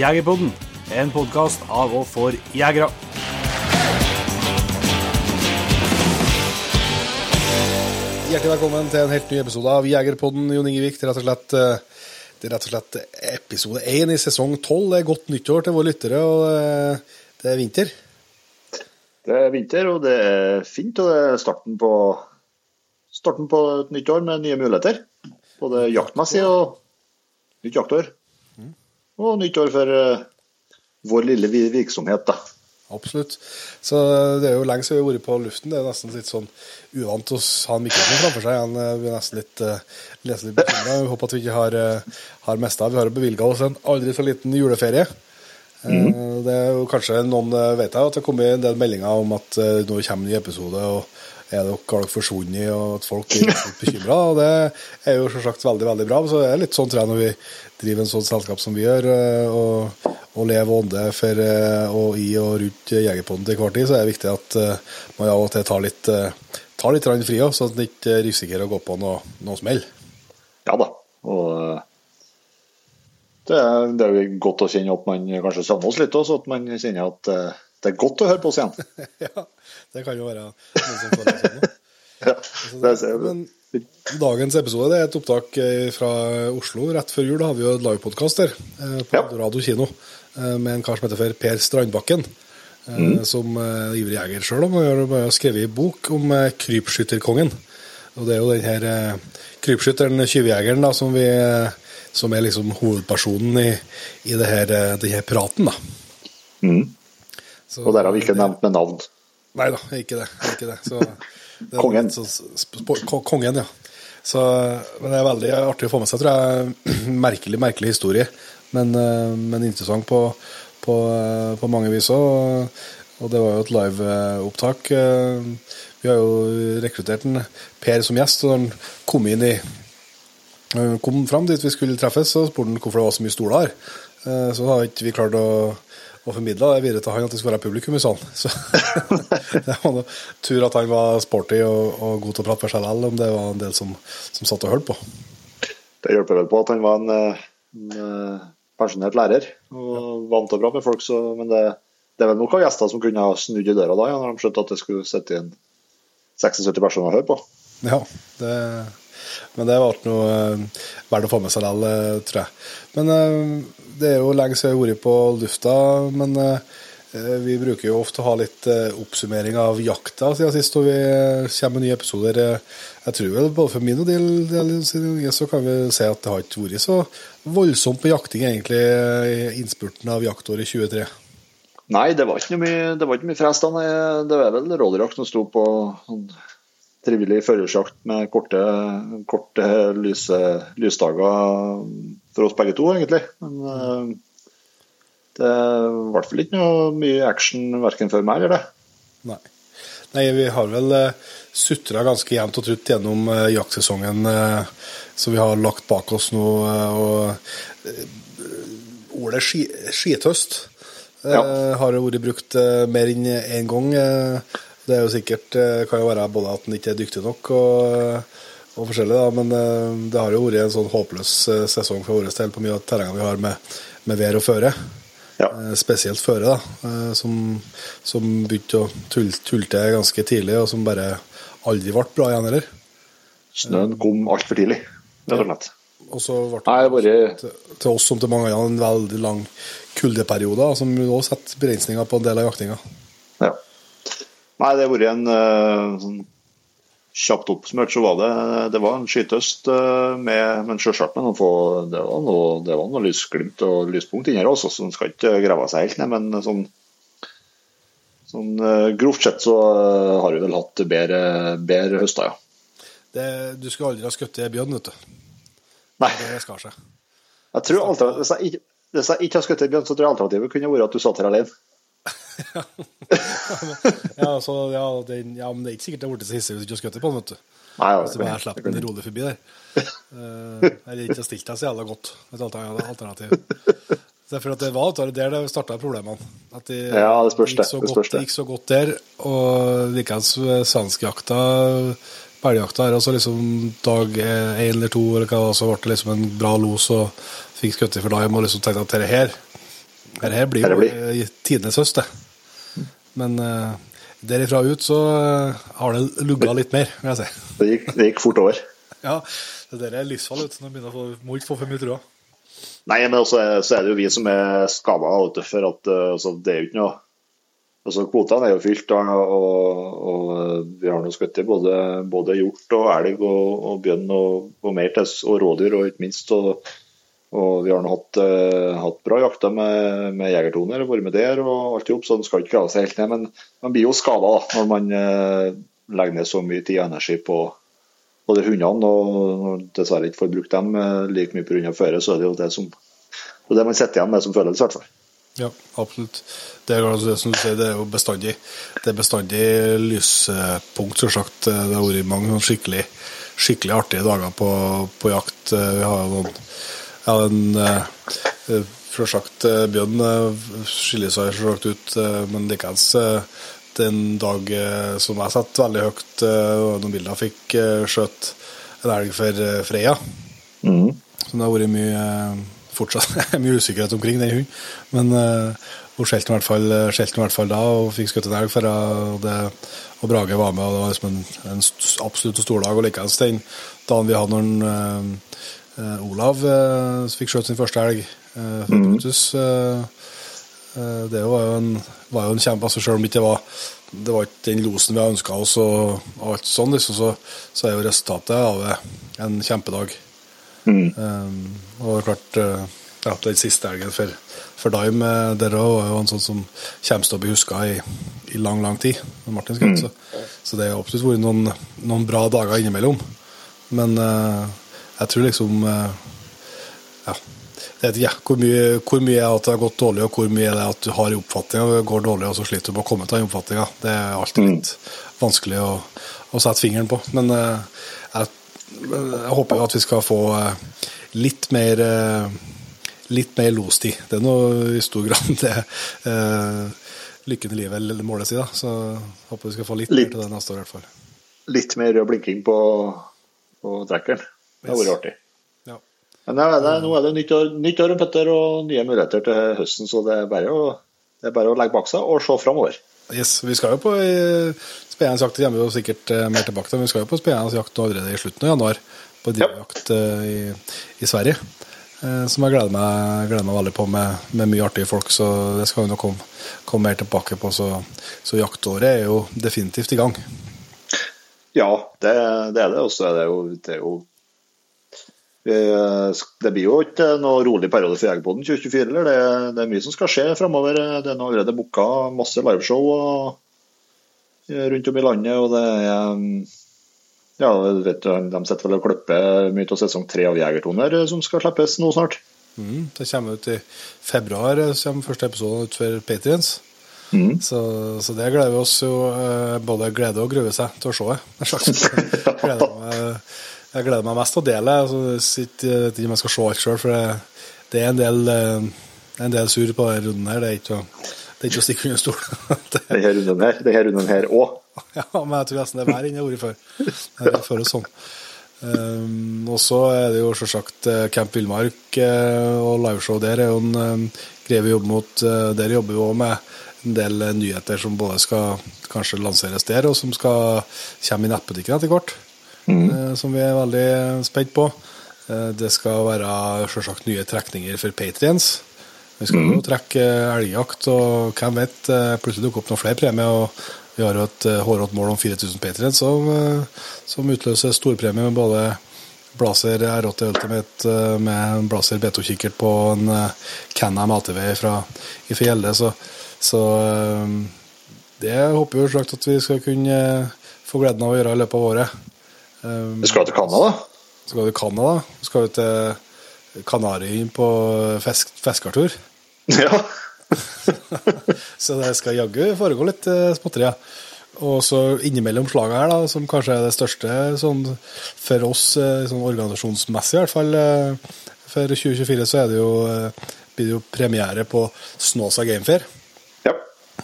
Jegerpodden, en podkast av og for jegere. Hjertelig velkommen til en helt ny episode av Jegerpodden, Jon Ingevik. Det er rett og slett, eh, det er rett og slett episode én i sesong tolv. Det er godt nyttår til våre lyttere, og eh, det er vinter. Det er vinter, og det er fint. Og det er starten på, starten på et nytt år med nye muligheter. Både jaktmessig og nytt jaktår. Og nytt år for uh, vår lille virksomhet, da. Absolutt. Så det er jo lenge siden vi har vært på luften. Det er nesten litt sånn uvant å ha en mikrofon framfor seg. Han eh, blir nesten litt, uh, litt bekymra. Vi håper at vi ikke har, har mista. Vi har bevilga oss en aldri så liten juleferie. Mm. Det er jo kanskje noen vet jeg at det har kommet en del meldinger om at nå kommer en ny episode. og er dere, har dere forsvunnet, og at folk blir litt bekymra. Det er jo selvsagt veldig veldig bra. Så det er litt sånn tror jeg når vi driver en sånn selskap som vi gjør, og, og leve ånde for og i og rundt Jegerpodden til hver tid, så er det viktig at man av og til tar litt, tar litt fri òg, så at man ikke risikerer å gå på noe, noe smell. Ja da. Og det er, det er godt å kjenne at man kanskje savner oss litt òg, så at man kjenner at det er godt å høre på oss igjen. ja, det kan jo være noen som føler sånn. ja, det ser Men dagens episode er et opptak fra Oslo. Rett før jul da har vi jo et livepodkast der på ja. Radio Kino med en kar som heter Per Strandbakken. Mm. Som ivrig jeger sjøl har skrevet en bok om krypskytterkongen. Og det er jo den her krypskytteren, tyvejegeren, som, vi, som er liksom hovedpersonen i, i det her, det her praten. da. Mm. Så, og der har vi ikke nevnt med navn. Nei da, ikke det. Ikke det. Så, kongen. Så, kongen, ja. Så, men det er veldig artig å få med seg, tror jeg. Merkelig, merkelig historie, men, men interessant på, på, på mange vis òg. Og det var jo et liveopptak. Vi har jo rekruttert en Per som gjest, og han kom inn i kom fram dit vi skulle treffes, og spurte han hvorfor det var så mye stoler her. Så har ikke vi klart å og formidla det videre til han at det skulle være publikum i salen. Så det var noe tur at han var sporty og, og god til å prate for seg likevel, om det var en del som, som satt og hørte på. Det hjelper vel på at han var en, en pensjonert lærer og vant å prate med folk, så, men det, det, er vel noen gjester som kunne ha snudd i døra da, ja, når de skjønte at det skulle sitte inn 76 personer og høre på. Ja, det men det ble noe verdt å få med seg likevel, tror jeg. Men det er jo lenge siden jeg har vært på lufta, men vi bruker jo ofte å ha litt oppsummering av jakta siden sist, og vi kommer med nye episoder. Jeg tror vel både for min og del, så kan vi si at det har ikke vært så voldsomt på jakting egentlig i innspurten av jaktåret 23. Nei, det var ikke mye, det mye frest. Det var vel rådyrjakt som sto på trivelig førersjakt med korte, korte lyse, lysdager for oss begge to, egentlig. Men uh, det ble i hvert fall ikke noe mye action verken for meg eller det. Nei. Nei, vi har vel uh, sutra ganske jevnt og trutt gjennom uh, jaktsesongen som vi har lagt bak oss nå. Og ordet ski, skithøst ja. har vært brukt mer enn én en gang. Det er jo sikkert, kan jo være både at en ikke er dyktig nok og, og forskjellig, da, men det har jo vært en sånn håpløs sesong for vår del på mye av terrenget vi har med, med vær og føre. Ja. Spesielt føre, da, som, som begynte å tulte ganske tidlig, og som bare aldri ble bra igjen heller. Snøen kom altfor tidlig, rett og slett. Og så ble det, Nei, bare... til, til, oss som til mange andre en veldig lang kuldeperiode, som også setter begrensninger på en del av jaktinga. Ja. Nei, det har vært en uh, sånn kjapt oppsummert, så var det det var en skytøst uh, med Men selvsagt med noen få Det var noe, det var noe lysglimt og lyspunkt inni her også, så en skal ikke grave seg helt ned. Men sånn, sånn uh, grovt sett så har vi vel hatt bedre, bedre høster, ja. Det, du skulle aldri ha skutt bjørn, vet du. Nei. Det skar seg. Jeg tror alltid hvis, jeg hvis jeg ikke har skutt bjørn, så tror jeg alternativet kunne vært at du satt her alene. ja, så, ja, det, ja, men det er ikke sikkert det har blitt så hissig hvis du ikke har skutt på den, vet du. Nei, ja, hvis du bare slipper den rolig forbi der. uh, eller ikke har stilt deg så jævla godt. Et alternativ. Det er for at det var der det starta problemene. At de, ja, det spørs det. Gikk godt, det gikk så godt der. Og likeens svenskjakta, belgjakta her, og så liksom dag én eller to eller hva, så ble det liksom en bra los og fikk skutt for dagen og liksom tenkte at dette her Dette her blir jo eh, tidenes høst, det. Men uh, derifra ut så eh, har det lugga litt mer, vil jeg si. Det gikk, det gikk fort over. Ja, det der er livsfall. vet når begynner å få, må ikke få for mye trua. Nei, men også, er- så er det jo vi som er skada, for at eh, altså, det er jo ikke noe Altså, Kvotene er jo fylt, og, og, og eh, vi har nå skutt både, både hjort og elg og, og bjørn og, og mer til, og rådyr, og ikke minst. Og, og vi har nå hatt, uh, hatt bra jakter med, med jegertoner, vært med der og alt hop, så den skal ikke grave seg helt ned. Men man blir jo skada når man uh, legger ned så mye tid og energi på både hundene, og når dessverre ikke får brukt dem uh, like mye pga. føret, så er det jo det som er det man sitter igjen med som følelse, i hvert fall. Ja, absolutt. Det er, altså det som du sier, det er jo bestandig Det er bestandig lyspunkt, selvsagt. Det har vært mange skikkelig, skikkelig artige dager på, på jakt. Vi har jo noen Ja, den eh, Selvsagt, sagt, Bjørn eh, skiller seg selvsagt ut, eh, men likeens eh, det er en dag eh, som jeg satt veldig høyt, eh, og noen bilder fikk eh, skjøt en elg for eh, Mm. Så det har vært mye eh, fortsatt mye usikkerhet omkring den hunden. Men uh, hun skjelte i hvert fall, i hvert fall da og fikk skutt en elg for det- og Brage var med, og det var liksom en, en absolutt stor dag. Og likeens den dagen vi hadde når uh, uh, Olav uh, fikk skjøt sin første elg uh, mm. Brutus. Uh, uh, det var jo en, var jo en kjempe, altså Selv om det ikke var det var ikke den losen vi har ønska oss, og, alt sånn, liksom, så, så er jo resultatet av det en kjempedag. Um, og det klart ja, Den siste elgen for, for Dime der òg var jo en sånn som kommer til å bli huska i, i lang, lang tid. Martin Skaut, så, så det har absolutt vært noen, noen bra dager innimellom. Men uh, jeg tror liksom uh, Ja. Jeg vet ikke hvor mye, hvor mye er at det har gått dårlig, og hvor mye er det at du har i oppfatninga og det går dårlig, og så sliter du med å komme til den oppfatninga. Det er alltid litt vanskelig å, å sette fingeren på. Men uh, jeg jeg håper jo at vi skal få eh, litt mer eh, litt mer lostid. Det er nå i stor grad det eh, lykken i livet eller målet sitt. Da. Så jeg håper vi skal få litt, Litt. mer til det neste år i hvert fall. Litt mer rød blinking på, på trekkeren. Det har vært artig. Ja. Men det, er- det, er- nå er det nytt år, nytt år Petter, og nye muligheter til høsten, så det er bare å, det er bare å legge bak seg og se framover. Yes, vi skal jo på eh, spennende jakt, det kommer jo sikkert eh, mer tilbake til, men vi skal jo på spennende jakt allerede i slutten av januar, på drivjakt eh, i, i Sverige. Eh, som jeg gleder meg, gleder meg veldig på med, med mye artige folk, så det skal vi nok komme, komme mer tilbake på. Så, så jaktåret er jo definitivt i gang. Ja, det, det er det. Og så er det jo, det er jo det blir jo ikke noe rolig periode for Jegerpoden 2024. Eller? Det, det er mye som skal skje framover. Det er allerede booka masse liveshow rundt om i landet. Og det er ja, vet, du, De sitter vel og klipper mye av sesong tre av Jegertoner som skal slippes nå snart. Mm, det kommer ut i februar, så kommer første episode ut for Patriens. Så, så det gleder vi oss jo eh, både glede og grue seg til å se. Slags. gleder meg, jeg gleder meg mest til å dele. Altså, jeg vet ikke om jeg skal se alt sjøl, for det, det er en del, eh, en del sur på denne runden her. Det er ikke, det er ikke å stikke under stolen. Det- Denne runden her, denne runden her òg. ja, men jeg tror nesten det er verre enn jeg har vært før. Sånn. Um, og så er det jo selvsagt eh, Camp Villmark eh, og liveshow der er jo en greie vi jobber mot. der jobber vi òg med en del nyheter som både skal kanskje lanseres der, og som skal komme i nettbutikken etter hvert. Eh, som vi er veldig spent på. Eh, det skal være selvsagt nye trekninger for Patriens. Vi skal jo trekke elgjakt, og hvem vet, eh, plutselig dukker opp noen flere premier. og Vi har jo et hårrått mål om 4000 Patriens som, som utløser storpremie med både Blazer R8 Ultimate med en Blazer B2-kikkert på en Canham ATV fra, fra Gjelde. Så, så det håper vi jo at vi skal kunne få gleden av å gjøre i løpet av året. Eh, Vi skal til Canada. skal du til Canada. Skal du til Kanariøyene på fisk, fiskertur. Ja. Så det skal jaggu foregå litt småtteri. Og så innimellom slaget her, da, som kanskje er det største sånn, for oss eh, sånn organisasjonsmessig, i hvert fall eh, for 2024, så er det jo, eh, blir det jo premiere på Snåsa Gamefair. ja.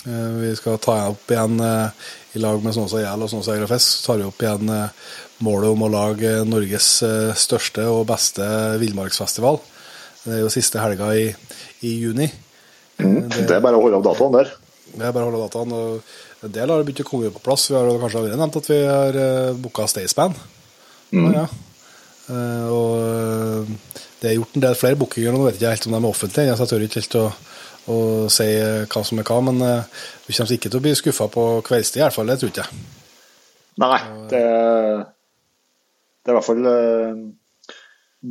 Eh, Vi skal ta opp igjen eh, i lag med Snåsa Gjæl og Snåsa Fisk, så tar vi opp igjen eh, målet om å lage Norges eh, største og beste villmarksfestival. Det er jo siste helga i, i juni. Mm. Det er bare å holde av dataen der. Det er bare å holde av dataen. og En del har begynt å komme på plass. Vi har kanskje allerede nevnt at vi har uh, booka Stayspan. Mm. Ja. Og det er gjort en del flere bookinger, nå vet ikke helt om de er offentlige, jeg tør ikke helt å, og si hva som er hva. Men vi kommer ikke til å bli skuffa på kveldstid, i hvert fall. Det tror ikke jeg. Nei, det, det i hvert fall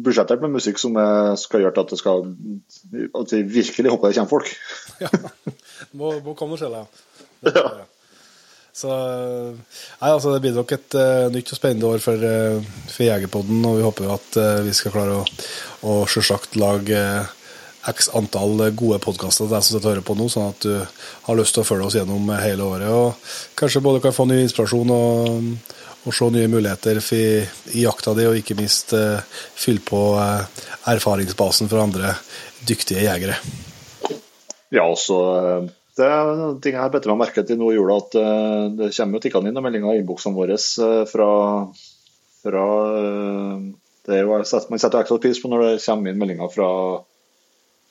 budsjettert med musikk som skal gjøre at det skal at vi virkelig håper det kommer folk. ja, må, må komme og skjelle, ja. ja. Så nei, altså, det blir nok et uh, nytt og spennende år for, uh, for Jegerpodden, og vi håper at uh, vi skal klare å, å selvsagt lage x antall gode podkaster til deg som sitter og hører på nå, sånn at du har lyst til å følge oss gjennom hele året. Og kanskje både kan få ny inspirasjon og og se nye muligheter i, i jakta di, og ikke minst uh, fylle på uh, erfaringsbasen for andre dyktige jegere. Ja, også eh, det er en ting jeg har bedre meg merket til nå i jula, at uh, det kommer jo tikkende inn meldinger i innboksene våre fra, fra det er jo, Man setter ekstra pris på når det kommer inn meldinger fra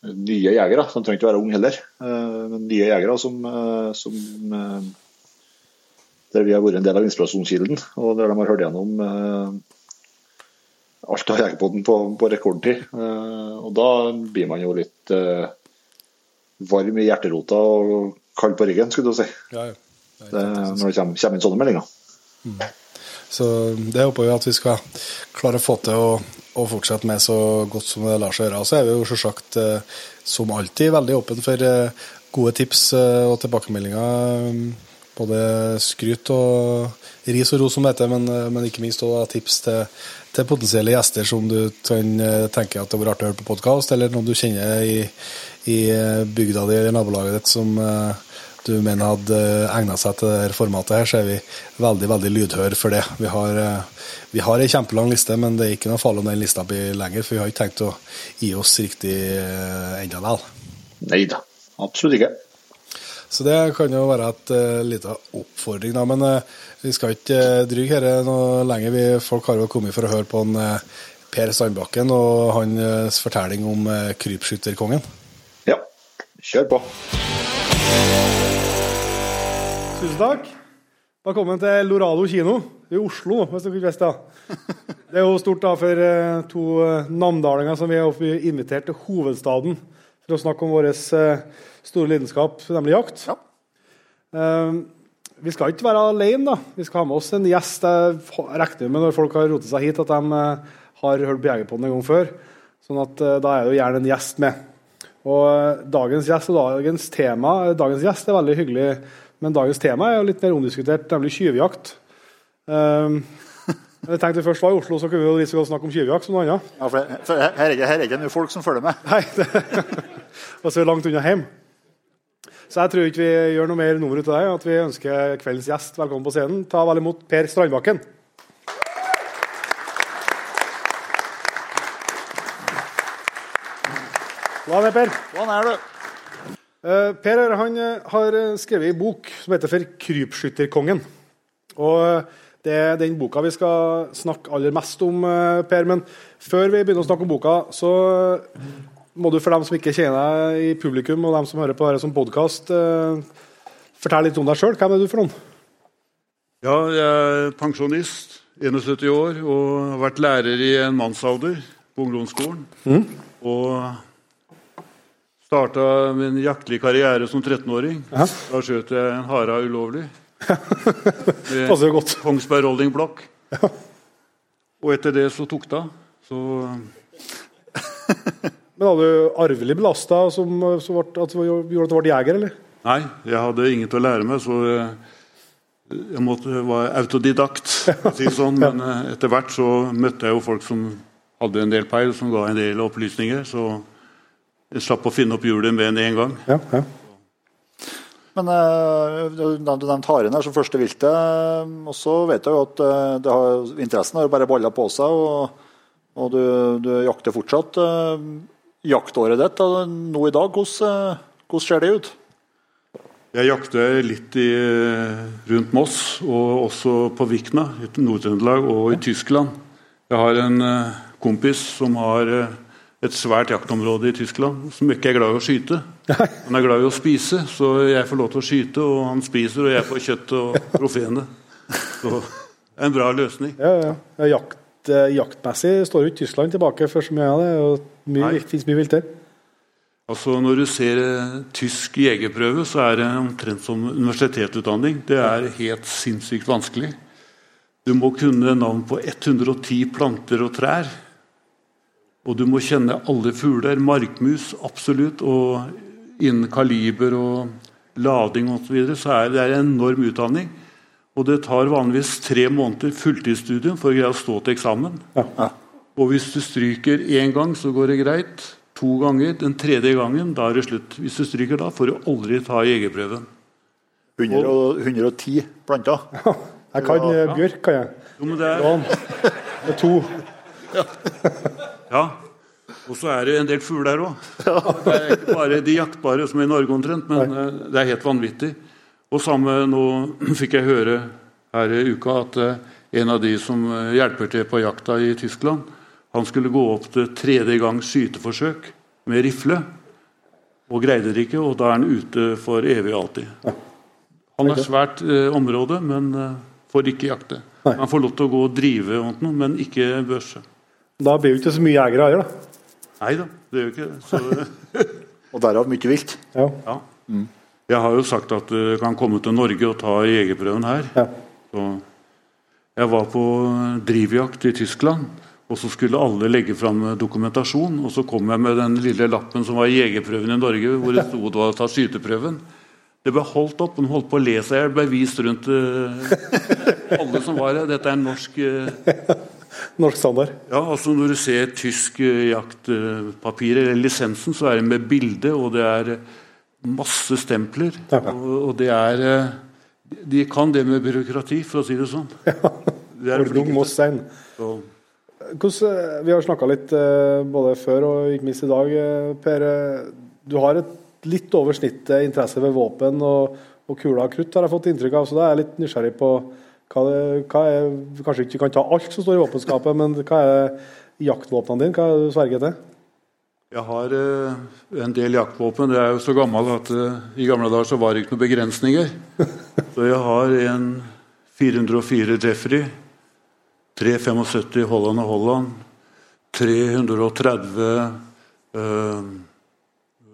nye jegere. De trenger ikke være unge heller, men nye jegere som, som der vi har vært en del av inspirasjonskilden, og der de har hørt gjennom eh, alt av Jegerpoden på, på rekordtid. Eh, og da blir man jo litt eh, varm i hjerterota og kald på ryggen, skulle du si. Ja, ja. Det, når det kommer, kommer, inn sånne meldinger. Mm. Så det håper vi at vi skal klare å få til å, å, fortsette med så godt som det lar seg gjøre. Og så er vi jo selvsagt som alltid veldig åpne for gode tips og tilbakemeldinger både skryt og ris og ros, som det heter, men, men, ikke minst også tips til, til, potensielle gjester som du kan eh, tenke at det var artig å høre på podkast, eller noen du kjenner i, i bygda di eller nabolaget ditt som du mener hadde egna seg til dette formatet, her, så er vi veldig veldig lydhøre for det. Vi har, vi har ei kjempelang liste, men det er ikke noe farlig om den lista blir lenger, for vi har ikke tenkt å gi oss riktig ennå vel. Nei da, absolutt ikke. Så det kan jo være et uh, lite oppfordring, da. Men uh, vi skal ikke uh, dryge dette noe lenger. Vi, folk har jo kommet for å høre på en, uh, Per Sandbakken og hans fortelling om uh, krypskytterkongen. Ja, kjør på. Tusen takk. Velkommen til Lorado kino i Oslo, hvis dere ikke visste det. Det er jo stort da for to namdalinger som vi er invitert til hovedstaden for å snakke om vår store lidenskap, nemlig jakt. Ja. Uh, vi skal ikke være alene. da. Vi skal ha med oss en gjest. Jeg regner med når folk har rotet seg hit, at de uh, har hørt på Jegerpodden en gang før. Sånn at uh, Da er det jo gjerne en gjest med. Og uh, Dagens gjest og dagens tema Dagens gjest er veldig hyggelig, men dagens tema er jo litt mer omdiskutert, nemlig tyvjakt. Um, jeg tenkte først var i Oslo, så kunne vi jo like godt snakke om tyvjakt som noe annet. Ja, for her, her, er, her er ikke noen folk som følger med. Nei, det, og så er vi langt unna hjem. Så jeg tror ikke vi gjør noe mer nummer ut av det. At vi ønsker kveldens gjest velkommen på scenen. Ta vel imot Per Strandbakken. Hva er Per? Hva er du? Uh, per han uh, har skrevet en bok som heter 'For krypskytterkongen'. Og uh, Det er den boka vi skal snakke aller mest om, Per. Men før vi begynner å snakke om boka, så må du for dem som ikke kjenner deg i publikum, og dem som hører på dette som podkast, eh, fortelle litt om deg sjøl. Hvem er du for noen? Ja, jeg er pensjonist, 71 år, og har vært lærer i en mannsalder på ungdomsskolen. Mm. Og starta min jaktlige karriere som 13-åring. Da skjøt jeg en hare ulovlig. Passer jo godt. Kongsberg Rolling Block. Ja. Og etter det så tok det av. Så Men hadde du arvelig belasta som, som gjorde at du ble jeger, eller? Nei, jeg hadde ingen til å lære meg, så jeg måtte være autodidakt. Si sånn. Men eh, etter hvert så møtte jeg jo folk som hadde en del peil, som ga en del opplysninger. Så jeg slapp å finne opp hjulet med en gang. Ja, ja. Men uh, Du nevnte haren her som første viltet. og så vet jeg jo at har, interessen har bare balla på seg, og, og du, du, jakter fortsatt. Jaktåret ditt nå i dag, hvordan, hvordan ser det ut? Jeg jakter litt i, rundt Moss, og også på Vikna i Nord-Trøndelag og i Tyskland. Jeg har en uh, kompis som har et svært jaktområde i Tyskland som ikke er glad i å skyte. Han er glad i å spise, så jeg får lov til å skyte, og han spiser, og jeg får kjøtt og trofeene. Så en bra løsning. Ja, ja. ja jakt, eh, jaktmessig står jo ikke Tyskland tilbake for så mye av det. Mye, finnes mye vilt der. Altså Når du ser eh, tysk jegerprøve, så er det omtrent som universitetsutdanning. Det er helt sinnssykt vanskelig. Du må kunne navn på 110 planter og trær. Og du må kjenne alle fugler. Markmus, absolutt. Og innen kaliber og lading osv. Så, videre, så er det en enorm utdanning. Og det tar vanligvis tre måneder fulltidsstudium for å greie å stå til eksamen. Ja. Og hvis du stryker én gang, så går det greit. To ganger. Den tredje gangen, da er det slutt. Hvis du stryker da, får du aldri ta jegerprøven. 100 og, 110 planter. Jeg kan Ja. eh, bjørk, kan jeg. Jo, men det er, Det to. ja. Og så er det en del fugler òg. Det er ikke bare de jaktbare som er i Norge omtrent, men Nei. det er helt vanvittig. Og samme nå fikk jeg høre her i uka at eh, en av de som eh, hjelper til på jakta i Tyskland, han skulle gå opp til tredje gangs skyteforsøk med rifle. Og greide det ikke, og da er han ute for evig og alltid. Han har svært eh, område, men eh, får ikke jakte. Nei. Han får lov til å gå og drive, og noe, men ikke børse. Da blir det ikke så mye jegere heller, da. Nei da, det gjør ikke det. Så, Og derav mye vilt. Ja. ja. Jeg har jo sagt at du kan komme til Norge og ta jegerprøven her. Ja. Så jeg var på drivjakt i Tyskland, og så skulle alle legge fram dokumentasjon. Og så kom jeg med den lille lappen som var jegerprøven i Norge, hvor det sto det var å ta skyteprøven. Det ble holdt opp, og de holdt på å le seg i hjel. ble vist rundt uh, alle som var her. Dette er norsk uh, Norsk standard. Ja, altså Når du ser tysk uh, jaktpapir eller lisensen, så er det med bilde, og det er eh, masse stempler. Ja. Og, og det er eh, De kan det med byråkrati, for å si det sånn. Ja. Det er Orlung flinke Moss Stein. til. Så- Hvordan, eh, vi har snakka litt eh, både før og ikke minst i dag, eh, Per. Du har et litt over snittet interesse ved våpen og, og kuler og krutt, har jeg fått inntrykk av. Så da er jeg litt nysgjerrig på hva hva er, Kanskje ikke kan ta alt som står i våpenskapet, men hva er jaktvåpnene dine? Hva er det du sverger til? Jeg har en del jaktvåpen. Jeg er jo så gammel at i gamle dager så var det ikke noen begrensninger. Så jeg har en 404 Jeffrey, 375 Holland og Holland, 330 øh,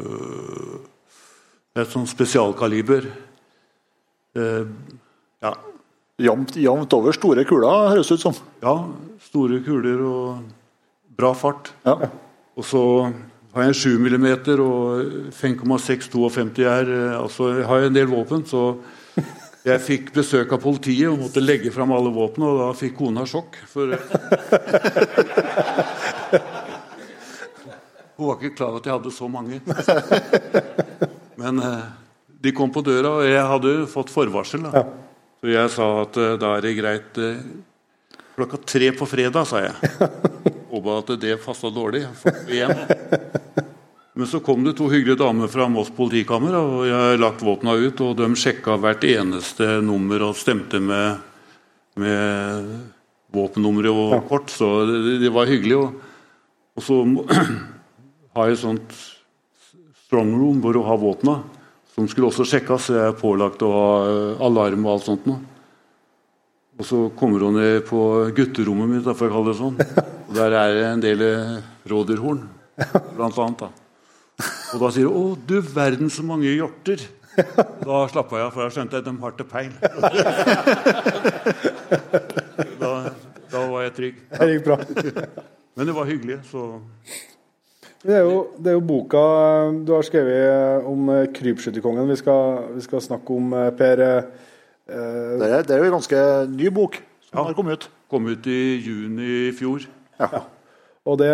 øh, Et sånn spesialkaliber. Eh, ja, Jevnt jevnt over store kuler, høres det ut som. ja, store kuler og bra fart. Ja. Og så har jeg en 7 mm og 5,652 R. eh, Altså, jeg har en del våpen, så jeg fikk besøk av politiet og måtte legge fram alle våpnene, og da fikk kona sjokk. For Hun var ikke klar over at jeg hadde så mange. Men eh, de kom på døra, og jeg hadde fått forvarsel. da. Så jeg sa at eh, da er det greit eh, klokka tre på fredag, sa jeg. Håpa at det passa dårlig. igjen. Men så kom det to hyggelige damer fra Moss politikammer, og jeg har lagt våpna ut, og de sjekka hvert eneste nummer og stemte med, med våpennummeret og kort, så det, det var hyggelig. Og, og så har jeg et sånt strongroom hvor du har våpna, som skulle også sjekkes. så Jeg er pålagt å ha eh, alarm og alt sånt noe. Og så kommer hun ned på gutterommet mitt, for å kalle det sånn. Og der er det en del eh, rådyrhorn, blant annet. da. Og da sier hun 'Å, du verden så mange hjorter'. Da slappa jeg av, for jeg skjønte at de har til peil. Da, da var jeg trygg. Det gikk bra. Men det var hyggelig, så Det er, jo, det er jo boka eh, du har skrevet om eh, krypskytterkongen vi vi skal snakke om, eh, Per. eh, Det er, det er jo en ganske ny bok som Ja. har kommet ut. kom ut i juni i fjor. Og det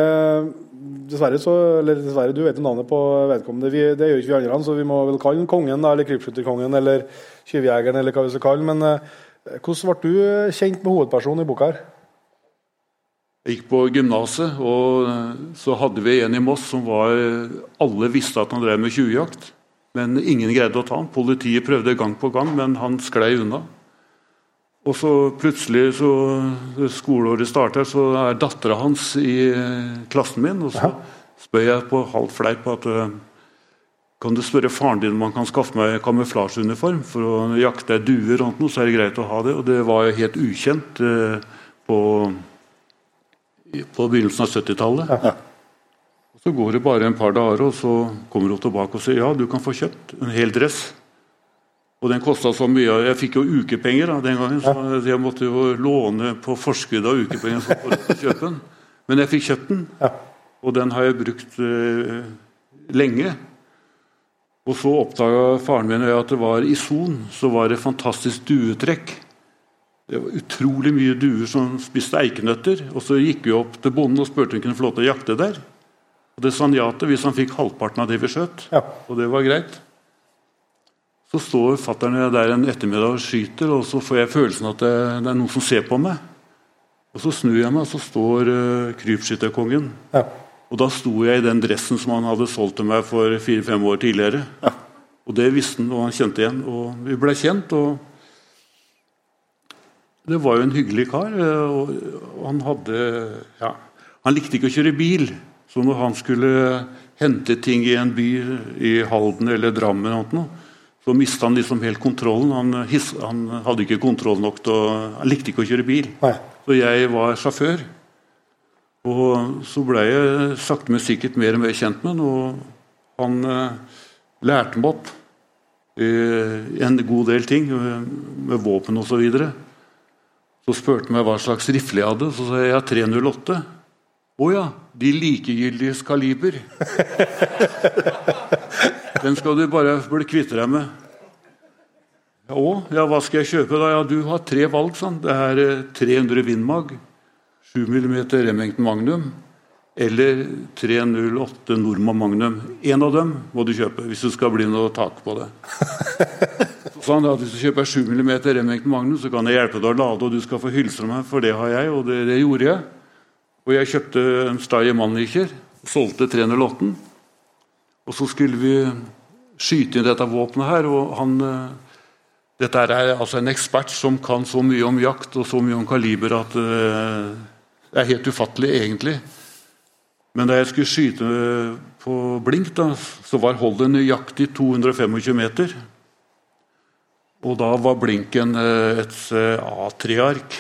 Dessverre, så Eller dessverre, du vet jo navnet på vedkommende. Vi, det gjør ikke vi andre, så vi må vel kalle den kongen, eller krypskytterkongen, eller tyvjegeren, eller hva vi skal kalle. Men eh, hvordan ble du kjent med hovedpersonen i boka her? Jeg gikk på gymnaset, og eh, så hadde vi en i Moss som var Alle visste at han drev med tjuvjakt, men ingen greide å ta ham. Politiet prøvde gang på gang, men han sklei unna. Og så plutselig, så skoleåret starter, så er dattera hans i eh, klassen min. Og så spør jeg på halv fleip at eh, kan du spørre faren din om han kan skaffe meg kamuflasjeuniform for å jakte duer, og noe, så er det greit å ha det. Og det var jo helt ukjent eh, på, på begynnelsen av 70-tallet. Så går det bare en par dager, og så kommer hun tilbake og sier ja, du kan få kjøpt en hel dress. Og den kosta så mye. Jeg fikk jo ukepenger da, den gangen, så jeg måtte jo låne på forskudd av ukepenger for å kjøpe den. Men jeg fikk kjøpt den, og den har jeg brukt uh, lenge. Og så oppdaga faren min at det var i Son så var det fantastisk duetrekk. Det var utrolig mye duer som spiste eikenøtter. Og så gikk vi opp til bonden og spurte om han kunne få lov til å jakte der. Og Det sa han ja til hvis han fikk halvparten av det vi skjøt. Ja. Og det var greit. Så står fattern der en ettermiddag og skyter, og så får jeg følelsen at det, det er noen som ser på meg. Og Så snur jeg meg, og så står uh, krypskytterkongen. Ja. Og da sto jeg i den dressen som han hadde solgt til meg for fire-fem år tidligere. Og det visste han, og han kjente igjen. Og vi ble kjent. og Det var jo en hyggelig kar. eh, og han hadde ja, Han likte ikke å kjøre bil. Så når han skulle hente ting i en by i Halden eller Drammen, eller noe, så mista han liksom helt kontrollen. Han, his, han hadde ikke kontroll nok til å Han likte ikke å kjøre bil. Nei. Så jeg var sjåfør. Og så ble jeg sakte, men sikkert mer og mer kjent med han. Og han eh, lærte meg opp eh, en god del ting med, med våpen osv. Så, videre. så spurte han meg hva slags rifle jeg hadde. Så sa jeg jeg har 308. Å ja, de likegyldiges kaliber. Den skal du bare bli kvitt deg med. Ja, å, ja, hva skal jeg kjøpe da? Ja, du har tre valg, sånn. Det er eh, 300 Windmag, 7 mm Remington Magnum eller 308 Norma Magnum. En av dem må du kjøpe hvis det skal bli noe tak på det. sånn at hvis du kjøper 7 mm Remington Magnum, så kan jeg hjelpe deg å lade, og du skal få hylse meg, for det har jeg, og det, det gjorde jeg. Og jeg kjøpte en Steyr Mannlicher, solgte 308. Og så skulle vi skyte inn dette våpenet her, og han eh, Dette er altså en ekspert som kan så mye om jakt og så mye om kaliber at eh, det er helt ufattelig, egentlig. Men da jeg skulle skyte på blink, da, så var holdet nøyaktig 225 meter. Og da var blinken eh, et eh, A3-ark.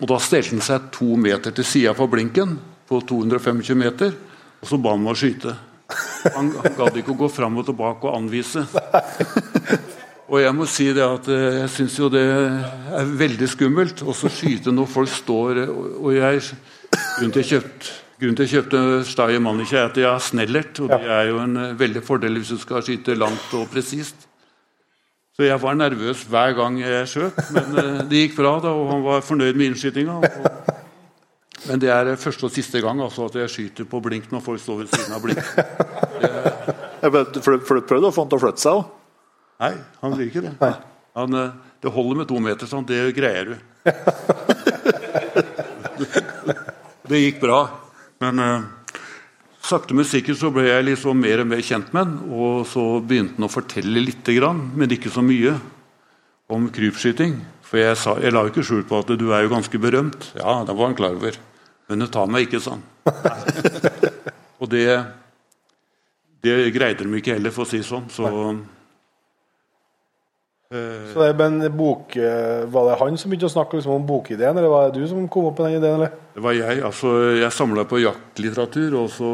Og da stelte han seg to meter til sida for blinken på 225 meter, og så ba han meg å skyte. Han, han gadd ikke å gå fram og tilbake og anvise. Og jeg må si det at eh, jeg syns jo det er veldig skummelt å så skyte når folk står eh, Og jeg Grunnen til jeg kjøpte Grunnen til jeg kjøpte Steyr Mannlicher, er at jeg har snellert. Og det er jo en eh, veldig fordel hvis du skal skyte langt og presist. Så jeg var nervøs hver gang jeg skjøt, men det gikk bra, da, og han var fornøyd med innskytinga. Og... Men det er første og siste gang altså, at jeg skyter på blink når folk står ved siden av blink. Det... For for du prøvde å få han til å flytte seg òg? Nei, han vil ikke det. Han, eh, det holder med to meter, sånn. Det greier du. Det gikk bra. Men uh, sakte, men sikkert så ble jeg liksom mer og mer kjent med han. Og så begynte han å fortelle lite grann, men ikke så mye, om krypskyting. For jeg, sa, jeg la jo ikke skjul på at du er jo ganske berømt. Ja, det var han klar over. Men hun tar meg ikke sånn. og det, det greide de ikke heller, for å si det sånn. Så Så det, men bok, eh, Var det han som begynte å snakke liksom om bokideen, eller var det du som kom opp med den ideen? eller? Det var jeg. altså Jeg samla på jaktlitteratur, og så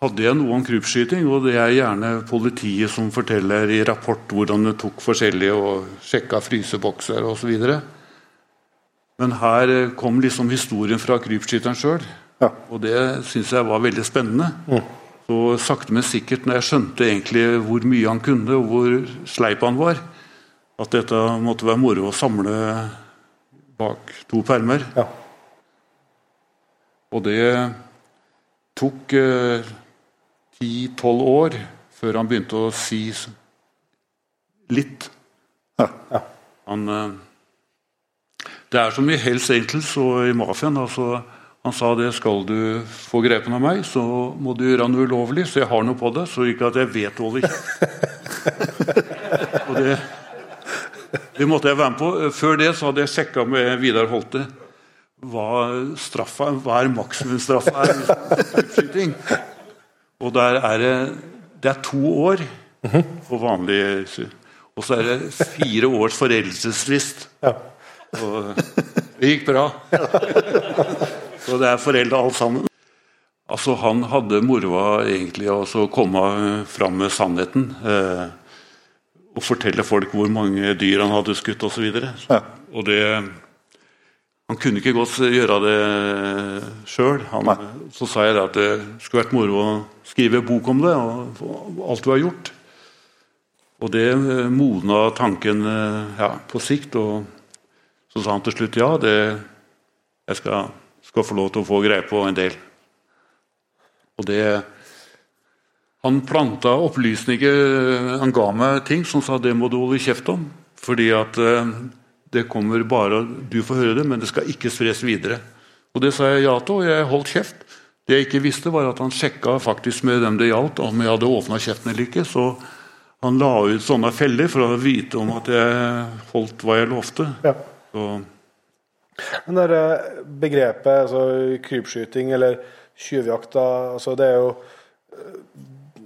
hadde jeg noe om krypskyting. Og det er gjerne politiet som forteller i rapport hvordan de tok forskjellige og sjekka frysebokser osv. Men her eh, kom liksom historien fra krypskytteren sjøl, Ja. og det syns jeg var veldig spennende. Så sakte, men sikkert, når jeg skjønte egentlig hvor mye han kunne, og hvor sleip han var, at dette måtte være moro å samle bak to permer. Ja. Og det tok ti-tolv år før han begynte å si litt. litt. Ja. Han, eh, det er som i Hells Angels og i mafiaen. Altså, han sa det skal du få grepen av meg, så må du gjøre noe ulovlig, så jeg har noe på det, så ikke at jeg vet hva det Og det, det måtte jeg være med på. Før det så hadde jeg sjekka med Vidar Holte hva straffa, hva er maksimumsstraffa er. Og der er det, det er to år for vanlig Og så er det fire års foreldelsesfrist. Ja. Og det gikk bra. Så det er foreldre alt sammen. Altså, Han hadde moroa egentlig av å komme fram med sannheten. Eh, og fortelle folk hvor mange dyr han hadde skutt osv. Ja. Og det Han kunne ikke godt gjøre det sjøl. Så sa jeg at det skulle vært moro å skrive bok om det, og og alt du har gjort. Og det modna tanken eh, ja, på sikt. Og så sa han til slutt ja, det, jeg skal, skal få lov til å få greie på en del. Og det Han planta opplysninger Han ga meg ting som sa det må du holde kjeft om. Fordi at eh, det kommer bare Du får høre det, men det skal ikke spres videre. Og det sa jeg ja til, og jeg holdt kjeft. Det jeg ikke visste, var at han sjekka faktisk med dem det gjaldt, om jeg hadde åpna kjeften eller ikke. Så han la ut sånne feller for å vite om at jeg holdt hva jeg lovte. Ja. Så, Men det eh, begrepet altså, krypskyting eller tjuvjakt, altså, det er jo eh,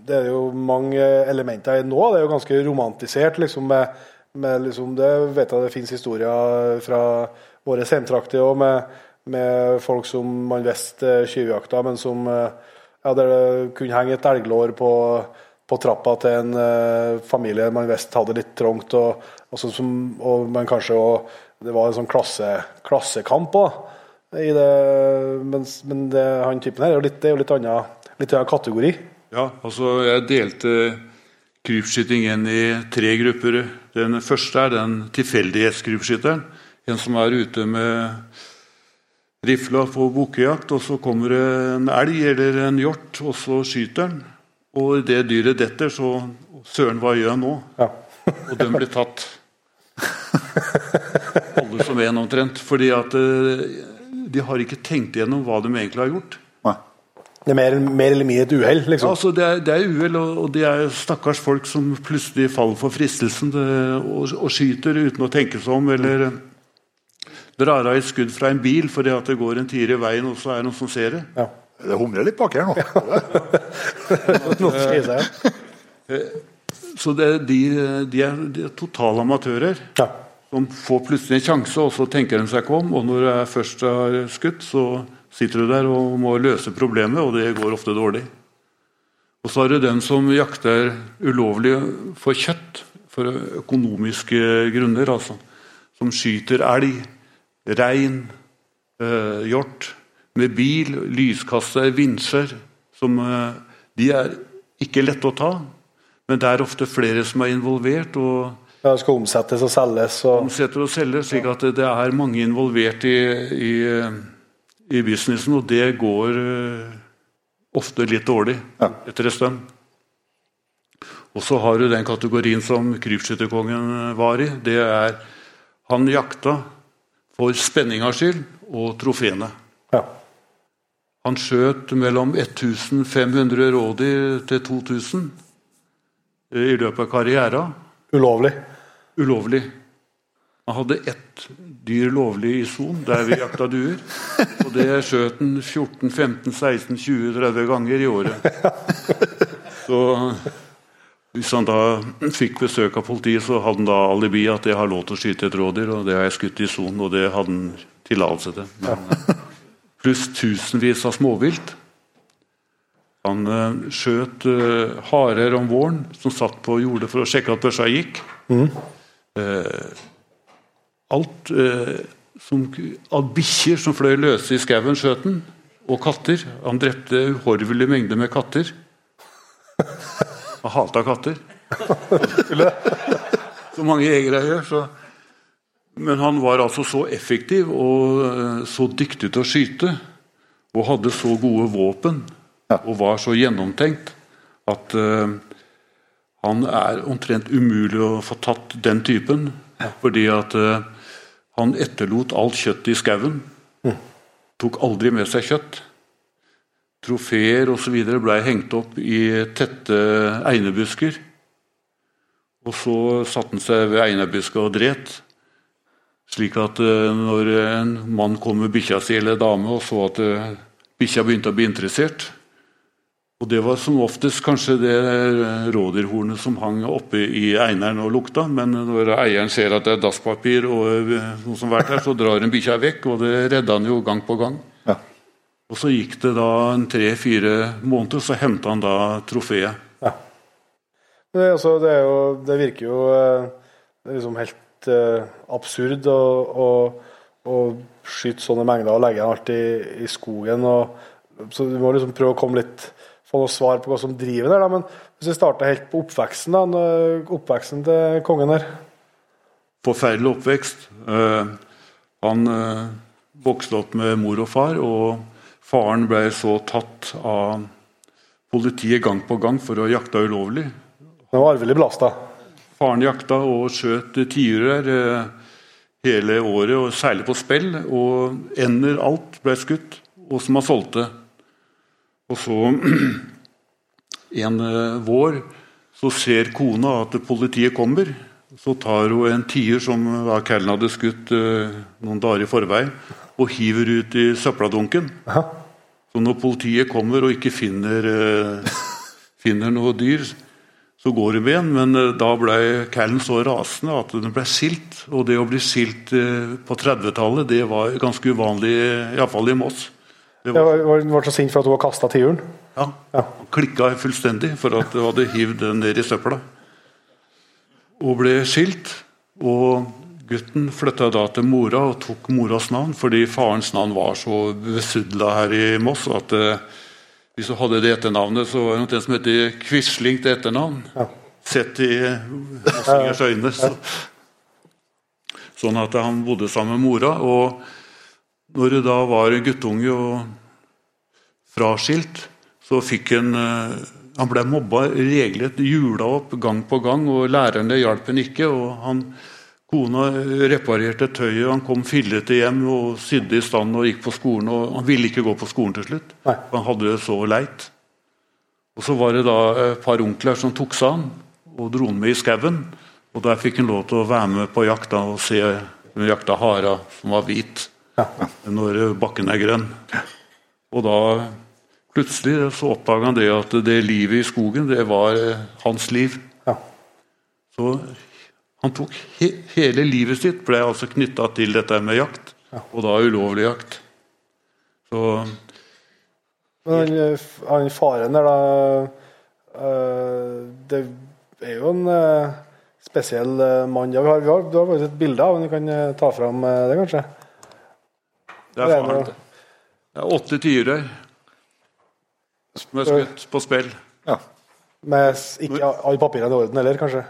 det er jo mange elementer i nå. Det er jo ganske romantisert. liksom med, med liksom, Det vet jeg det finnes historier fra våre sentrakter òg, med, med folk som man visste tjuvjakta, men som eh, ja, det kunne henge et elglår på, på trappa til en uh, familie man visste hadde litt trangt, og, og, sånn og man kanskje og, Det var en sånn klasse, klassekamp òg. men det, han typen her er jo litt, det er jo litt annen, litt annen kategori. Ja, altså jeg delte krypskyting inn i tre grupper. Den første er den tilfeldighetskrypskytteren. En som er ute med rifla på bukkejakt, og så kommer det en elg eller en hjort, og så skyter den. Og idet dyret detter, så Søren, hva gjør jeg nå? Ja. Og den blir tatt. Alle som en, omtrent. Fordi at eh, de har ikke tenkt igjennom hva de egentlig har gjort. Nei. Det er mer, mer eller mindre et uhell, liksom. Altså, det, er, det er uhell, og, og det er stakkars folk som plutselig faller for fristelsen det, og, og skyter uten å tenke seg om, eller drar av et skudd fra en bil fordi at det går en tier i veien, og så er det noen som ser det. Ja. Det humrer litt bak her nå. Ja. sier. Så det, de, de, er, de er totale amatører. Ja. Som får plutselig en sjanse, og så tenker de seg ikke om. Og når du er først har skutt, så sitter du der og må løse problemet, og det går ofte dårlig. Og så har du den som jakter ulovlig for kjøtt, for økonomiske grunner. altså. Som skyter elg, rein, eh, hjort med bil, lyskasse, vinsjer. Som, eh, de er ikke lette å ta, men det er ofte flere som er involvert. og Ja, det skal omsettes og selges og omsetter og selges, slik at det er mange involvert i, i, i businessen, og det går eh, ofte litt dårlig Ja. etter en stund. Og så har du den kategorien som krypskytterkongen var i. Det er han jakta for spenningas skyld og trofeene. ja. Han skjøt mellom 1500 rådyr til 2000 i løpet av karriera. ulovlig. Ulovlig. Han hadde ett dyr lovlig i son, der vi jakta duer. Og det skjøt han 14, 15, 16, 20, 30 ganger i året. Så hvis han da fikk besøk av politiet, så hadde han da alibi at jeg har lov til å skyte et rådyr, og det har jeg skutt i son, og det hadde han tillatelse til. Men, pluss tusenvis av småvilt. Han eh, skjøt eh, harer om våren som satt på jordet for å sjekke at børsa gikk. Eh, alt eh, som, av bikkjer som fløy løse i skauen, skjøt han. Og katter. Han drepte uhorvelige mengder med katter. Han hata katter. Som mange jegere gjør. Så. Men han var altså så effektiv og eh, så dyktig til å skyte, og hadde så gode våpen, og var så gjennomtenkt, at eh, han er omtrent umulig å få tatt den typen. Fordi at uh, han etterlot alt kjøttet i skauen. Tok aldri med seg kjøtt. Trofeer osv. blei hengt opp i tette einebusker. Og så satte han seg ved einebuska og dret. Slik at uh, når en mann kom med bikkja si eller dame og så at uh, bikkja begynte å bli interessert Og det var som oftest kanskje det rådyrhornet som hang oppe i eineren og lukta, men når eieren ser at det er dasspapir og eh, noe som har vært der, så drar en bikkja vekk, og det redda han jo gang på gang. Ja. Og så gikk det da en tre-fire måneder, så henta han da trofeet. Men det, altså, det, er jo, det virker jo eh, det liksom helt uh, absurd å, å, å skyte sånne mengder og legge dem alt i, i skogen. Og, så Du må liksom prøve å komme litt få noe svar på hva som driver der. Da. Men hvis vi starter helt på oppveksten, da, oppveksten til kongen her Forferdelig oppvekst. Eh, han eh, vokste opp med mor og far, og faren ble så tatt av politiet gang på gang for å jakte ulovlig. Han var arvelig belasta. Faren jakta og skjøt tiurer eh, hele året, og særlig på spill. Og ender, alt ble skutt, og som han solgte. Og så en eh, vår så ser kona at politiet kommer. Så tar hun en tier som da Callen hadde skutt eh, noen dager i forveien, og hiver ut i søppeldunken. Så når politiet kommer og ikke finner, eh, finner noe dyr, så går de igjen. Men eh, da ble Callen så rasende at den ble silt. Og det å bli skilt eh, på 30-tallet, det var ganske uvanlig, iallfall i Moss. Jeg var, var, var så sint for at hun har kasta tiuren. ja, Ja. klikka fullstendig for at hun hadde hivd den ned i søpla. Hun ble skilt. Og gutten flytta da til mora og tok moras navn, fordi farens navn var så besudla her i Moss at eh, hvis hun hadde det etternavnet, så var det noe som heter Quisling til etternavn. Ja. Sett i mossingers øyne. Så. Sånn at han bodde sammen med mora. Og når hun da var en guttunge og fraskilt, så fikk han eh, Han ble mobba regelrett, jula opp gang på gang, og lærerne hjalp han ikke. og han Kona reparerte tøyet, han kom fillete hjem og sydde i stand og gikk på skolen. og Han ville ikke gå på skolen til slutt. Nei. Han hadde det så leit. Og Så var det da et par onkler som tok seg han og dro han med i skauen. Og Der fikk han lov til å være med på jakta og se hun jakta hara som var hvit når bakken er grønn. Og da plutselig så oppdaga han det at det livet i skogen, det var eh, hans liv. Ja. Så han tok he hele livet sitt ble altså knytta til dette med jakt, og da ulovlig jakt. Så Men han, eh, han faren der, da eh, Det er jo en spesiell mann. Ja, vi har, vi har, du har faktisk et bilde av ham. Du kan ta fram det, kanskje? det er er faren. Det er åtte tiurer som er skutt på spill. Ja. Med ikke alle papirene i orden heller, kanskje?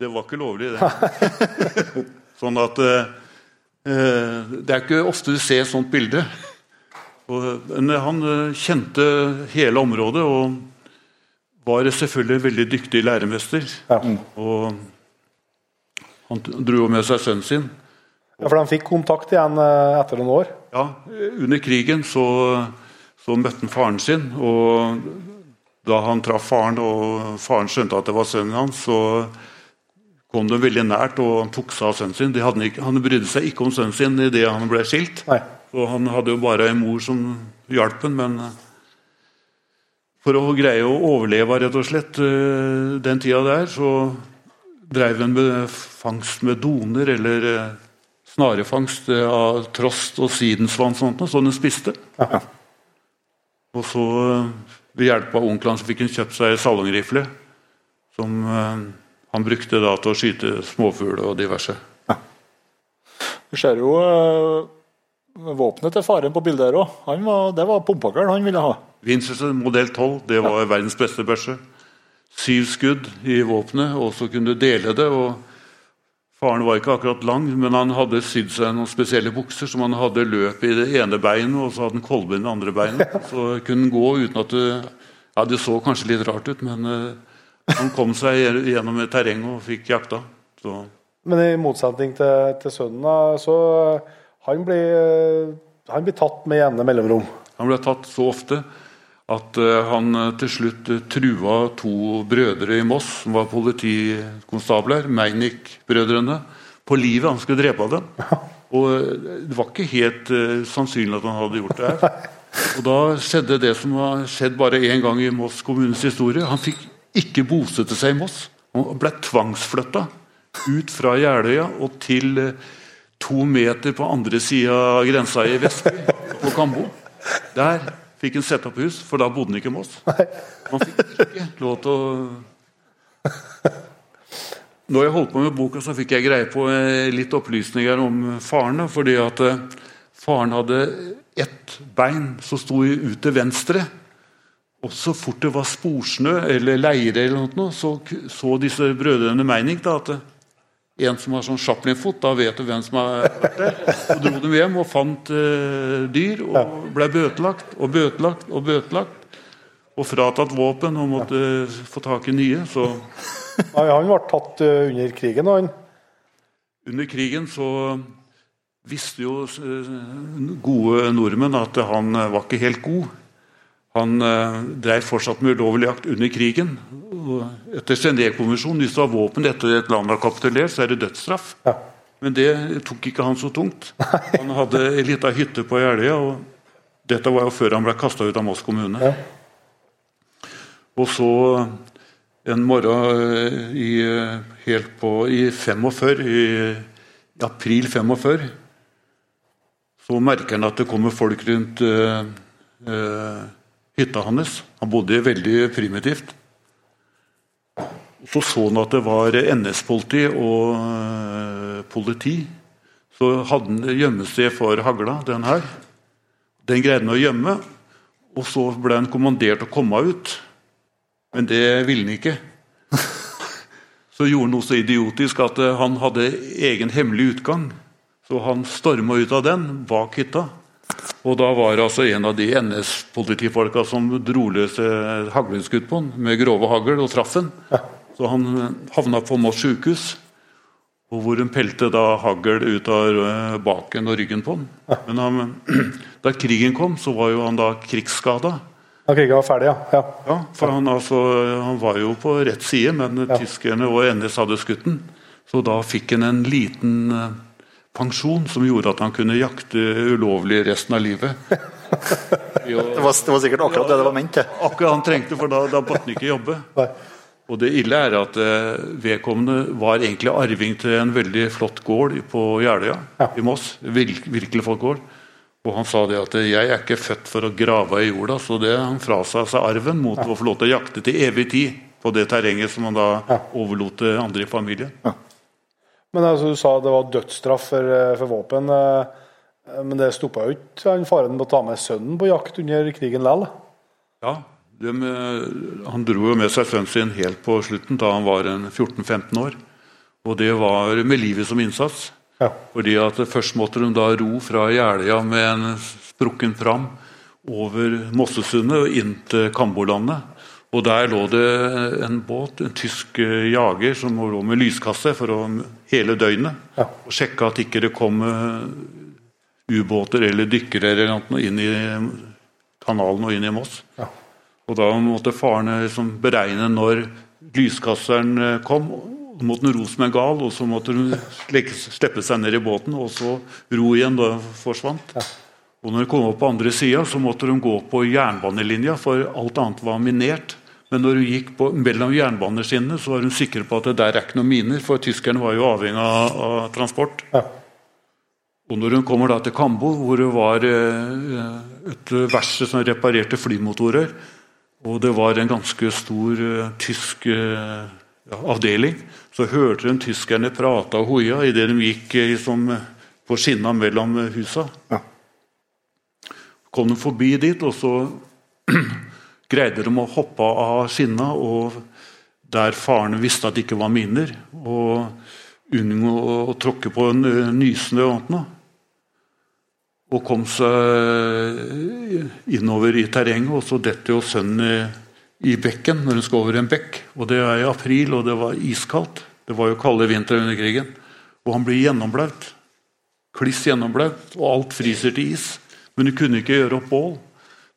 Det var ikke lovlig, det. sånn at eh, eh, Det er ikke ofte du ser et sånt bilde. Og, men han eh, kjente hele området og var selvfølgelig en veldig dyktig læremester. Ja. Og han dro jo med seg sønnen sin. ja, For de fikk kontakt igjen eh, etter noen år? Ja, Under krigen så, så møtte han faren sin, og da han traff faren og faren skjønte at det var sønnen hans, så kom de veldig nært og han tok seg av sønnen sin. Ikke, han brydde seg ikke om sønnen sin idet han ble skilt. Nei. Og han hadde jo bare en mor som hjalp ham, men for å greie å overleve rett og slett eh, den tida der, så drev han med fangst med doner eller eh, snarefangst eh, av trost og sidensvann sånt, sånn som han spiste. Og så eh, ved hjelp av onkelen så fikk han kjøpt seg salongrifle, som eh, han brukte da til å skyte småfugl og diverse. Du ser jo eh, våpenet til faren på bildet her òg. Det var pumpakeren han ville ha. Winchester modell 12 det var verdens beste børse. Syv skudd i våpenet, og så kunne du dele det. og Faren var ikke akkurat lang, men han hadde sydd seg noen spesielle bukser som han hadde løp i det ene beinet, og så hadde han kolben i det andre beinet. Så kunne han gå uten at det Ja, det så kanskje litt rart ut, men uh, han kom seg gjennom terrenget terreng og fikk jakta. Så Men i motsetning til, til sønnen, så han blir, eh, han blir tatt med jevne mellomrom. Han ble tatt så ofte at eh, han eh, til slutt eh, trua to brødre i Moss, som var politikonstabler, Meinick-brødrene, på livet. Han skulle drepe dem. Og det var ikke helt uh, sannsynlig at han hadde gjort det her. Og da skjedde det som har skjedd bare én gang i Moss kommunes historie. Han fikk ikke bosette seg i Moss. Han ble tvangsflytta ut fra Jeløya og til uh, to meter på andre sida av grensa i Vestby, på Kambo. Der fikk han sette opp hus, for da bodde han ikke i Moss. Man fikk ikke lov til å Når jeg holdt på med boka, så fikk jeg greie på eh, litt opplysninger om faren. fordi at eh, faren hadde ett bein som sto ut til venstre. Og så fort det var sporsnø eller leire, eller noe, så så disse brødrene Meining da, at en som har sånn Chaplin-fot, da vet du hvem som har vært der. Så dro dem hjem og fant uh, dyr og ble bøtelagt og bøtelagt og bøtelagt. Og fratatt våpen og måtte uh, få tak i nye. Så Nei, Han ble tatt uh, under krigen, han. Under krigen så visste jo gode nordmenn at han var ikke helt god. Han eh, drev fortsatt med ulovlig jakt under krigen. Etter Genévekonvensjonen, hvis du har våpen etter et land har kapitulert, så er det dødsstraff. Ja. Men det tok ikke han så tungt. Han hadde ei lita hytte på Jeløya, og dette var jo før han ble kasta ut av Moss kommune. Ja. Og så en morgen eh, i, helt på, i 45, i, i april 45, så merker han at det kommer folk rundt uh, uh, hytta hans. Han bodde veldig primitivt. Så så han at det var NS-politi og uh, politi. Så hadde han gjemmested for hagla, den her. Den greide han å gjemme, og så ble han kommandert å komme ut. Men det ville han ikke. Så gjorde han noe så idiotisk at uh, han hadde egen hemmelig utgang. Så han storma ut av den, bak hytta. Og da var det altså en av de NS-politifolka som dro løs hagleskudd på han med grove hagl og traff han. Så han havna på Moss sjukehus, hvor hun pelte da hagl ut av eh, baken og ryggen på han. Men han, da krigen kom, så var jo han da krigsskada. Da krigen var ferdig, ja. ja. Ja, for han, altså, han var jo på rett side, men Ja. tyskerne og NS hadde skutt han. Så da fikk han en liten eh, pensjon som gjorde at han kunne jakte ulovlig resten av livet. Det var, det var sikkert akkurat det det var ment til. akkurat han trengte, for da, da måtte han ikke jobbe. Og det ille er at eh, vedkommende var egentlig arving til en veldig flott gård på Jeløya Ja. i Moss. Vir, virkelig flott gård. Og han sa det at eh, 'jeg er ikke født for å grave i jorda', så det han frasa seg arven mot å få lov til å jakte til evig tid på det terrenget som han da Ja. overlot til andre i familien. Men altså, du sa det var dødsstraff for, eh, for våpen. eh, Men det stoppa jo ikke faren med å ta med sønnen på jakt under krigen likevel. Ja, eh, Han dro jo med seg sønnen sin helt på slutten, da han var 14-15 år. Og det var med livet som innsats. Ja. Fordi at Først måtte de da ro fra Jeløya med en sprukken pram over Mossesundet og inn til Kambolandet. Og Der lå det en båt, en tysk eh, jager, som lå med lyskasse for å, hele døgnet. Ja. Og sjekka at ikke det kom eh, ubåter eller dykkere eller noe inn i kanalen og inn i Moss. Ja. Og da måtte faren liksom beregne når lyskasseren eh, kom. Så måtte hun ro som en gal, og så måtte hun slippe seg ned i båten, og så ro igjen da hun forsvant. Og når hun kom opp på andre sida, så måtte hun gå på jernbanelinja, for alt annet var minert. Men når hun gikk på, mellom jernbaneskinnene, så var hun sikker på at det der er ikke noen miner, for tyskerne var jo avhengig av, av transport. Ja. Og når hun kommer da til Kambo, hvor det var eh, et verksted som reparerte flymotorer, og det var en ganske stor eh, tysk eh, ja, avdeling, så hørte hun tyskerne prate og hoia idet de gikk liksom, på skinna mellom husa. Ja. Kom de forbi dit, og så greide de å hoppe av skinna, og der faren visste at det ikke var miner, og unngå å tråkke på en eh, nysnø og noe og kom seg innover i terrenget, og så detter jo sønnen i- i bekken når hun skal over en bekk. Og Det er i april, og det var iskaldt. Det var jo kalde vintre under krigen. Og han blir gjennomblaut. Kliss gjennomblaut, og alt fryser til is. Men hun kunne ikke gjøre opp bål.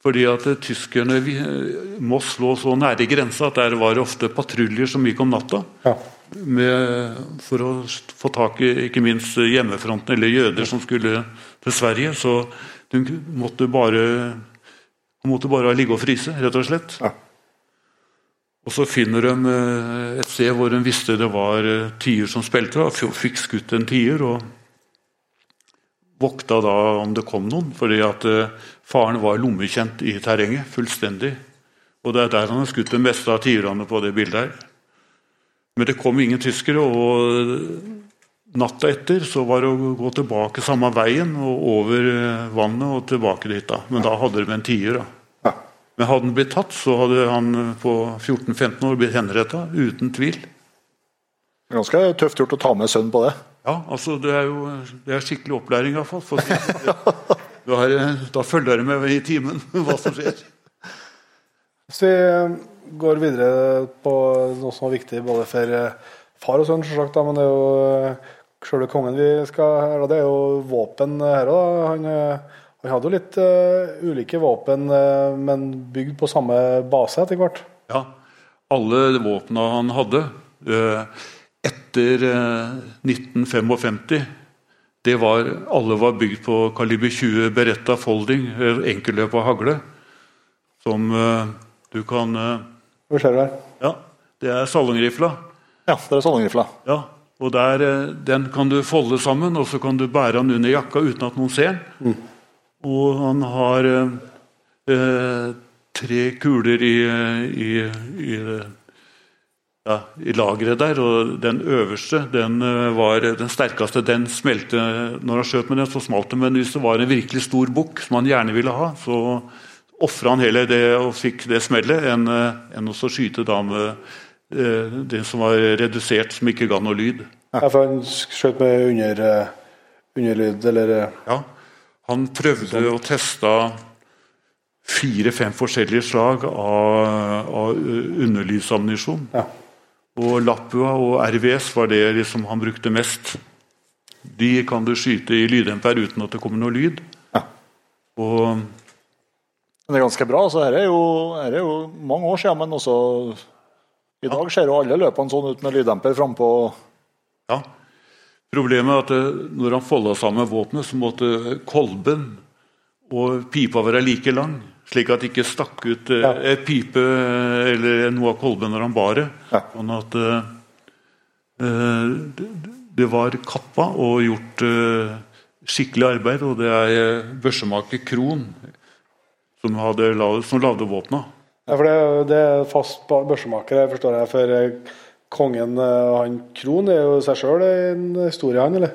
Fordi at eh, tyskerne må Moss lå så nære grensa at der var det ofte patruljer som gikk om natta. Ja. med, for å få tak i ikke minst hjemmefronten eller jøder som skulle til Sverige. Så de måtte bare, måtte bare ligge og fryse, rett og slett. Ja. Og så finner de eh, et sted hvor de visste det var eh, tier som spilte, og fikk skutt en tier. og vokta da om det kom noen, fordi at eh, faren var lommekjent i terrenget. Fullstendig. Og det er der han har skutt det meste av tiurene på det bildet her. Men det kom ingen tyskere, og natta etter så var det å gå tilbake samme veien og over eh, vannet og tilbake dit. da. Men da hadde de en tier. da. Men hadde han blitt tatt, så hadde han eh, på 14-15 år blitt henretta, uten tvil. Ganske tøft gjort å ta med sønnen på det. Ja, altså det er jo det er skikkelig opplæring iallfall. For du har, eh, da følger dere med i timen hva som skjer. Hvis vi eh, går videre på noe som er viktig både for eh, far og sønn, selvsagt, men det er jo selve kongen vi skal det er jo våpen her òg. Han, han hadde jo litt uh, ulike våpen, men bygd på samme base etter hvert. Ja, alle våpna han hadde uh, etter eh, 1955 det var, Alle var bygd på kaliber 20 Beretta Folding, eh, enkelløp og hagle. Som eh, du kan Hva ser du her? Ja, det er salongrifla. Ja, det er salongrifla. Ja, og der, eh, Den kan du folde sammen, og så kan du bære den under jakka uten at noen ser den. Og han har eh, tre kuler i, i, i, ja, i lageret der, og den øverste den eh, var den sterkeste. Den smelte Når han skjøt med den, så smalt den. Men hvis det var en virkelig stor bukk som han gjerne ville ha, så ofra han heller det og fikk det smellet, enn eh, enn å skyte da med eh, det som var redusert, som ikke ga noe lyd. Ja, for han skjøt med under, underlyd, eller Ja, han prøvde å teste fire-fem forskjellige slag av, av underlydsammunisjon. Ja. Og Lappua og RVS var det liksom han brukte mest. De kan du skyte i lyddemper uten at det kommer noe lyd. Ja. Og Men det er ganske bra. så her er, jo- her er jo mange år siden, men også i dag ser jo alle løpene sånn ut med lyddemper frampå. ja, problemet er at eh, når han folda sammen våpenet, så måtte kolben og pipa være like lang, slik at det ikke stakk ut eh, Ja. et pipe eh, eller noe av kolben når han bar det. Ja. Sånn at eh, eh, det, det var kappa og gjort eh, skikkelig arbeid, og det er børsemaker Krohn som, hadde, som lagde våpna. Ja, for det, det er fast børsemaker, forstår jeg. For kongen, han Krohn, er jo seg sjøl en historie, han, eller?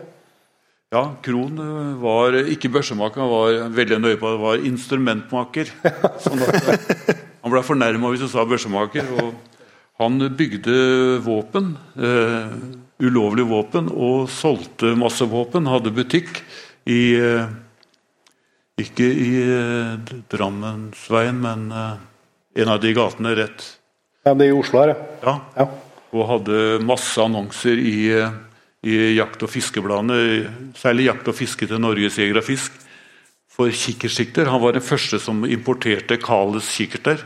Ja, Krohn eh, var ikke børsemaker, han var veldig nøye på det, var instrumentmaker. Sånn at, eh, han ble fornærma hvis du sa børsemaker. og Han bygde våpen, uh, ulovlige våpen, og solgte masse våpen. Hadde butikk i uh, Ikke i uh, Drammensveien, men eh, en av de gatene rett Ja, det er i Oslo her, ja. Ja, ja. og hadde masse annonser i, i jakt- og fiskebladene, særlig jakt og fiske til Norges Jeger og Fisk, for kikkertsikter. Han var den første som importerte Kales kikkerter.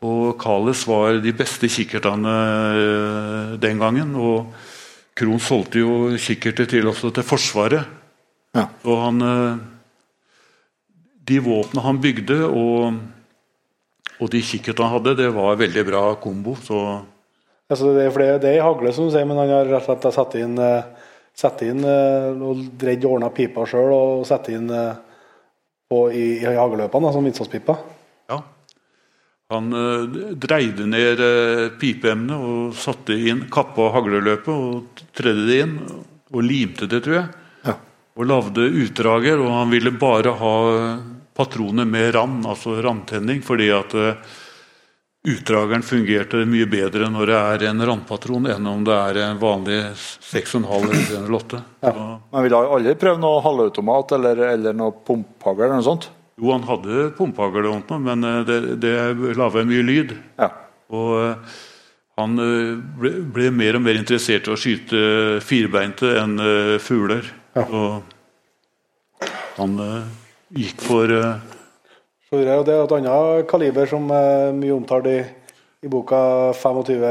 Og Kales var de beste kikkertene eh, den gangen. Og Krohn solgte jo kikkerter til, også til Forsvaret. Ja. Og han eh, De våpnene han bygde, og, og de kikkertene han hadde, det var en veldig bra kombo. Så Altså, det, er, for det, det er i hagle, som du sier, men han har rett og slett satt inn, eh, satt inn eh, og dredd ordna pipa sjøl og satt inn eh, på, i, i hagløpene, som innsatspipa. Ja. Han dreide ned pipeemnet og satte inn kappa hagleløpet og tredde det inn. Og limte det, tror jeg. Ja. Og lagde utdrager. Og han ville bare ha patroner med rand, altså randtenning, fordi at utdrageren fungerte mye bedre når det er en randpatron enn om det er en vanlig 6,5 eller 8. Ja. Men ville aldri prøvd noe halvautomat eller, eller noe pumphagl eller noe sånt? jo, han hadde pumphagl, men eh, det, det laga mye lyd. Ja. Og eh, han eh, ble, ble mer og mer interessert i å skyte firbeinte enn fugler. fugler. Og han gikk for eh, Så det er det er et annet kaliber som er mye omtalt i, i boka 25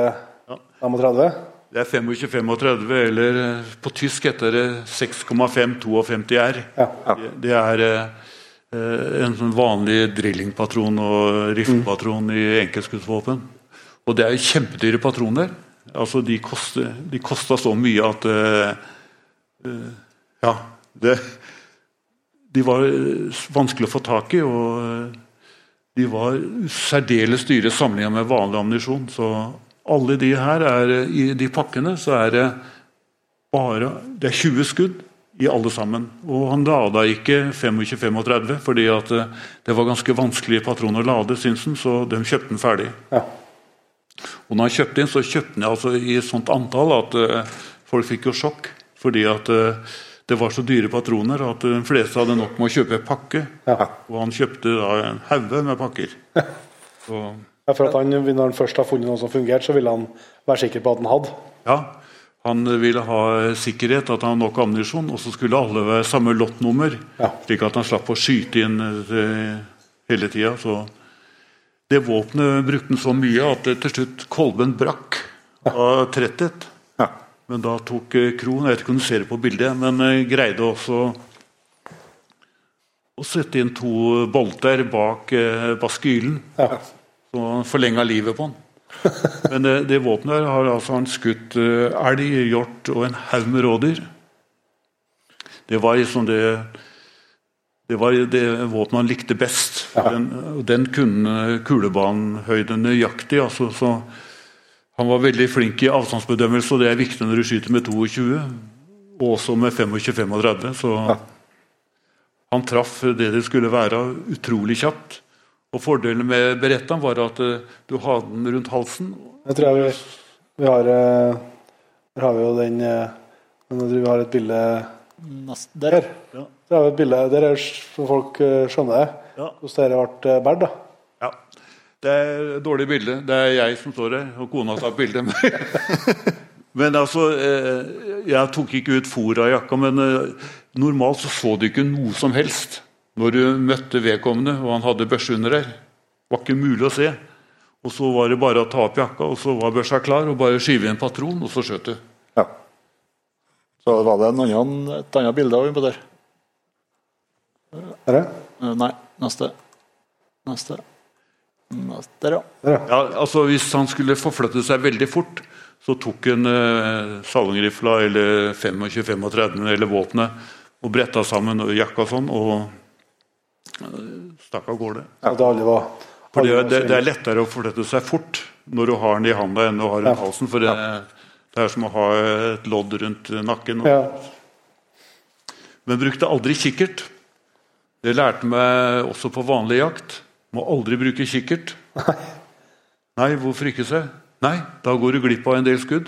Ja. 35. Det er 25-35, eller eh, på tysk heter det 6,5-52 R. Det, det er eh, en sånn vanlig drillingpatron og riflepatron i enkeltskuddsvåpen. Og det er jo kjempedyre patroner. Altså, de, koster, kosta så mye at eh, eh, Ja. Det, de var eh, vanskelig å få tak i, og eh, de var særdeles dyre sammenlignet med vanlig ammunisjon. Så alle de her er, i de pakkene så er det bare det er 20 skudd i alle sammen. Og han lada ikke 25-35 fordi at eh, det var ganske vanskelig patron å lade, syns han, så de kjøpte den ferdig. Ja. Og når han kjøpte inn, så kjøpte han altså i et sånt antall at folk fikk jo sjokk. Fordi at det var så dyre patroner at de fleste hadde nok med å kjøpe pakke. Ja. Og han kjøpte da en haug med pakker. Så, Ja, for at han, Når han først har funnet noe som fungerte, så ville han være sikker på at han hadde. ja, han ville ha sikkerhet, at han hadde nok ammunisjon, og så skulle alle være samme lottnummer. Ja. Slik at han slapp å skyte inn eh, hele tida. Så det våpenet brukte han så mye at det til slutt kolben brakk av tretthet. Men da tok eh, Krohn Jeg vet ikke om du ser det på bildet, men eh, greide også å sette inn to bolter bak eh, baskylen. Ja. Så han forlenga livet på den. Men det, det våpenet der har altså han skutt elg, hjort og en haug med rådyr. Det var liksom det det var det våpenet han likte best. Den, den kunne kulebanehøyde nøyaktig. Altså, så han var veldig flink i avstandsbedømmelse, og det er viktig når du skyter med 22. Og også med 25-35. Så han traff det det skulle være, utrolig kjapt. Og Fordelen med berettaen var at eh, du hadde den rundt halsen. Jeg tror jeg vi, vi har Der Her har vi jo den eh, men jeg tror Vi har et bilde der. Der har vi et bilde der er, så folk eh, skjønner det. Ja. hvordan dette ble båret. Det er et dårlig bilde. Det er jeg som står her, og kona tar bildet. men altså, eh, jeg tok ikke ut fôr av jakka, men eh, normalt så så du ikke noe som helst når du møtte vedkommende, og han hadde børse under der. Det var ikke mulig å se. Og så var det bare å ta opp jakka, og så var børsa klar, og bare skyve inn patron, og så skjøt du. Ja. Så var det en annen, et annet bilde av henne på der. Er ja. Eh, Nei, neste. Neste. Der, ja. Ja. Altså Hvis han skulle forflytte seg veldig fort, så tok han eh, salongrifla eller 25-35 eller våpenet og bretta sammen og jakka sånn og eh, stakk av gårde. Ja. det aldri var For det, det, det er lettere å forflytte seg fort når du har den i handa enn du har rundt Ja. halsen. For det, det er som å ha et lodd rundt nakken. ja. Men brukte aldri kikkert. Det lærte meg også på vanlig jakt. Må aldri bruke kikkert. Nei, hvorfor ikke, se? Nei, da går du glipp av en del skudd.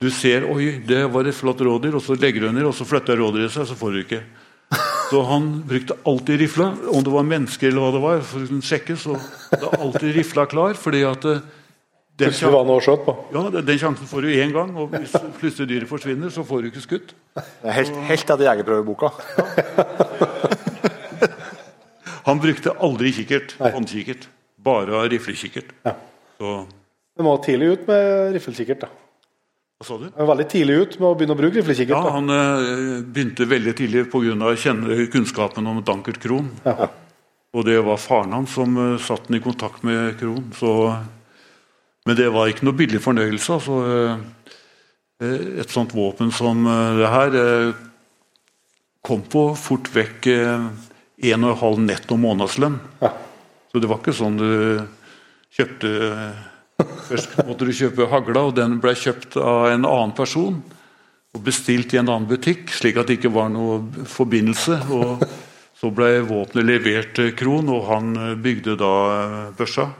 Du ser oi, det var et flott rådyr, og så legger du under, og så flytter rådyret seg, så får du ikke. Så han brukte alltid rifla, om det var mennesker eller hva det var, for å sjekke, så det er alltid rifla klar, fordi at eh, den, ja, den- sjansen får du én gang, og hvis plutselig dyret forsvinner, så får du ikke skutt. Det er helt, helt etter jegerprøveboka. Han brukte aldri kikkert, håndkikkert, bare riflekikkert. Ja. Så, Det må tidlig ut med riflekikkert, da. hva sa du? Han var veldig tidlig ut med å begynne å bruke Ja, riflekikkert. da. han eh, begynte veldig tidlig pga. kunnskapen om Dankert Krohn. Ja. Og det var faren hans som uh, satte han i kontakt med Krohn. Så, men det var ikke noe billig fornøyelse. Altså, eh, et sånt våpen som det her kom på fort vekk 1,5 netto månedslønn. Ja. Så det var ikke sånn du kjøpte Først måtte du kjøpe hagla, og den ble kjøpt av en annen person. Og bestilt i en annen butikk, slik at det ikke var noe forbindelse. og Så ble våpenet levert til Krohn, og han bygde da eh, børsa.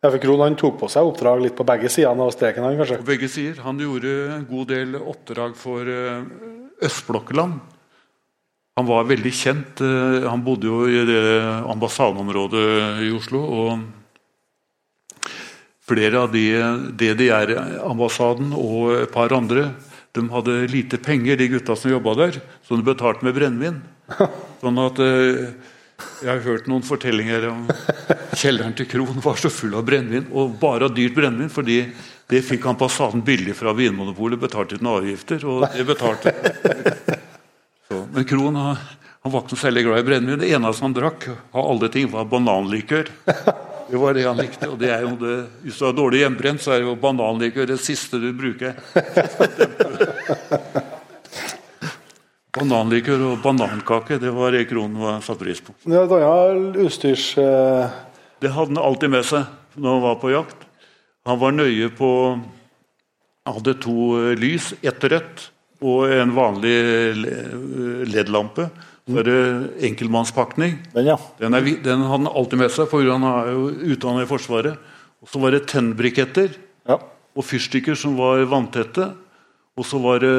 Ja, for Krohn han tok på seg oppdrag litt på begge sider av streken. han kanskje. På begge sider. Han gjorde en god del oppdrag for eh, østblokkland. Han var veldig kjent. eh, Han bodde jo i det ambassadeområdet i Oslo. og Flere av de DDR-ambassaden og et par andre de hadde lite penger, de gutta som jobba der, så de betalte med brennevin. Sånn at eh, Jeg har hørt noen fortellinger om kjelleren til Krohn var så full av brennevin, og bare av dyrt brennevin, fordi det fikk ambassaden billig fra Vinmonopolet, betalte uten avgifter, og det betalte så, Men Krohn han, han var ikke noe særlig glad i brennevin. Det eneste han drakk av alle ting, var bananlikør. Det var det han likte. og det er jo det, Hvis du har dårlig hjemmebrent, så er jo bananlikør det siste du bruker. Bananlikør og banankake, det var det Krohn satte pris på. Det er et utstyrs... eh, Det hadde han alltid med seg når han var på jakt. Han var nøye på Han hadde to eh, lys, ett rødt og en vanlig le- LED-lampe. Så er det enkeltmannspakning. Den, ja. Den, er, den hadde han alltid med seg, for han er jo utdannet i Forsvaret. Og så var det tennbriketter ja. og fyrstikker som var vanntette. Og så var det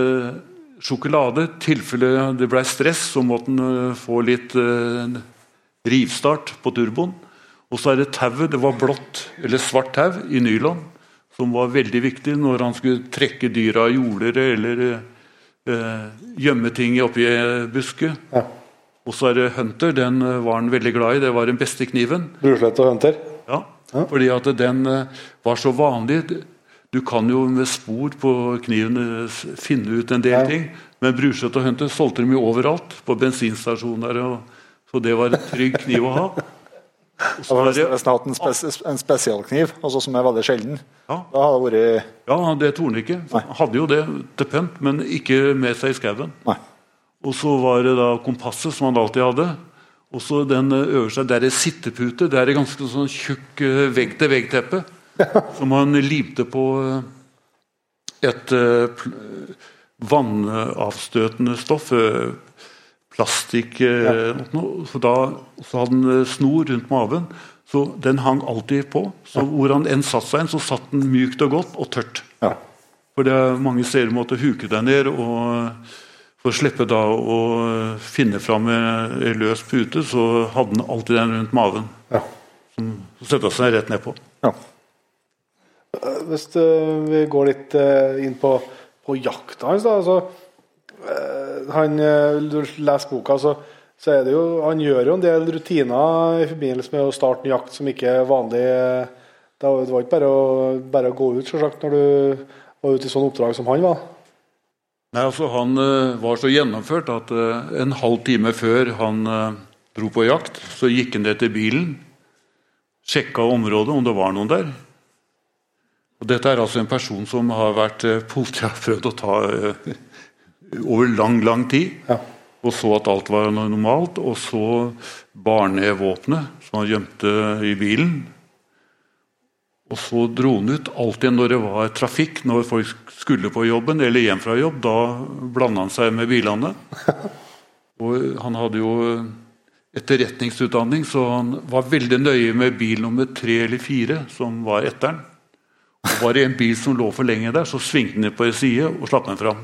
sjokolade. I tilfelle det ble stress, så måtte han eh, få litt eh, rivstart på turboen. Og så er det tauet. Det var blått eller svart tau i nylon, som var veldig viktig når han skulle trekke dyra av jorder eller eh, gjemme ting oppi busket. Ja. Og så er det Hunter. Den eh, var han veldig glad i. Det var den beste kniven. Brorslett og Hunter. Ja, fordi at den eh, var så vanlig. Du kan jo med spor på kniven eh, finne ut en del Ja. ting. Men Bruseth og Hunter solgte dem jo overalt. På bensinstasjoner. Og, så det var en trygg kniv å ha. Og så Da var det, hatt en, spes en spesialkniv, altså som er veldig sjelden. ja, Da hadde det vært ja, det torde han ikke. Han hadde jo det til pynt, men ikke med seg i skauen. Og så var det da kompasset, som han alltid hadde. Og så den eh, øverste, der er sittepute. Det er et ganske sånn tjukk eh, vegg-til-vegg-teppe. som han limte på eh, et vannavstøtende stoff. Eh, Plastikk ja. noe. Så da så hadde han eh, snor rundt maven. Så den hang alltid på. Så hvor han enn satt seg, inn, så satt den mykt og godt og tørt. Ja. For det er mange steder du måtte huke deg ned og for å slippe da å finne fram en løs pute, så hadde han alltid den rundt maven. Ja. Som han seg rett nedpå. Ja. Hvis eh, vi går litt eh, inn på, på jakta hans, da. Altså, eh, han, eh, leser boka, så, så er det jo Han gjør jo en del rutiner i forbindelse med å starte en jakt som ikke er vanlig. Det var ikke bare å, bare å gå ut, selvsagt, når du var ute i sånn oppdrag som han var. Nei, altså Han eh, var så gjennomført at eh, en halv time før han eh, dro på jakt, så gikk han ned til bilen, sjekka området, om det var noen der. Og Dette er altså en person som har vært eh, Politiet har prøvd å ta eh, over lang, lang tid. Ja. Og så at alt var normalt. Og så bar ned våpenet som han gjemte i bilen. Og så dro han ut alltid når det var trafikk, når folk skulle på jobben eller hjem fra jobb. Da blanda han seg med bilene. Og han hadde jo etterretningsutdanning, så han var veldig nøye med bil nummer tre eller fire, som var etteren. Og var det en bil som lå for lenge der, så svingte han på en side og slapp den fram.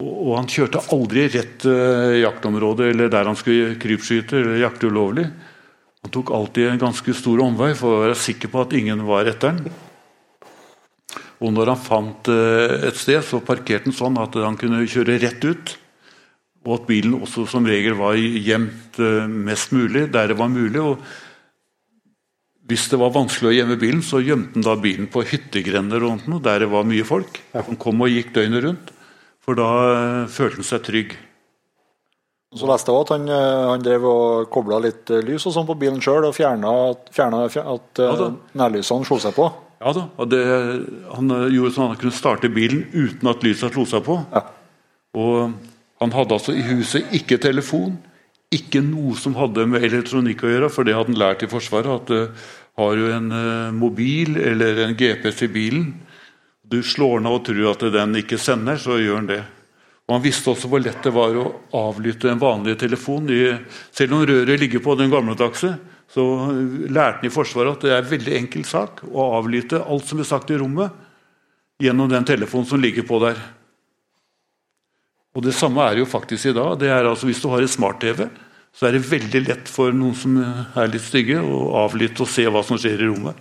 Og, han kjørte aldri rett eh, jaktområde eller der han skulle krypskyte eller jakte ulovlig. Han tok alltid en ganske stor omvei for å være sikker på at ingen var etter han. Og når han fant eh, et sted, så parkerte han sånn at han kunne kjøre rett ut. Og at bilen også som regel var gjemt eh, mest mulig der det var mulig. og hvis det var vanskelig å gjemme bilen, så gjemte han da bilen på hyttegrender og der det var mye folk. Han kom og gikk døgnet rundt, for da eh, følte han seg trygg. Så leste jeg at han, eh, han drev og kobla litt eh, lys og sånn på bilen sjøl, og fjerna, fjerna fjer- at Ja nærlysene slo seg på. Ja da, det, Han gjorde sånn at han kunne starte bilen uten at lysene slo seg på. Ja. Og Han hadde altså i huset ikke telefon, ikke noe som hadde med elektronikk å gjøre, for det hadde han lært i Forsvaret. at uh, Har du en uh, mobil eller en GPS i bilen, du slår den og tror at den ikke sender, så gjør den det. Og Han visste også hvor lett det var å avlytte en vanlig telefon. Selv om røret ligger på den gamledagse, så lærte han i Forsvaret at det er en veldig enkel sak å avlytte alt som er sagt i rommet, gjennom den telefonen som ligger på der. Og Det samme er jo faktisk i dag. Det er altså Hvis du har en smart-TV, så er det veldig lett for noen som er litt stygge, å avlytte og se hva som skjer i rommet.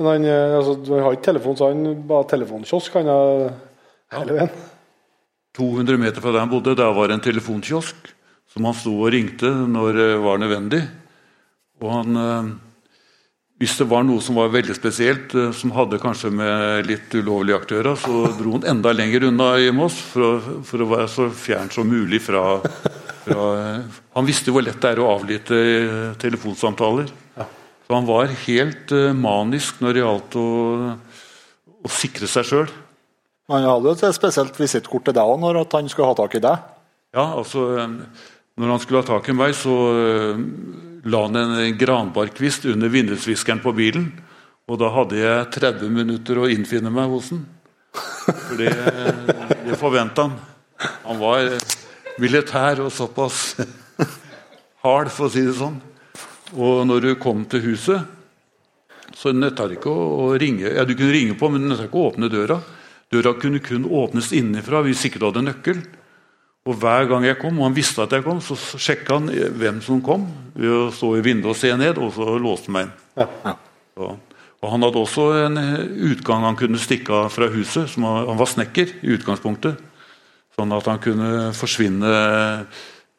Men han, eh, altså, han har ikke telefon, så han bare telefonkiosk han har hele veien. 200 meter fra der han bodde, der var det en telefonkiosk. som han sto og ringte når det var nødvendig. Og han, eh, hvis det var noe som var veldig spesielt, eh, som hadde kanskje med litt ulovlig jakt å gjøre, så dro han enda lenger unna i Moss for å, for å være så fjern som mulig fra, fra Han visste hvor lett det er å avlytte telefonsamtaler. Så han var helt manisk når det gjaldt å, å sikre seg sjøl. Han hadde jo et spesielt visittkort til deg òg, når han skulle ha tak i deg. Ja, altså Når han skulle ha tak i meg, så la han en granbarkvist under vindusviskeren på bilen. Og da hadde jeg 30 minutter å innfinne meg hos han. For det, det forventa han. Han var militær og såpass hard, for å si det sånn. Og når du kom til huset, så nytta det ikke å ringe. Ja, du kunne ringe på, men det nytta ikke å åpne døra. Døra kunne kun åpnes innenfra hvis ikke du hadde nøkkel. Og Hver gang jeg kom, og han visste at jeg kom, så sjekka han hvem som kom. ved å stå i vinduet og se ned, og så låste han meg inn. Ja. Så, og Han hadde også en utgang han kunne stikke av fra huset. Som han, han var snekker i utgangspunktet. Sånn at han kunne forsvinne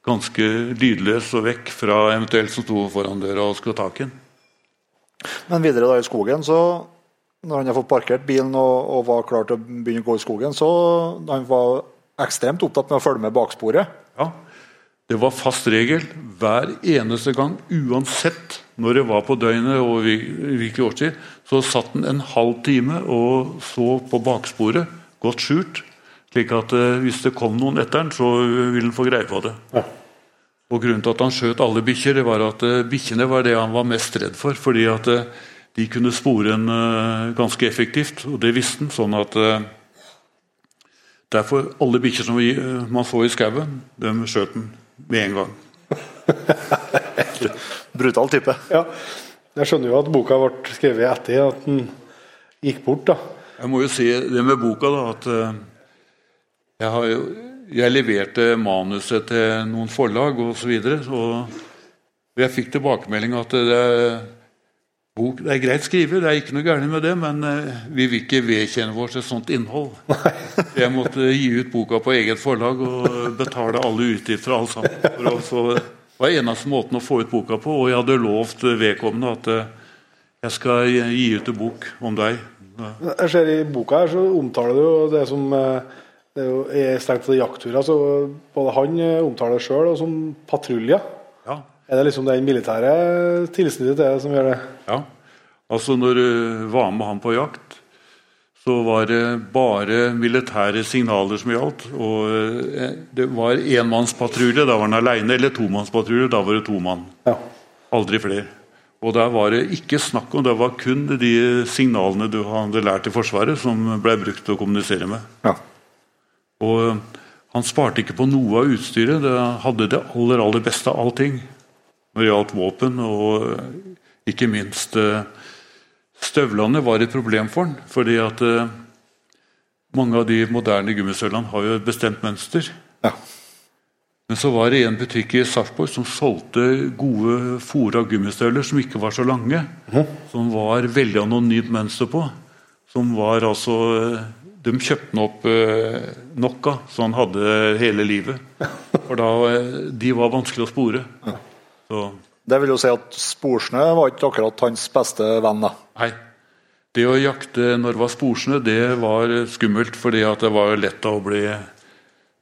ganske lydløs og vekk fra eventuelt som sto foran døra og skulle ha tak i den. Men videre da i skogen, så når han har fått parkert bilen og, og var klar til å begynne å gå i skogen, så han var ekstremt opptatt med å følge med baksporet. Ja, Det var fast regel hver eneste gang, uansett når det var på døgnet og hvilken årstid, så satt han en halv time og så på baksporet, godt skjult. Slik at eh, hvis det kom noen etter han, så ville han få greie på det. Ja. Og Grunnen til at han skjøt alle bikkjer, det var at eh, bikkjene var det han var mest redd for. fordi at eh, de kunne spore en eh, ganske effektivt, og det visste han. sånn at eh, Derfor alle bikkjer som eh, man så i skauen, dem skjøt han med en gang. Brutal type. Ja. Jeg skjønner jo at boka ble skrevet etter at den gikk bort. da. Jeg må jo si det med boka, da, at eh, jeg, har jeg leverte manuset til noen forlag osv. Og, så videre, og jeg fikk tilbakemelding at det er, bok, det er greit skrevet, det er ikke noe galt med det, men eh, vi vil ikke vedkjenne oss et sånt innhold. Jeg måtte gi ut boka på eget forlag og betale alle utgifter og alt sammen. For å få, det var eneste måten å få ut boka på, og jeg hadde lovt vedkommende at eh, jeg skal gi ut en bok om deg. Jeg ser I boka her så omtaler du det som eh, det er jo er strengt tatt jaktturer. Så både han eh, omtaler det sjøl som patruljer. Ja, Er det liksom den militære tilsnittet til det som gjør det? Ja, altså når du var med han på jakt, så var det bare militære signaler som gjaldt. Og eh, det var enmannspatrulje, da var han aleine, eller tomannspatrulje, da var det to mann. Ja. Aldri flere. Og der var det ikke snakk om, det var kun de signalene du hadde lært i Forsvaret, som ble brukt til å kommunisere med. Ja. Og han sparte ikke på noe av utstyret. Det hadde det aller, aller beste av allting. Når det gjaldt våpen, og ikke minst eh, Støvlene var et problem for han, fordi at eh, mange av de moderne gummistøvlene har jo et bestemt mønster. Ja. Men så var det en butikk i Sarpsborg som solgte gode fòra gummistøvler som ikke var så lange. Som var veldig anonymt mønster på. Som var altså eh, De kjøpte opp eh, nok av, så han hadde hele livet. For da eh, De var vanskelig å spore. Så Det vil jo si at sporsnø var ikke akkurat hans beste venn. da. Nei. Det å jakte når det var sporsnø, det var skummelt, fordi det var lett å bli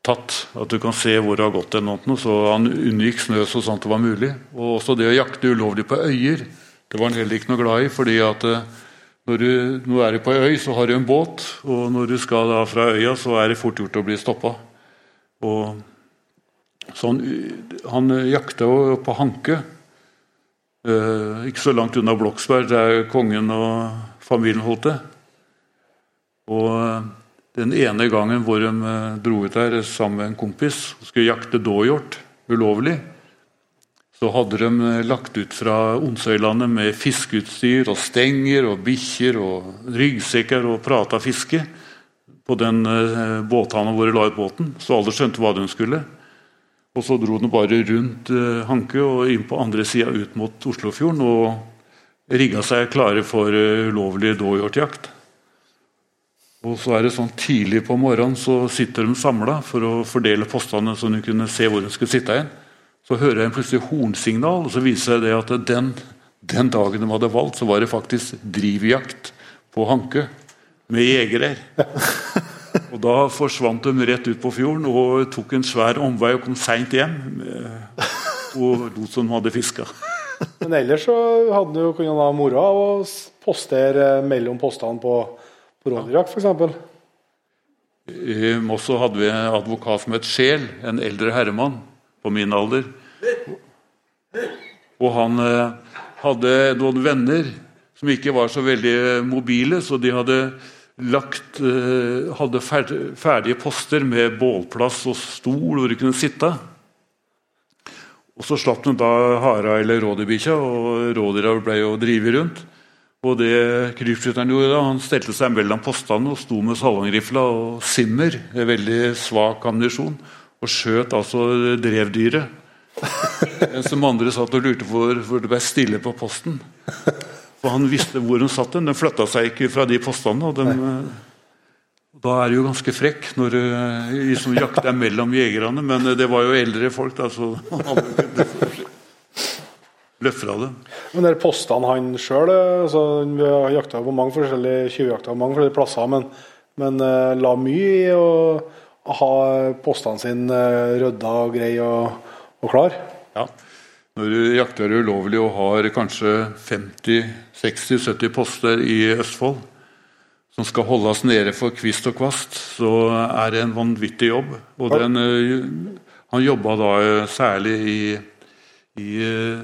tatt. At du kan se hvor det har gått. noe, Så han unngikk snø så sant det var mulig. Og også det å jakte ulovlig på øyer, det var han heller ikke noe glad i. fordi at eh, når du, nå er du på øy, så har du en båt, og når du skal da fra øya, så er det fort gjort å bli stoppa. Han, han jakta jo på Hanke. Eh, ikke så langt unna Bloksberg, der kongen og familien holdt til. Og eh, den ene gangen hvor de eh, dro ut der sammen med en kompis og skulle jakte dåhjort ulovlig, så hadde de eh, lagt ut fra Onsøylandet med fiskeutstyr og stenger og bikkjer og ryggsekker og prata fiske på den eh, båthavna hvor de la ut båten, så alle skjønte hva de skulle. Og så dro de bare rundt eh, Hanke og inn på andre sida ut mot Oslofjorden og rigga seg klare for ulovlig dåhjortjakt. Og så er det sånn Tidlig på morgenen så sitter de samla for å fordele postene så de kunne se hvor de skulle sitte igjen. Så hører jeg plutselig hornsignal, og så viser det at den, den dagen de hadde valgt, så var det faktisk drivjakt på hanke med jegere. Og da forsvant de rett ut på fjorden og tok en svær omvei og kom seint hjem. eh, Og lot som de hadde fiska. Men ellers så hadde du jo kunnet ha moro av å postere mellom postene på, på rådyrjakt, f.eks. I Moss hadde vi en advokat som het Sjel, en eldre herremann på min alder. Og han eh, hadde noen venner som ikke var så veldig mobile, så de hadde lagt eh, hadde ferdige poster med bålplass og stol hvor de kunne sitte. Og Så slapp de da hara eller rådyrbikkja, og rådyra ble jo drevet rundt. Og det krypskytteren gjorde da, han stelte seg mellom postene og sto med salongrifla og simmer, veldig svak ammunisjon, og skjøt altså drevdyret. Mens de andre satt og lurte på hvor det ble stille på posten. For han visste hvor hun satt den. Den flytta seg ikke fra de postene. og den, Da er det jo ganske frekk når du liksom jakter mellom jegerne. Men det var jo eldre folk, da, så alle kunne det. Men de postene han sjøl altså, Vi har jakta på mange forskjellige tjuvjakter på mange forskjellige plasser, men, men eh, la mye i å ha postene sine uh, rydda og greie og, og klar. Ja. Når du jakter ulovlig og har kanskje 50-60-70 poster i Østfold som skal holdes nede for kvist og kvast, så er det en vanvittig jobb. Og den, eh, han jobba da eh, særlig i, i eh,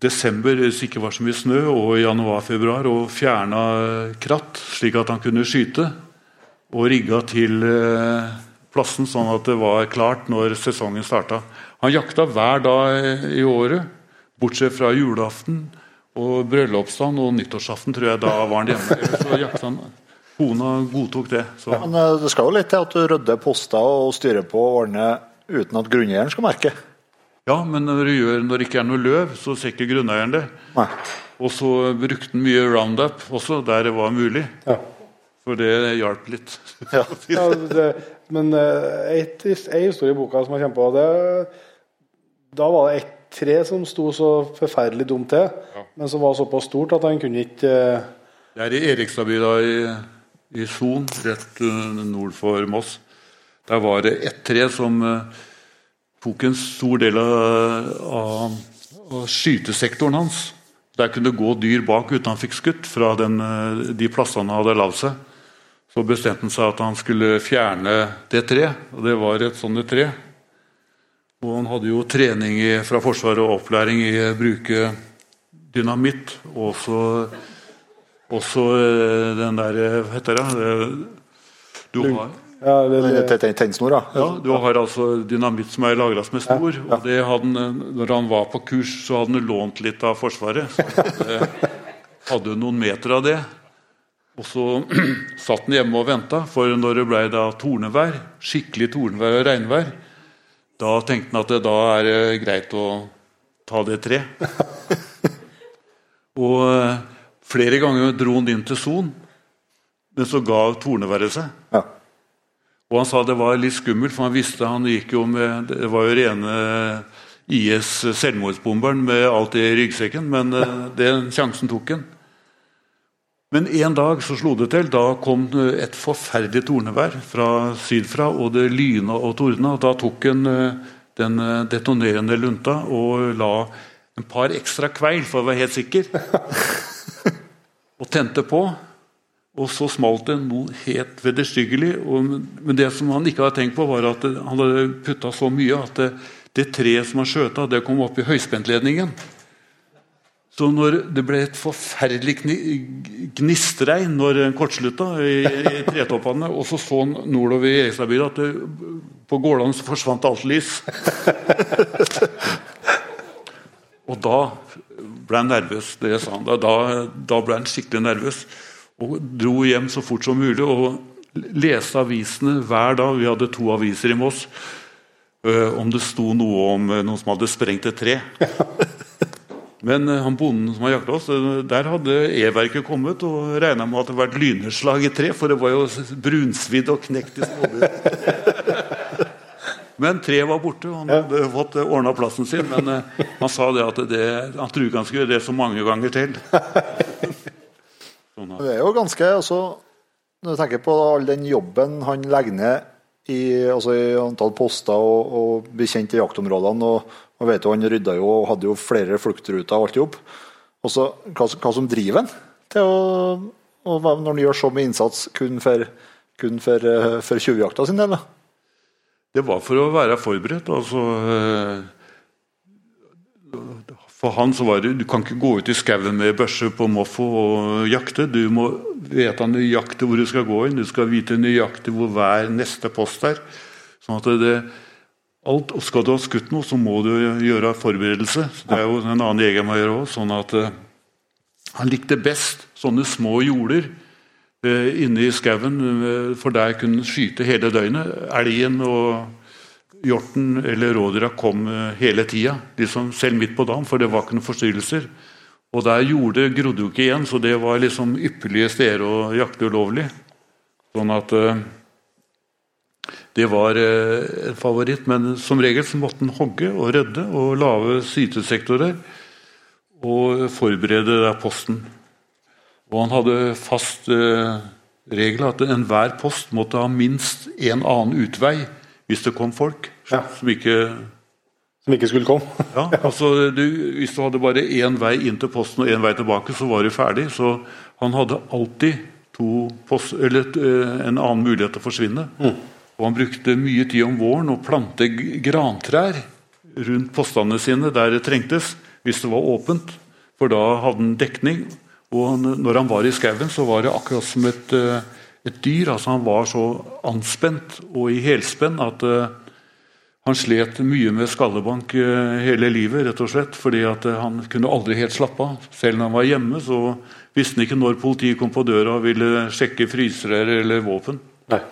desember, hvis det ikke var så mye snø, og i januar-februar, og fjerna eh, kratt, slik at han kunne skyte. Og rigga til eh, plassen sånn at det var klart når sesongen starta. Han jakta hver dag i året, bortsett fra julaften og bryllupsdagen og nyttårsaften, tror jeg. Da var han hjemme. Så jakta han. Kona godtok det. Så. Men eh, det skal jo litt til at du rydder poster og styrer på og ordner uten at grunneieren skal merke. Ja, men når det, gjør, når det ikke er noe løv, så ser ikke grunneieren det. Nei. Og så brukte han mye Roundup også, der det var mulig. Ja. For det hjalp litt. Ja. Ja, det, men eh, ei historie i boka som jeg kommer på, det, da var det ett tre som sto så forferdelig dumt til, men som var såpass stort at han kunne ikke eh, Det er i Erikstadbygda i, i Son, rett eh, nord for Moss. Der var det ett tre som uh, tok en stor del av, av, av skytesektoren hans. Der kunne det gå dyr bak uten han fikk skutt fra den, eh, de plassene han hadde lagd seg. Så bestemte han seg at han skulle fjerne det treet, og det var et sånt tre. Og han hadde jo trening i, fra Forsvaret og opplæring i å bruke dynamitt. Og så også eh, den der Hva heter det? Du har, ja, det, Den te- te- ja, du har altså dynamitt som er lagra med stor. Og det hadde han, eh, når han var på kurs, så hadde han lånt litt av Forsvaret. Så hadde, hadde noen meter av det. Og så satt han hjemme og venta, for når det ble da tornevær, skikkelig tornevær og regnvær, da tenkte han at det, da er det greit å ta det tre. Og eh, flere ganger dro han inn til Son, men så ga torneværet seg. Ja. Og han sa det var litt skummelt, for han visste han gikk jo med Det var jo rene IS selvmordsbomberen med alt det i ryggsekken, men eh, den sjansen tok han. Men en dag så slo det til. Da kom et forferdelig tornevær fra sydfra, og det lyna og tordna. Da tok han eh, den eh, detonerende lunta og la en par ekstra kveil, for å være helt sikker, og tente på. Og så smalt det noe helt vederstyggelig. Men det som han ikke hadde tenkt på, var at han hadde putta så mye at det, det treet som han skjøt av, det kom opp i høyspentledningen. Så når det ble et forferdelig gnistregn når den kortslutta i, i tretoppene, og så så han nordover i Erikstadbygda at det, på gårdene så forsvant alt lys. Og da ble han nervøs. det sa han. Da, da, ble han skikkelig nervøs. Og dro hjem så fort som mulig og leste avisene hver dag. Vi hadde to aviser i Moss. øh, om det sto noe om øh, noen som hadde sprengt et tre. Men øh, han bonden som har jakta oss, øh, der hadde E-verket kommet og regna med at det hadde vært lynnedslag i tre, for det var jo brunsvidd og knekt i småbiter. Men treet var borte, og han hadde fått ordna plassen sin. Men eh, han sa det at det, han trodde ikke han skulle gjøre det så mange ganger til. Sånn Det er jo ganske også, Når du tenker på all den jobben han legger ned i, altså i antall poster og, og i jaktområdene og, og vet jo Han rydda jo og hadde jo flere fluktruter og alt i hop. Og så hva, hva som driver han til å å Når han gjør så mye innsats kun for, kun for, eh, for tjuvjakta sin del? det var for å være forberedt. altså... For han så var det Du kan ikke gå ut i skauen med børse på moffo og jakte. Du må vite nøyaktig hvor du skal gå inn. Du skal vite nøyaktig hvor hver neste post er. Sånn at det, alt, og Skal du ha skutt noe, så må du gjøre forberedelse. Det er jo en annen jeger må gjøre òg. Sånn at eh, han likte best sånne små jorder eh, inne i skauen, eh, for der kunne han skyte hele døgnet. Elgen og hjorten eller rådyra kom hele tida, liksom selv midt på dagen, for det var ikke noen forstyrrelser. Og der jordet grodde jo ikke igjen, så det var liksom ypperlige steder å jakte ulovlig. Sånn at det var eh, en favoritt, men som regel så måtte han hogge og rydde og lage sytesektorer og forberede der posten. Og han hadde fast eh, regel at enhver post måtte ha minst en annen utvei hvis det kom folk Ja. som ikke Som ikke skulle komme. ja, altså du, Hvis du hadde bare én vei inn til posten og én vei tilbake, så var du ferdig. Så han hadde alltid to post, eller, eh, en annen mulighet til å forsvinne. Og han brukte mye tid om våren å plante grantrær rundt postene sine der det trengtes, hvis det var åpent. For da hadde han dekning. Og han, når han var i skauen, så var det akkurat som et, eh, et dyr. altså Han var så anspent og i helspenn at eh, han slet mye med skallebank eh, hele livet, rett og slett, fordi han kunne aldri helt slappe av. Selv når han var hjemme, så visste han ikke når politiet kom på døra og ville sjekke frysere eller våpen. Nei.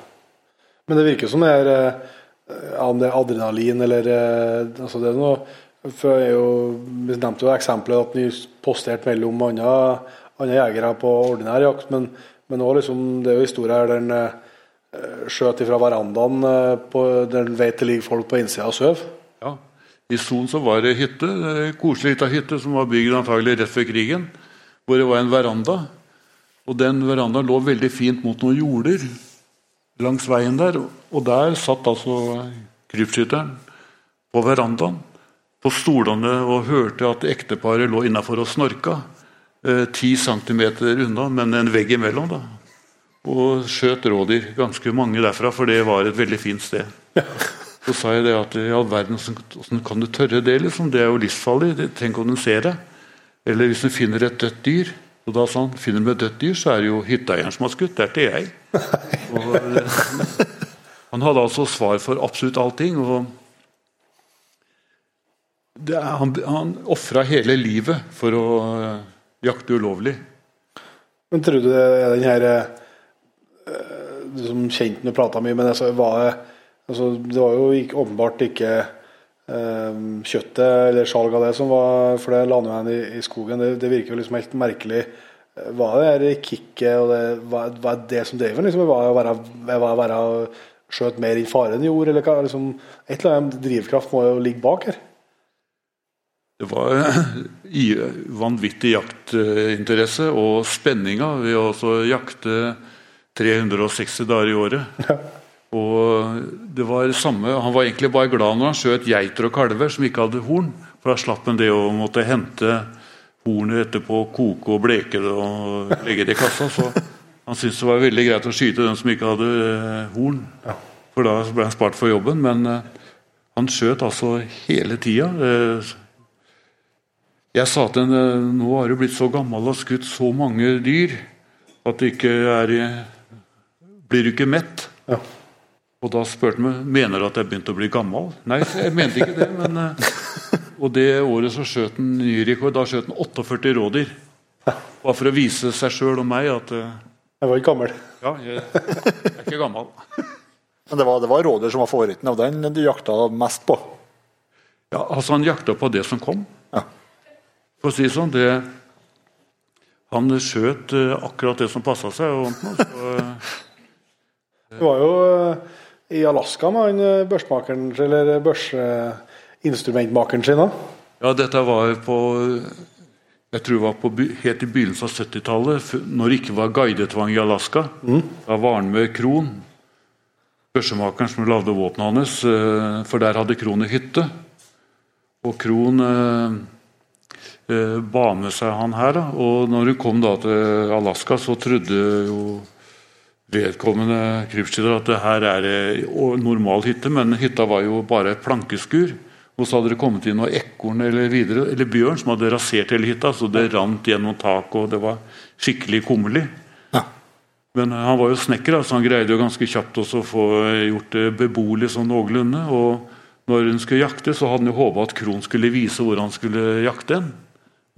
Men det virker som det er ja, om det er adrenalin eller eh, altså det er noe for jeg jo, Vi nevnte jo eksempelet at vi posterte mellom andre, andre jegere på ordinær jakt, men, men også liksom, det er jo historier der en eh, skjøt fra verandaen eh, på, der en vet det ligger folk på innsida og sover. Ja. I Son så var det hytte, koselig lita hytte som var bygd antagelig rett før krigen, hvor det var en veranda. Og den verandaen lå veldig fint mot noen jorder langs veien der. Og der satt altså krypskytteren på verandaen på stolene og hørte at ekteparet lå innafor og snorka. eh, Ti centimeter unna, men en vegg imellom. da. Og skjøt rådyr, ganske mange derfra, for det var et veldig fint sted. Så sa jeg det at i all verden, hvordan kan du tørre det? liksom? Det er jo livsfarlig. Tenk om den ser det. Eller hvis du finner et dødt dyr. Og da han finner du et dødt dyr, så er det jo hytteeieren som har skutt. Det er ikke jeg. Og, eh, han hadde altså svar for absolutt allting. og det Han, han ofra hele livet for å eh, jakte ulovlig. Men tror du det er den her eh, Du som kjente når og prata mye, men altså, var det altså, Det var jo ikke, åpenbart ikke kjøttet eller salget av det som var For det la nå igjen i, i skogen. Det, det virker jo liksom helt merkelig. Hva er det kicket og det, hva, hva, er det som driver? Liksom, Hva er å være, var det å være skjøt mer enn gjorde? Eller hva, liksom, et eller annet drivkraft må jo ligge bak her. Det var i- vanvittig jaktinteresse og spenninga ved å jakte 360 dager i året. Og det var det samme, Han var egentlig bare glad når han skjøt geiter og kalver som ikke hadde horn. For da slapp han det å måtte hente hornet etterpå, koke og bleke det og legge det i kassa. Så han syntes det var veldig greit å skyte den som ikke hadde eh, horn. For da ble han spart for jobben. Men eh, han skjøt altså hele tida. Eh, jeg sa til henne nå har du blitt så gammel og skutt så mange dyr at det ikke er Blir du ikke mett? Og da spurte han meg mener du at jeg begynte å bli gammel. Nei, jeg mente ikke det. men... eh, Og det året så skjøt han ny rekord. Da skjøt han 48 rådyr. Bare for å vise seg sjøl og meg at eh, Jeg var ikke gammel. ja, jeg, jeg er ikke gammel. Men det var, det var rådyr som var favoritten av den du jakta mest på. Ja, altså Han jakta på det som kom. Ja. For å si det sånn, det, Han skjøt eh, akkurat det som passa seg. Og, så, Det var jo i Alaska med han eh, børsmakeren eller børsinstrumentmakeren sin? da? Ja, dette var på jeg tror det var på, helt i begynnelsen av 70-tallet, når det ikke var guidetvang i Alaska. Mm. Da var han med Krohn, børsemakeren som lagde våpenet hans, eh, for der hadde Krohn en hytte. Og Krohn eh, eh, ba med seg han her. Da. Og når hun kom da til Alaska, så trodde jo vedkommende krypskytter at det her er en normal hytte, men hytta var jo bare et plankeskur. Og så hadde det kommet inn noe ekorn eller, videre, eller bjørn som hadde rasert hele hytta. Så det rant gjennom taket, og det var skikkelig kummerlig. Ja. Men eh, han var jo snekker, så han greide jo ganske kjapt også å få gjort det beboelig sånn noenlunde. Og når hun skulle jakte, så hadde han jo håpa at Krohn skulle vise hvor han skulle jakte en.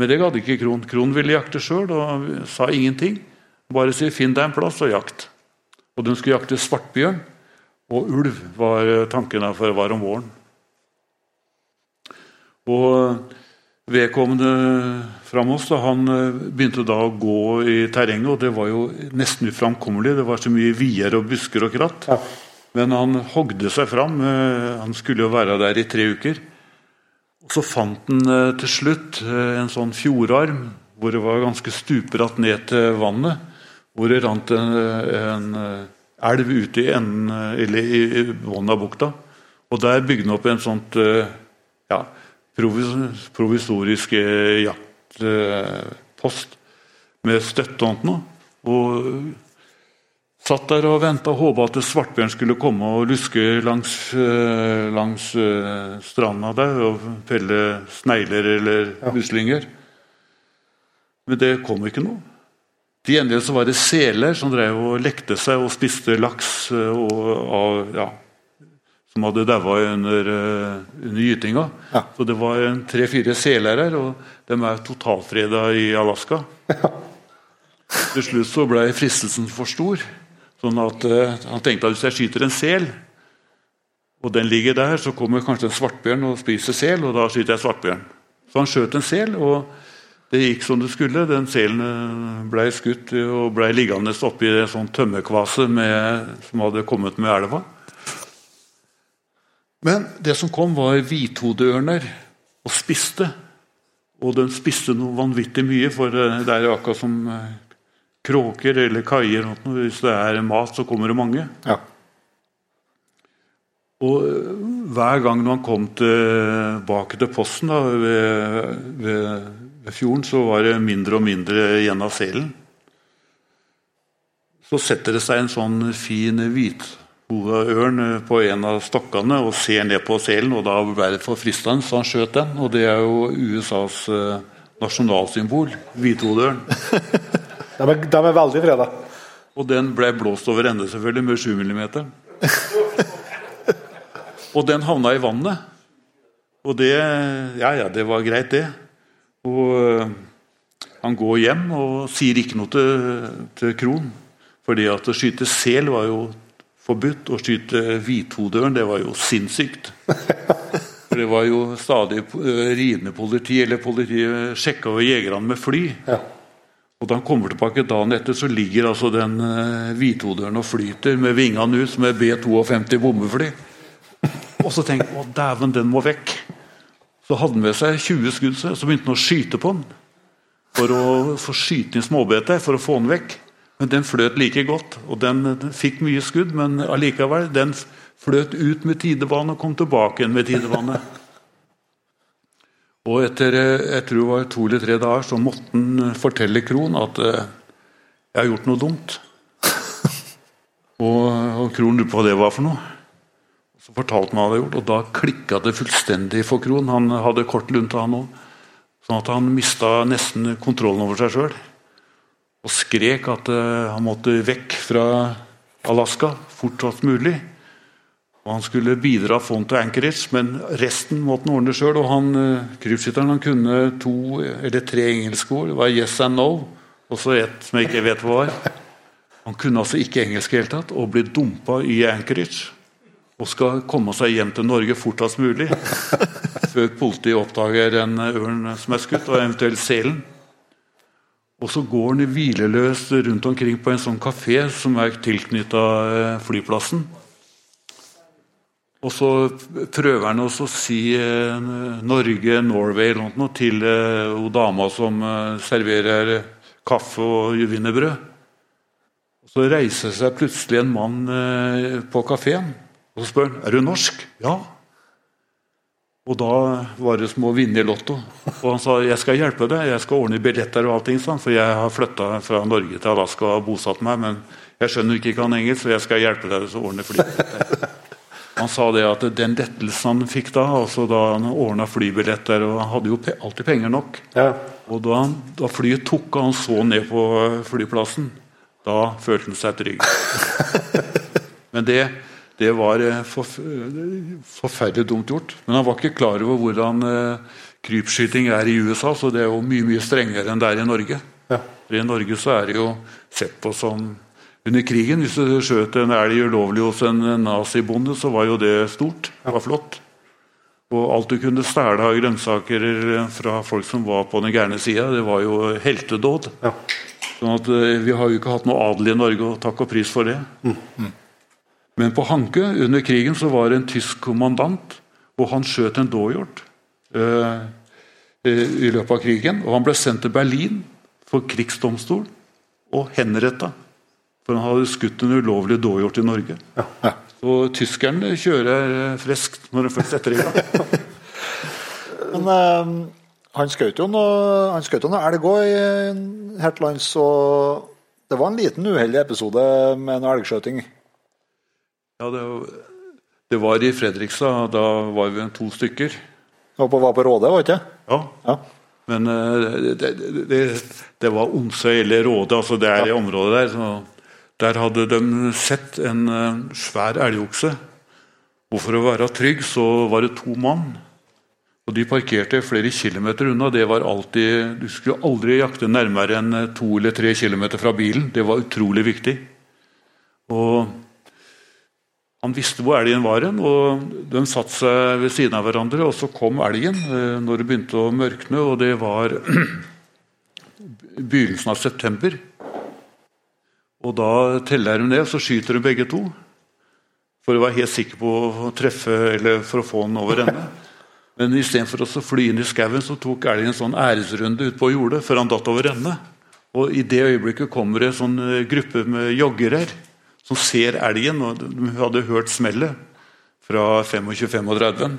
Men det gadd ikke Krohn. Krohn ville jakte sjøl og sa ingenting. Bare si 'finn deg en plass og jakt'. Og de skulle jakte svartbjørn. Og ulv var tanken der, for å var om våren. Og vedkommende fra Moss da, han eh, begynte da å gå i terrenget, og det var jo nesten uframkommelig. Det var så mye vier og busker og kratt. Ja. Men han hogde seg fram. Eh, han skulle jo være der i tre uker. Og Så fant han eh, til slutt en sånn fjordarm hvor det var ganske stupbratt ned til vannet. Hvor det rant en, en elv ute i enden, eller i bunnen av bukta. Og der bygde han opp en sånt ja, provisorisk jaktpost med støtte og satt der og venta og håpa at svartbjørn skulle komme og luske langs, eh, langs eh, stranda der og felle snegler eller muslinger. Men det kom ikke noe. Til gjengjeld så var det seler som drev og lekte seg og spiste laks eh, og, og ja, som hadde daua under, uh, under gytinga. Ja. Så det var tre-fire seler her, og de er totalfreda i Alaska. Ja. Til slutt så ble fristelsen for stor. sånn at uh, Han tenkte at hvis jeg skyter en sel, og den ligger der, så kommer kanskje en svartbjørn og spiser sel, og da skyter jeg svartbjørn. Så han skjøt en sel, og det gikk som det skulle. Den selen blei ble skutt og ble liggende oppi en sånn tømmerkvase med, som hadde kommet med elva. Men det som kom, var hvithodeørner og spiste. Og de spiste noe vanvittig mye, for eh, det er akkurat som eh, kråker eller kaier. Hvis det er mat, så kommer det mange. Ja. Og eh, hver gang når han kom tilbake til posten da, ved, ved, ved, fjorden, så var det mindre og mindre igjen av selen. Så setter det seg en sånn fin hvit ørn eh, på en av stokkene og ser ned på selen. og Da ble det for fristende, så han skjøt den. Og det er jo USAs uh, nasjonalsymbol. Hvithodeørn. de, er, de er veldig freda. Og den ble blåst over ende, selvfølgelig, med 7 mm. og den havna i vannet. Og det Ja, ja, det var greit, det. Og uh, han går hjem og sier ikke noe til, til Krohn. Fordi at å skyte sel var jo forbudt. Å skyte hvithodeørn, det var jo sinnssykt. For det var jo stadig eh, ridende politi, eller politiet sjekka jo jegerne med fly. Ja. Og Da han kommer tilbake dagen etter, så ligger altså den hvithodøren og flyter med vingene ut som et B-52 bombefly. Og så tenker han å dæven, den må vekk. Så hadde han med seg 20 skudd, så begynte han å skyte på den. For å få skyte inn småbete, for å få den vekk. Men den fløt like godt, og den, den fikk mye skudd, men allikevel, den fløt ut med tidevannet og kom tilbake igjen med tidevannet. Og etter jeg tror det var to eller tre dager så måtte han fortelle Krohn at eh, jeg har gjort noe dumt. og, og Krohn lurte på hva det var for noe. Så fortalte han hva han hadde gjort, og da klikka det fullstendig for Krohn. Han hadde kort lunte, han òg. Sånn at han mista nesten kontrollen over seg sjøl og skrek at uh, han måtte vekk fra Alaska fortest mulig. Og Han skulle bidra han til Anchorage, men resten måtte han ordne sjøl. Og han, uh, han kunne to eller tre engelske ord. Det var 'yes and no', og så et som jeg ikke vet hva var. Han kunne altså ikke engelsk i hele tatt, og ble dumpa i Anchorage. Og skal komme seg hjem til Norge fortest mulig før politiet oppdager en ørn som er skutt, og eventuelt selen. Og så går han hvileløst rundt omkring på en sånn kafé som er tilknytta eh, flyplassen. Og så prøver han også å si eh, Norge, Norway eller noe til eh, hun dama som eh, serverer kaffe og wienerbrød. Så reiser seg plutselig en mann eh, på kafeen og så spør han, er du norsk. Ja. Og da var det som å vinne i Lotto. Og han sa jeg skal hjelpe deg, jeg skal ordne billetter og allting, sånn, for jeg har flytta fra Norge til Alaska og bosatt meg, men jeg skjønner ikke kan engelsk, så jeg skal hjelpe deg å ordne flybilletter. Han sa det at den lettelsen han fikk da, altså da han ordna flybilletter og Han hadde jo pe alltid penger nok. Ja. Og da, han, da flyet tok og han så ned på flyplassen, da følte han seg trygg. Men det, det var eh, forferdelig dumt gjort. Men han var ikke klar over hvordan eh, krypskyting er i USA, så det er jo mye mye strengere enn det er i Norge. Ja. I Norge så er det jo sett på som under krigen. Hvis du skjøt en elg ulovlig hos en nazibonde, så var jo det stort. Det var flott. Og alt du kunne stjele av grønnsaker fra folk som var på den gærne sida, det var jo heltedåd. Ja. Sånn at eh, Vi har jo ikke hatt noe adel i Norge, og takk og pris for det. Men på Hanke under krigen så var det en tysk kommandant, og han skjøt en dåhjort eh, eh, i løpet av krigen. Og han ble sendt til Berlin for krigsdomstol og henretta. For han hadde skutt en ulovlig dåhjort i Norge. Så tyskerne kjører eh, friskt når de først setter i gang. Men eh, han skjøt jo noe han skjøt jo noe elg òg her til lands, og det var en liten uheldig episode med en elgskjøting. Ja, det, det var i Fredrikstad. Da var vi to stykker. Og på, var på Råde, var det ikke? Ja. Ja. Men eh, det, det, det, var Onsøy eller Råde, altså det er i området der. Så der hadde de sett en eh, svær elgokse. Og for å være trygg så var det to mann. Og De parkerte flere kilometer unna. Det var alltid, Du skulle aldri jakte nærmere enn to eller tre kilometer fra bilen. Det var utrolig viktig. Og Han visste hvor elgen var, hen, og de satte seg ved siden av hverandre. og Så kom elgen eh, når det begynte å mørkne, og det var begynnelsen av september. Og Da teller de ned, så skyter de begge to. For å være helt sikker på å treffe, eller for å få den over ende. Men istedenfor å fly inn i skauen, så tok elgen en sånn æresrunde ut på jordet før han datt over ende. Og I det øyeblikket kommer det en sånn eh, gruppe med joggere som ser elgen. og De hadde hørt smellet fra 25-35.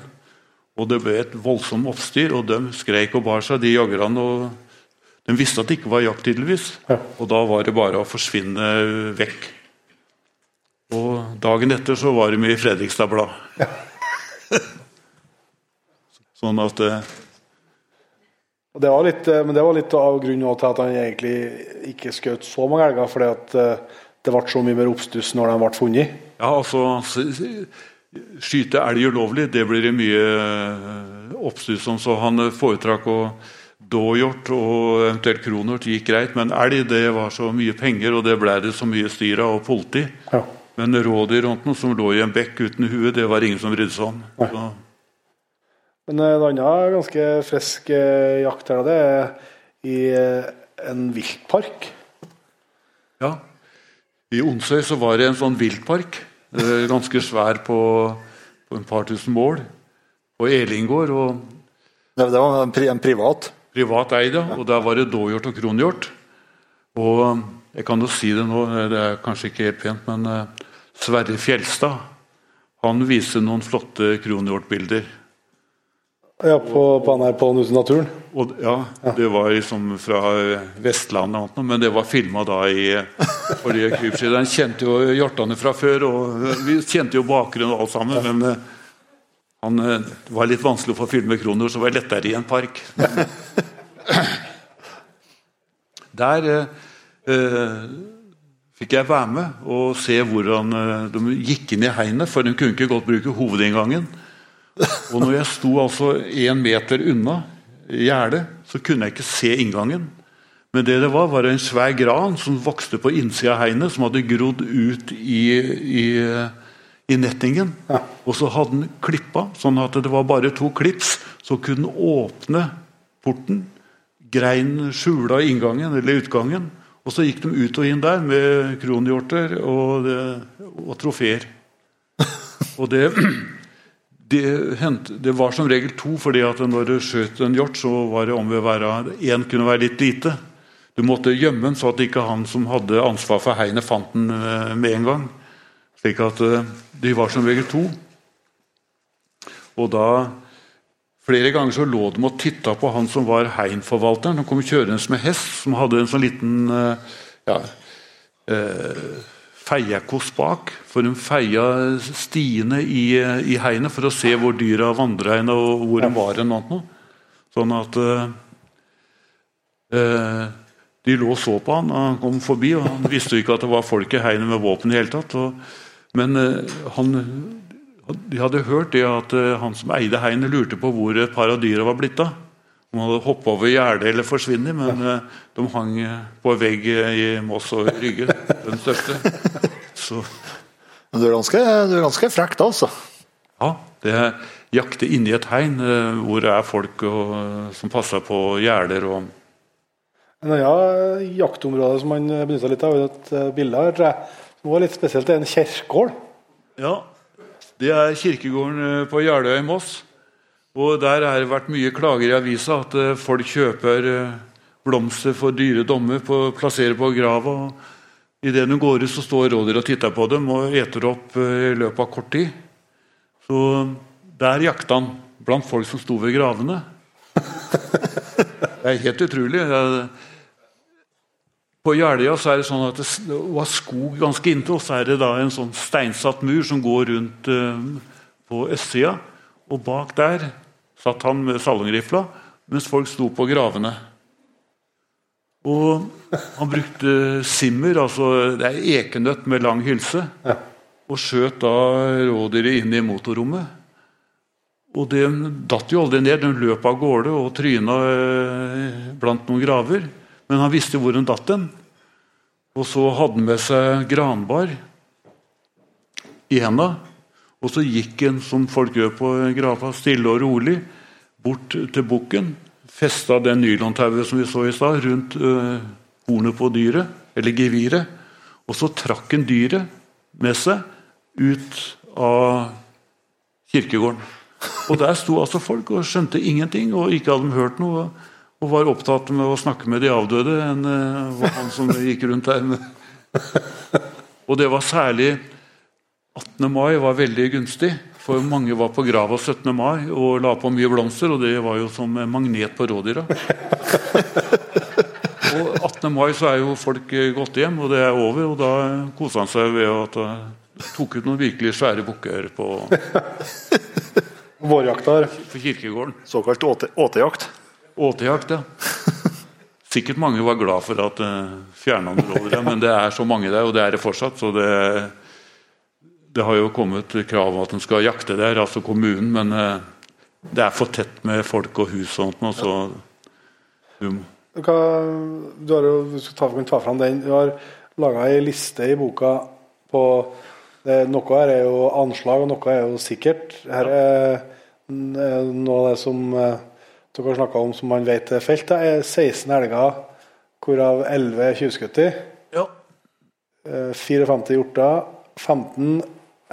Og det ble et voldsomt oppstyr, og de skreik og bar seg, de jagerne. og De visste at det ikke var jakt, tydeligvis. Og da var det bare å forsvinne vekk. Og dagen etter så var de i Fredrikstad Blad. sånn at eh, Det var litt, eh, men det var litt av grunnen til at han egentlig ikke skjøt så mange elger, fordi at eh, det ble så mye mer oppstuss når de ble funnet. Ja, altså Skyte elg ulovlig, det blir det mye eh, oppstuss om. Så han eh, foretrakk å dåhjort og eventuelt kronhjort gikk greit, men elg det var så mye penger, og det ble det så mye styr av og politi. Ja. Men rådyr og noe som lå i en bekk uten hue, det var ingen som brydde seg om. Så, Men eh, en annen ganske frisk jakt her, det er i en viltpark. ja. I Onsøy så var det en sånn viltpark, eh, ganske svær på, på en par tusen mål, Og Elingård. og Det, det var en, pri, en privat. privat eid, ja. Og der var det dåhjort og kronhjort. Og um, jeg kan jo si det nå, eh, det er kanskje ikke helt pent, men eh, Sverre Fjelstad han viser noen flotte kronhjortbilder. Ja, på, på, nei, på Naturen. Og ja, Det var liksom fra Vestlandet, men det var filma da i fordi krypskytteren kjente jo hjortene fra før, og vi kjente jo bakgrunnen og alt sammen. Men eh, han, eh, det var litt vanskelig å få filme kroner, så det var lettere i en park. Der eh, eh, fikk jeg være med og se hvordan de gikk inn i hegnet, for de kunne ikke godt bruke hovedinngangen. Og når jeg sto altså én meter unna gjerdet, så kunne jeg ikke se inngangen. Men det det var, var en svær gran som vokste på innsida av hegnet, som hadde grodd ut i, i, i nettingen. Og så hadde den klippa, sånn at det var bare to klips. Så kunne den åpne porten, grein skjula inngangen eller utgangen. Og så gikk de ut og inn der med kronhjorter og, og trofeer. Og det det, hent, det var som regel to, fordi at når du skjøt en hjort, så var det om å være Én kunne være litt lite. Du måtte gjemme den, så at ikke han som hadde ansvar for hegnet, fant den eh, med en gang. Slik at eh, de var som regel to. Og da Flere ganger så lå de og titta på han som var heinforvalteren. Han kom kjørende med hest, som hadde en sånn liten eh, ja, eh, feiekost bak. For de feia stiene i, i hegnet for å se hvor dyra vandra hen, og hvor de var. hen. Sånn at eh, eh, De lå og så på han, og han kom forbi. og Han visste ikke at det var folk i hegnet med våpen i hele tatt. Og, men eh, han de hadde hørt det at eh, han som eide hegnet, lurte på hvor et par av dyra var blitt av. De hadde hoppa over gjerdet eller forsvunnet, men ja. Eh, de hang eh, på vegg i Moss og Rygge, den største. Så. Men du er ganske, du er ganske frekk da, altså? Ja. det er jakte inni et hegn hvor det er folk og, som passer på gjerder. og En annen jaktområde som man benytter litt av, er et bilde her, som var litt spesielt, det er en kjerkegård. Ja, det er kirkegården eh, på Jeløya i Moss. Og Der har det vært mye klager i avisa at eh, folk kjøper eh, blomster for dyre dommer på, plasserer på grava. Idet de går ut, så står rådyr og titter på dem og eter opp i løpet av kort tid. Så der jakta han blant folk som sto ved gravene. Det er helt utrolig. På Jeløya er det sånn at det var skog ganske inntil, så er det da en sånn steinsatt mur som går rundt på østsida. Og bak der satt han med salongrifla, mens folk sto på gravene. Og han brukte simmer, altså det er ekenøtt med lang hylse, og skjøt da rådyret inn i motorrommet. Og det datt jo aldri ned. Den løp av gårde og tryna eh, blant noen graver. Men han visste hvor den datt den. Og så hadde han med seg granbar i henda. Og så gikk han, som folk gjør på grava, stille og rolig bort til bukken. Festa det nylontauet som vi så i stad, rundt uh, hornet på dyret, eller geviret. Og så trakk han dyret med seg ut av kirkegården. Og der sto altså folk og skjønte ingenting, og ikke hadde de hørt noe og var opptatt med å snakke med de avdøde enn uh, var han som gikk rundt der. og det var særlig 18. mai var veldig gunstig, for mange var på grava 17. mai og la på mye blomster, og det var jo som magnet på rådyra. og 18. mai så er jo folk gått hjem, og det er over, og da kosa han seg ved at han tok ut noen virkelig svære bukker på Vårjakta på kirkegården. Såkalt åtejakt? Åtejakt, ja. Sikkert mange var glad for at uh, eh, fjerna rådyra, men det er så mange der, og det er det fortsatt. så det, det har jo kommet krav om at en skal jakte der, altså kommunen, men uh, det er for tett med folk og hus og sånt. Så, du, Hva, du har jo, du skal ta, ta fram den. Du har laga ei liste i boka på det, Noe her er jo anslag, og noe er jo sikkert. Her er noe av det som uh, dere har snakka om som man vet er felt, er 16 elger, hvorav 11 er tjuvskutter. Ja. 54 eh, hjorter, 15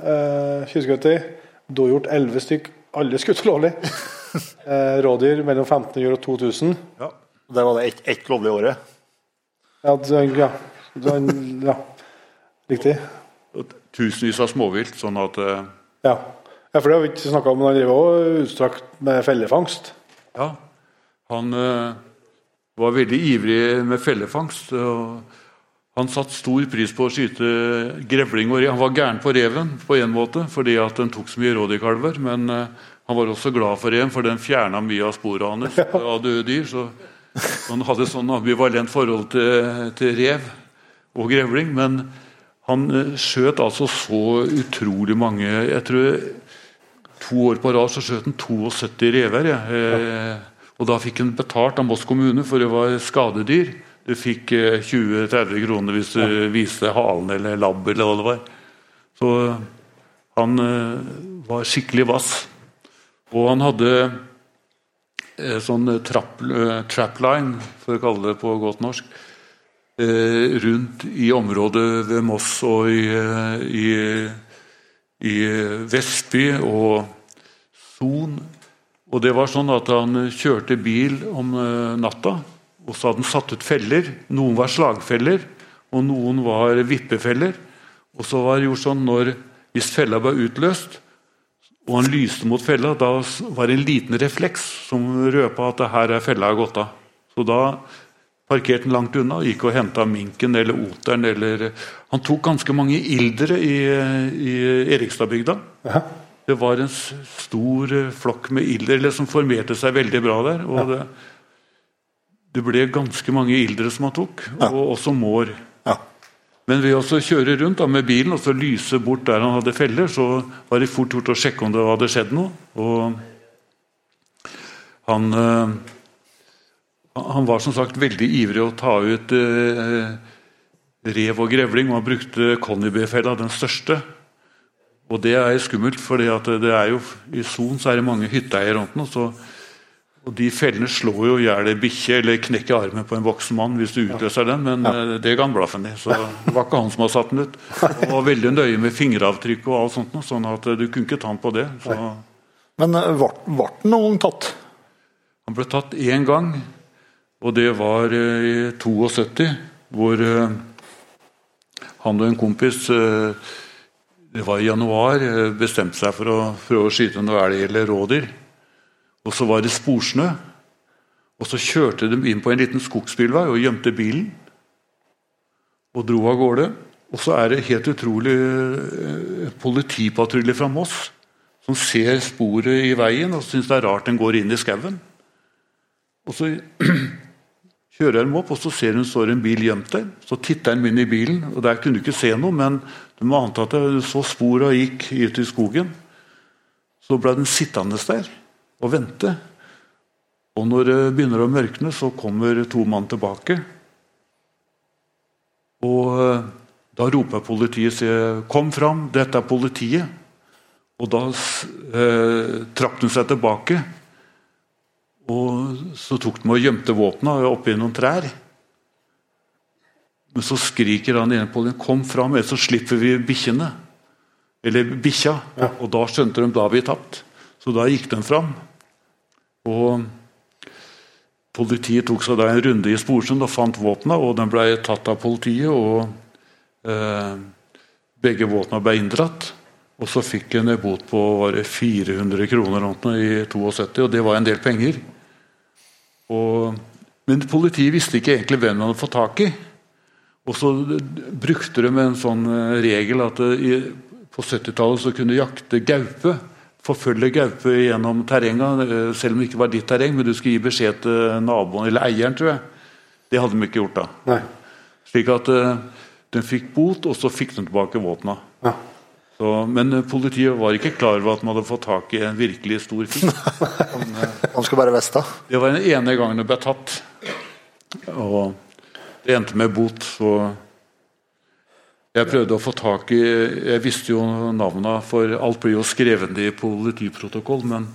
eh, tjuvskutter. Dohjort 11 stykk, alle skutt lovlig. eh, rådyr mellom 1500 og 2000. Ja. Der var det ett et lovlig året? Ja, det, ja, ja. Riktig. Tusenvis av småvilt, sånn at uh... ja. ja. for det har vi ikke snakka om. men Han driver òg utstrakt med fellefangst. Ja, han uh, var veldig ivrig med fellefangst. og Han satte stor pris på å skyte grevling og rev. Han var gæren på reven på en måte, fordi at den tok så mye rådyrkalver. Men uh, han var også glad for reven, for den fjerna mye av sporene hans av døde dyr. så han hadde et sånn ambivalent forhold til, til rev og grevling. Men han uh, skjøt altså så utrolig mange Jeg tror to år på rad så skjøt han 72 rever. Ja. Eh, og da fikk han betalt av Moss kommune, for det var skadedyr. Du fikk eh, 20-30 kroner hvis du ja. viste halen eller labb eller hva det var. Så han eh, var skikkelig vass. Og han hadde eh, sånn trapp, eh, trapline, for å kalle det på godt norsk, eh, rundt i området ved Moss og i, i i Vestby og Son. Og det var sånn at han kjørte bil om eh, natta, og så hadde han satt ut feller. Noen var slagfeller, og noen var vippefeller. Og så var det gjort sånn når, hvis fella var utløst, og han lyste mot fella, da var det en liten refleks som røpa at her er fella gått av. Så da parkerte han langt unna og gikk og henta minken eller oteren. Eller, han tok ganske mange ildere i, i Erikstadbygda. Ja. Det var en stor flokk med ildere som formerte seg veldig bra der. og det, det ble ganske mange ildre som han tok, og også mår. Ja. Men ved å kjøre rundt da, med bilen og så lyse bort der han hadde feller, så var det fort gjort å sjekke om det hadde skjedd noe. Og han, eh, han var som sagt veldig ivrig å ta ut eh, rev og grevling, og han brukte Conniby-fella, den største. Og det er skummelt, for det er jo, i Son så er det mange hytteeiere rundt den. Og, så, og de fellene slår jo i hjel ei bikkje eller knekker armen på en voksen mann hvis du utløser den, men ja. det ga han blaffen i. Så det var ikke han som hadde satt den ut. Og var veldig nøye med fingeravtrykk og alt sånt, sånn at eh, du kunne ikke ta han på det. Så Men eh, ble ble den noen gang tatt? han ble tatt én gang, og det var eh, i 72, hvor eh, han og en kompis eh, Det var i januar, eh, bestemte seg for å prøve å skyte noe elg eller rådyr. Og så var det sporsnø. Og så kjørte de inn på en liten skogsbilvei og gjemte bilen. Og dro av gårde. Og så er det helt utrolig eh, politipatrulje fra Moss som ser sporet i veien og syns det er rart den går inn i skauen. Og så kjører de opp, og så ser hun står en bil gjemt der. Så titter de inn i bilen, og der kunne du ikke se noe, men du må anta at du så spora gikk ut i skogen. Så ble den sittende der og vente. Og når det begynner å mørkne, så kommer to mann tilbake. Og eh, da roper politiet sier, 'Kom fram, dette er politiet'. Og da eh, trakk hun seg tilbake. Og så tok de og gjemte våpna oppi noen trær. Men så skriker han ene på den, 'Kom fram, ellers så slipper vi bikkjene'. Eller bikkja. Og da skjønte de da vi tapt. Så da gikk de fram. Og politiet tok seg da en runde i Sporsund og fant våpna, og den ble tatt av politiet. og eh, Begge våpna ble inndratt. Og så fikk en bot på var det 400 kroner i 72, og det var en del penger. Og, men politiet visste ikke egentlig hvem de hadde fått tak i. Og så brukte de en sånn eh, regel at eh, på 70-tallet så kunne jakte gaupe. Forfølge gaupe gjennom terrenget, eh, selv om det ikke var ditt terreng, men du skulle gi beskjed til naboen eller eieren, tror jeg. Det hadde de ikke gjort da. Nei. Slik at eh, de fikk bot, og så fikk de tilbake våpna. Ja. Så, men eh, politiet var ikke klar over at man hadde fått tak i en virkelig stor fisk. Han skulle bare veste det. Det var den ene gangen det ble tatt. Og det endte med bot. Så jeg prøvde å få tak i Jeg visste jo navnene, for alt blir jo skrevet i politiprotokoll. Men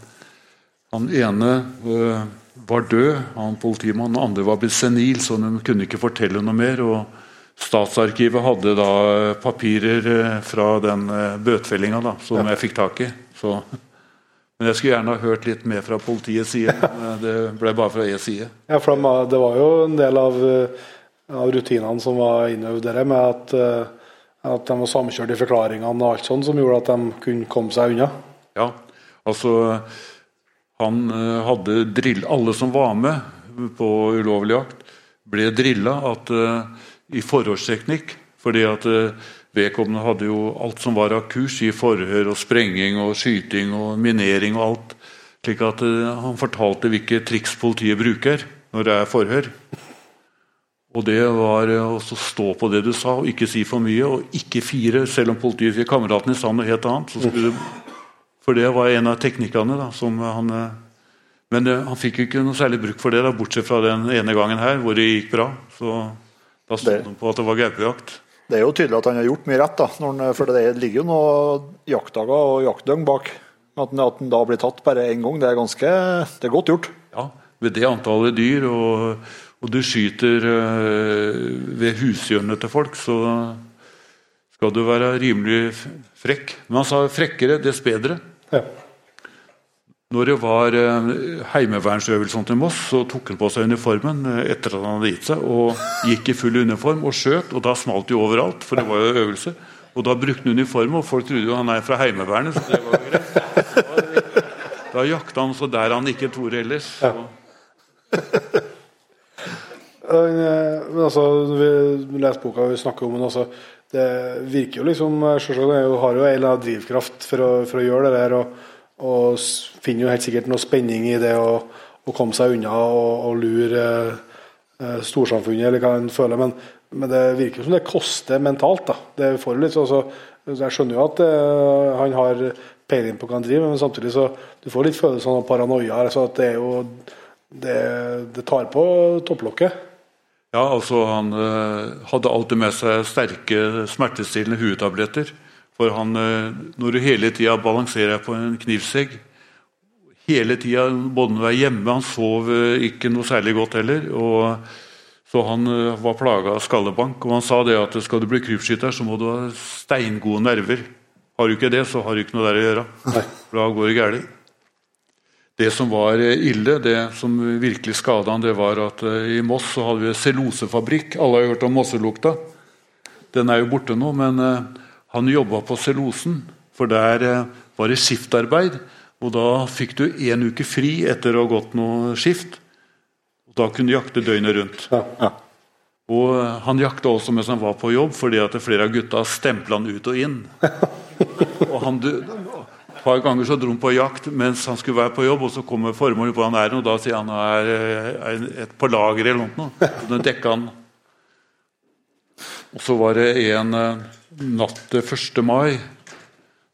han ene øh, var død, han politimannen. Den andre var blitt senil, så de kunne ikke fortelle noe mer. og Statsarkivet hadde da papirer øh, fra den øh, bøtefellinga som jeg fikk tak i. Så men jeg skulle gjerne ha hørt litt mer fra politiets side. men Det ble bare fra én side. Ja, for det var jo en del av, eh, av rutinene som var innøvd der, med at, eh, at de var samkjørt i forklaringene og alt sånt, som gjorde at de kunne komme seg unna. Ja, altså Han eh, hadde drill Alle som var med på ulovlig jakt, ble drilla at, eh, i forhårsteknikk, Fordi at uh, vedkommende hadde jo alt som var av kurs i forhør og sprenging og skyting og minering og alt. Slik at uh, han fortalte hvilke triks politiet bruker når det er forhør. Og det var eh, å stå på det du sa, og ikke si for mye, og ikke fire. Selv om politiet fikk kameraten i sa noe helt annet. Så du, for det var en av teknikkene. da, som han... eh, Men eh, han fikk jo ikke noe særlig bruk for det, da, bortsett fra den ene gangen her, hvor det gikk bra. Så da sto han på at det var gaupejakt. Det er jo tydelig at han har gjort mye rett, da, når han, for det ligger jo noen jaktdager og jaktdøgn bak. At han, at han da blir tatt bare én gang, det er ganske det er godt gjort. Ja, Ved det antallet dyr, og, og du skyter eh, ved hushjørnet til folk, så skal du være rimelig frekk. Men han sa frekkere, dess bedre. Ja. Når det var eh, heimevernsøvelsen til Moss, så tok han på seg uniformen eh, etter at han hadde gitt seg, og gikk i full uniform og skjøt. og Da smalt det jo overalt, for det var jo øvelse. Og Da brukte han uniform, og folk trodde jo han er fra Heimevernet. så det var jo greit. Da jakta han så der han ikke torde ellers. Så. Eh, Men altså, vi leser boka vi snakker om den, altså, det virker jo liksom Selvsagt er har jo en eller annen drivkraft for å, for å gjøre det der, og, og finner jo helt sikkert noe spenning i det å, å komme seg unna og, og lure eh, storsamfunnet, eller hva en føler. Men, men det virker jo som det koster mentalt. da. Det får litt, altså, Jeg skjønner jo at eh, han har peiling på hva han driver men samtidig så du får litt følelsen av paranoia. altså at Det er jo det, det tar på topplokket. Ja, altså Han eh, hadde alltid med seg sterke smertestillende huetabletter. For han, eh, når du hele tida balanserer på en knivsegg Hele tida, både når du er hjemme Han sov eh, ikke noe særlig godt heller. og Så han var plaga av skallebank. Og han sa det at skal du bli krypskytter, så må du ha steingode nerver. Har du ikke det, så har du ikke noe der å gjøre. Da går det galt. Det som var eh, ille, det som virkelig skada han, det var at eh, i Moss så hadde vi en cellulosefabrikk. Alle har hørt om Mosselukta. Den er jo borte nå, men eh, han jobba på cellosen, For der var det skiftarbeid, og da fikk du én uke fri etter å ha gått noe skift. Og da kunne du jakte døgnet rundt. Og eh, han jakta også mens han var på jobb, fordi at flere av gutta stempla han ut og inn. Og han, et par ganger så dro han på jakt mens han skulle være på jobb, og så kommer formålet på han er, og da sier han han er, er et på lager eller noe. Og dekka han. Og så var det en eh, natt til 1. mai,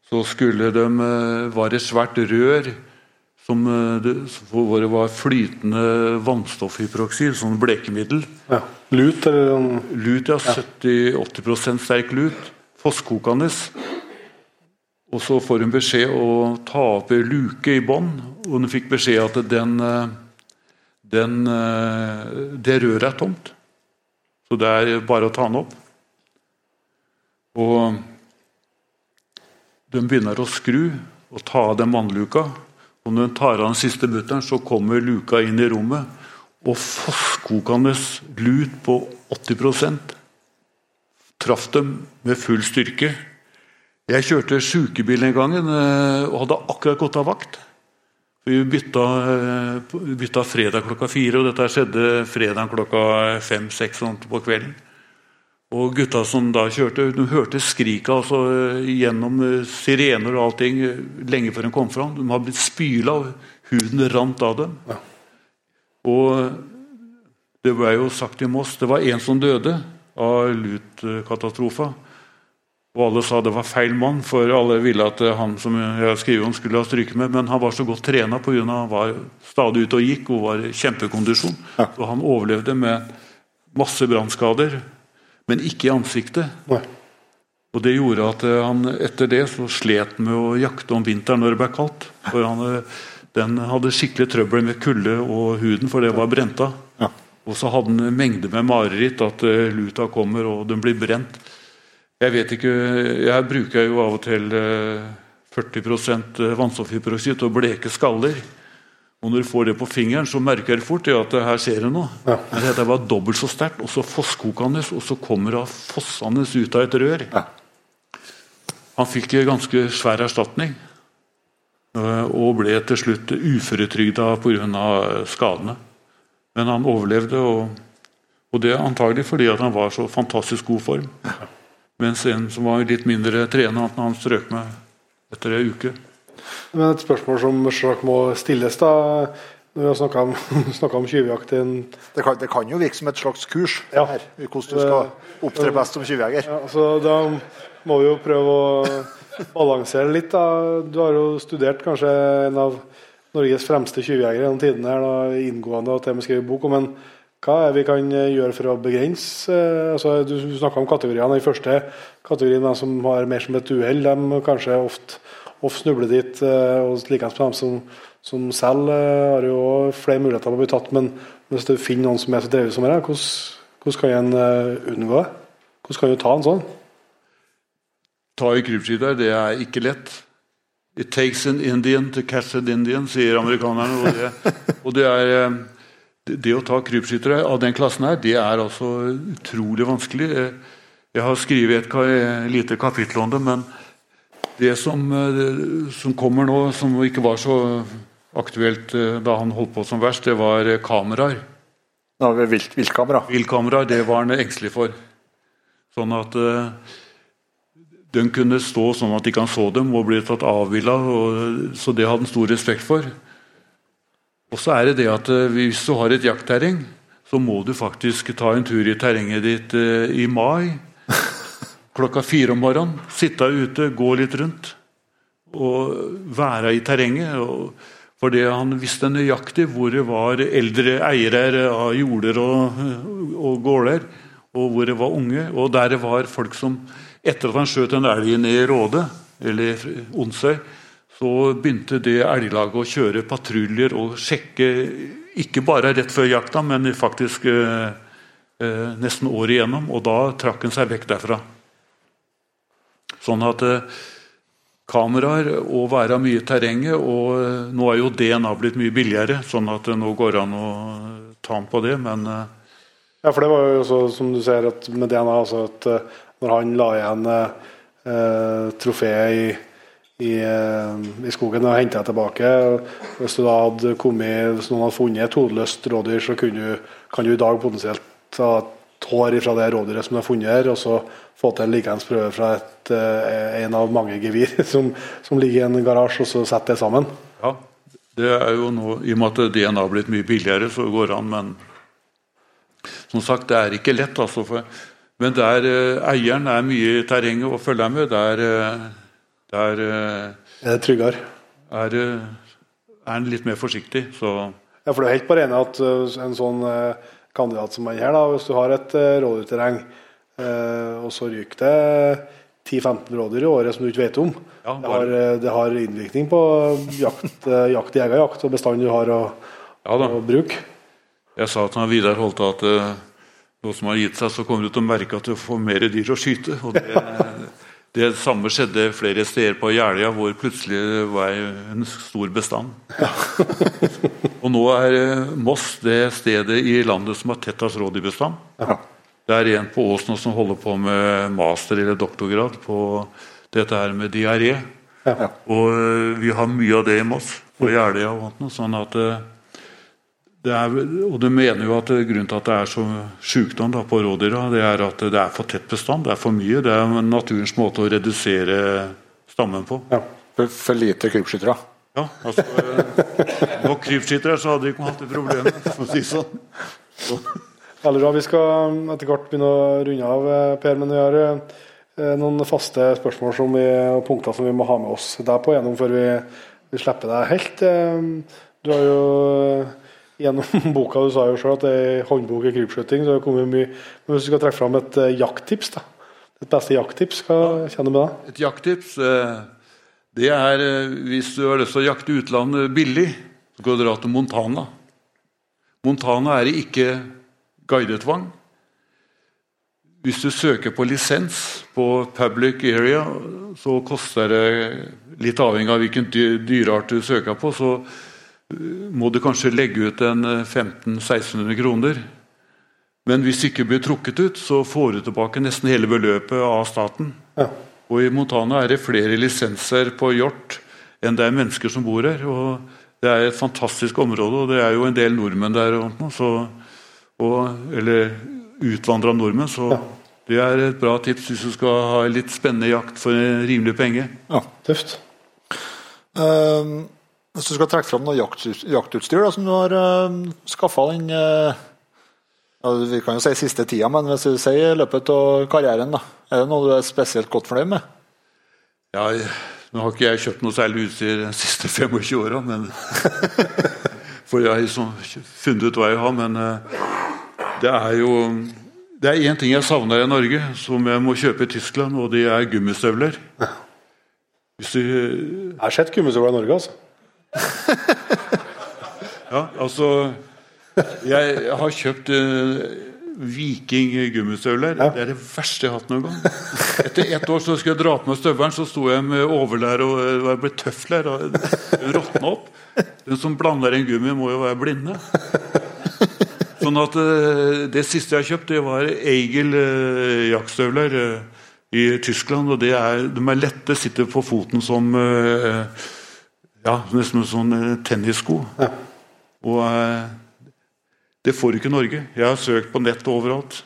så skulle de være var det svært rør som, eh, hvor det var flytende vannstoffhyperoksid, sånn blekemiddel. Ja. Lut eller sånn Lut, ja. 70-80% sterk lut. Fosskokende. Og så får hun beskjed å ta opp ei luke i bånn, og hun fikk beskjed at den, eh, den, eh, det røret er tomt. Så det er bare å ta den opp. Og de begynner å skru og ta av den vannluka. Og når hun tar av den siste mutteren, så kommer luka inn i rommet. Og fosskokende lut på 80 traff dem med full styrke. Jeg kjørte sjukebil en gang eh, og hadde akkurat gått av vakt. Vi bytta, eh, bytta fredag klokka fire, og dette skjedde fredag klokka fem-seks på kvelden. Og gutta som da kjørte, de hørte skrika altså, gjennom eh, sirener og allting lenge før de kom fram. De hadde blitt spyla, og huden rant av dem. Og det ble jo sagt i Moss det var en som døde av lutkatastrofa. Og alle sa det var feil mann, for alle ville at han som jeg skriver om skulle ha stryket med, men han var så godt trena pga. han var stadig ute og gikk og var i kjempekondisjon. Så han overlevde med masse brannskader, men ikke i ansiktet. Nei. Og det gjorde at eh, han etter det så slet med å jakte om vinteren når det ble kaldt. For han, eh, den hadde skikkelig trøbbel med kulde og huden, for det var brent av. Ja. Og så hadde han mengder med mareritt, at eh, luta kommer og den blir brent. Jeg vet ikke, jeg bruker jo av og til eh, 40 vannstoffhyperoksid til å bleke skaller. Og når du får det på fingeren, så merker du fort ja, at her skjer det noe. Ja. Men dette var dobbelt så sterkt, og så fosskokende, og så kommer det fossende ut av et rør. Ja. Han fikk ganske svær erstatning, eh, og ble til slutt uføretrygda pga. skadene. Men han overlevde, og, og det antagelig fordi at han var så fantastisk god form. Mens en som var litt mindre trena, han strøk med etter ei uke. Men et spørsmål som selvsagt må stilles, da. Når vi har snakka om, om tjuvjakt Det kan, det kan jo virke som et slags kurs Ja. her, hvordan du skal opptre best som tjuvjeger. ja, altså, Da må vi jo prøve å balansere litt. da. Du har jo studert kanskje en av Norges fremste tjuvjegere gjennom tidene her, da, inngående og til og med skrevet bok om en hva er vi kan gjøre for å begrense eh, altså Du snakka om kategoriene. Den første kategorien de som har mer som et uhell, de kanskje ofte, ofte snubler dit. eh, og Likeens med dem som, som selv eh, har jo flere muligheter på å bli tatt. Men hvis du finner noen som er så drevet som det, hvordan, kan en eh, unngå det? Hvordan kan du ta en sånn? Ta i krypskytter, det er ikke lett. It takes an Indian to catch an Indian, sier amerikanerne. Og det, og det er eh, det, å ta krypskyttere av den klassen her, det er altså utrolig vanskelig. Jeg har skrevet et lite kapittel om det, men det som, eh, som kommer nå, som ikke var så aktuelt eh, da han holdt på som verst, det var eh, kameraer. Ja, vilt, viltkamera. Bilkameraer, det var han engstelig for. Sånn at eh, de kunne stå sånn at ikke han så dem og ble tatt avbilda. Så det hadde han stor respekt for. Og så er det det at eh, hvis du har et jaktterreng, så må du faktisk ta en tur i terrenget ditt eh, i mai. Klokka fire om morgenen. Sitte ute, gå litt rundt. Og være i terrenget. og fordi han visste nøyaktig hvor det var eldre eiere av jorder og, og gårder, og hvor det var unge. Og der det var folk som Etter at han skjøt en elg ned i Råde, eller Onsøy, så begynte det elglaget å kjøre patruljer og sjekke ikke bare rett før jakta, men faktisk eh, eh, nesten året igjennom. Og da trakk han seg vekk derfra. Sånn at eh, kameraer og være mye i terrenget. Og eh, nå er jo DNA blitt mye billigere, sånn at det nå går an å ta ham på det. Men eh, Ja, for det var jo også, som du ser, med DNA altså at eh, når han la igjen eh, eh, trofeet i, i, eh, i skogen og henta tilbake Hvis du da hadde kommet, hvis noen hadde funnet et hodeløst rådyr, så du, kan du i dag potensielt ta et hår fra det rådyret som du har funnet her, og så få til en likeens prøve fra et, eh, en av mange gevir som, som ligger i en garasje, og så sette det sammen. ja, det er jo nå, i og med at DNA har blitt mye billigere, så går det an. Men som sagt, det er ikke lett. altså. For, men der eh, eieren er mye i terrenget og følger med, der, eh, der eh, Er det tryggere? er, eh, er en litt mer forsiktig. Så Ja, for du er helt bare enig at uh, en sånn kandidat som han her, da, hvis du har et rådyrterreng, og så ryker det 10-15 rådyr i året som du ikke vet om, Ja, det, har, det har innvirkning på jakt, jakt jegerjakt og bestanden du har å, ja å bruke. Jeg sa til Vidar Holte at noe nå som har gitt seg, så kommer du til å merke at du får mer dyr å skyte. Og det, det samme skjedde flere steder på Jeløya, hvor plutselig var en stor bestand. og nå er eh, Moss det stedet i landet som har tettest rådyrbestand. Det er en på Ås nå som holder på med master- eller doktorgrad på dette her med diaré. Og eh, vi har mye av det i Moss, på Jeløya og sånn at eh, er, og de mener jo at grunnen til at det er så sykdom da, på rådyra, det er at det er for tett bestand. Det er for mye. Det er naturens måte å redusere stammen på. Ja. For, lite krypskyttere. Ja, altså, eh, Nok krypskyttere, så hadde vi ikke hatt det problemet. for å si sånn. sånn. Veldig bra. Vi skal etter hvert begynne å runde av, eh, Per, men vi har eh, noen faste spørsmål som vi, og punkter som vi må ha med oss deg på gjennom før vi, vi slipper deg helt. Du har jo gjennom boka, du sa jo selv at det er håndbok i krypskyting, så det har kommet mye. Men hvis du skal trekke fram et eh, jakttips, da. Et beste jakttips, hva kjenner du med da? Et jakttips eh, det er eh, hvis du har lyst til å jakte utlandet billig, så kan du dra til Montana. Montana er ikke guidetvang. Hvis du søker på lisens på public area, så koster det, litt avhengig av hvilken dyreart du søker på, så må du kanskje legge ut en eh, 1500-1600 kroner. Men hvis du ikke blir trukket ut, så får du tilbake nesten hele beløpet av staten. Ja. Og i Montana er det flere lisenser på hjort enn det er mennesker som bor her. og Det er et fantastisk område, og det er jo en del nordmenn der. og Så, og, eller utvandra nordmenn. Så det er et bra tips hvis du skal ha litt spennende jakt for en rimelig penge. Ja. Tøft. Eh, hvis du skal trekke fram noe jakt, jaktutstyr da, som du har uh, skaffa den uh, ja, Vi kan jo si siste tida, men hvis du sier løpet av karrieren, da, er det noe du er spesielt godt fornøyd med? Ja, Nå har ikke jeg kjøpt noe særlig utstyr de siste 25 åra, men For jeg har liksom funnet ut hva jeg har, men uh, det er jo Det er én ting jeg savner i Norge, som jeg må kjøpe i Tyskland, og det er gummistøvler. Hvis du Jeg har sett gummistøvler i Norge, altså. Ja, altså Jeg har kjøpt uh, Viking gummistøvler. Ja. Det er det verste jeg har hatt noen gang. Etter ett år så skulle jeg dra på meg støvelen, så sto jeg med overlær og og jeg ble tøfler. og råtna opp. Den som blander en gummi, må jo være blinde. Sånn at uh, Det siste jeg har kjøpt, det var Eigel uh, jaktstøvler uh, i Tyskland. og det er, De er lette, sitter på foten som eh, ja, nesten som sånn eh, tennissko. Og eh, det får ikke Norge. Jeg har søkt på nett overalt.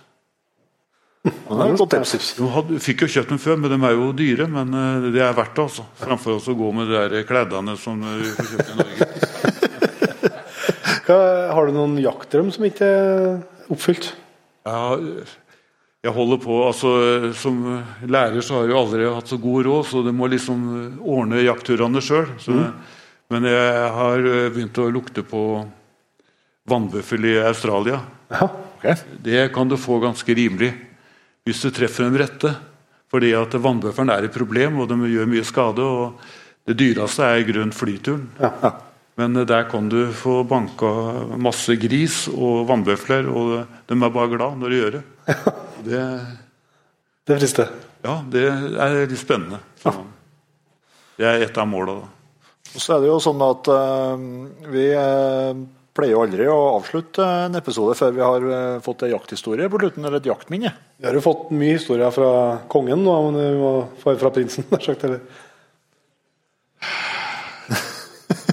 Er. Du fikk jo kjøpt dem før, men de er jo dyre. Men eh, det er verdt det, altså. Framfor å gå med de der kleddene som du får kjøpt i Norge. Hva, har du noen jaktdrøm som ikke er oppfylt? Ja, jeg holder på, altså Som lærer så har jeg jo aldri hatt så god råd, så du må liksom ordne jaktturene sjøl. Men jeg har eh, begynt å lukte på vannbøffel i Australia. Ja, okay. Det kan du få ganske rimelig hvis du treffer en rette. Fordi at vannbøffelen er et problem, og de gjør mye skade. og Det dyreste er i grunnen flyturen. Men eh, der kan du få banka masse gris og vannbøfler, og de er bare glad når de gjør det. Det, Det frister. ja, det er litt spennende. Så det er et av måla, da. Og så er det jo sånn at uh, vi eh, pleier jo aldri å avslutte en episode før vi har eh, fått en jakthistorie på slutten, eller et jaktminne. Vi har jo fått mye historier fra kongen nå, men vi må få fra prinsen. nær sagt, eller?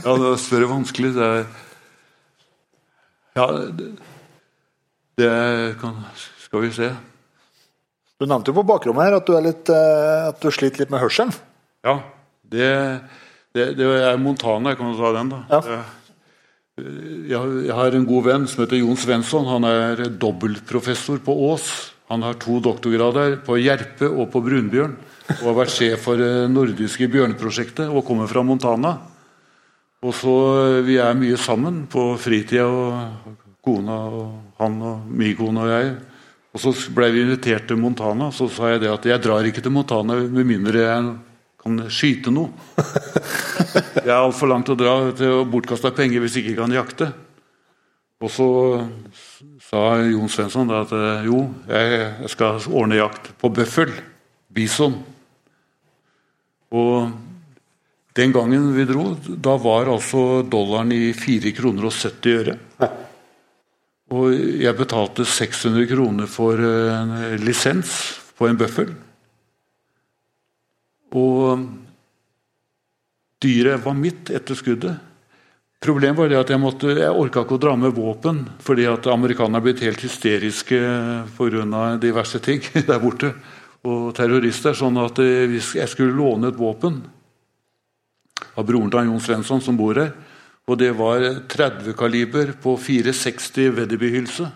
Ja, det er større vanskelig. Det er Ja, det, det kan Skal vi se. Du nevnte jo på bakrommet her at du, litt, eh, at du sliter litt med hørselen. Ja, det, det, det er Montana. Jeg kan ta den, da. Ja. Jeg, jeg har en god venn som heter Jon Svensson. Han er dobbeltprofessor på Ås. Han har to doktorgrader på Jerpe og på brunbjørn. Og har vært sjef for det nordiske bjørneprosjektet og kommer fra Montana. Og så eh, Vi er mye sammen på fritida, og kona og han og min kone og jeg. Og Så ble vi invitert til Montana. Så sa jeg det at jeg drar ikke til Montana med mindre jeg kan skyte noe. Det er altfor langt å dra til å bortkaste penger hvis jeg ikke kan jakte. Og så sa Jon Svensson at eh, jo, jeg skal ordne jakt på bøffel. Bison. Og den gangen vi dro, da var altså dollaren i 4 kroner og 70 øre. Og jeg betalte 600 kroner for en lisens på en bøffel. Og dyret var mitt etter skuddet. Problemet var det at jeg, måtte, jeg orka ikke å dra med våpen, fordi at amerikanerne er blitt helt hysteriske pga. diverse ting der borte. Og terrorister. Sånn at eh, hvis jeg skulle låne et våpen av broren til Jon Svensson som bor her, og det var 30 kaliber på 460 Wedderby-hylse.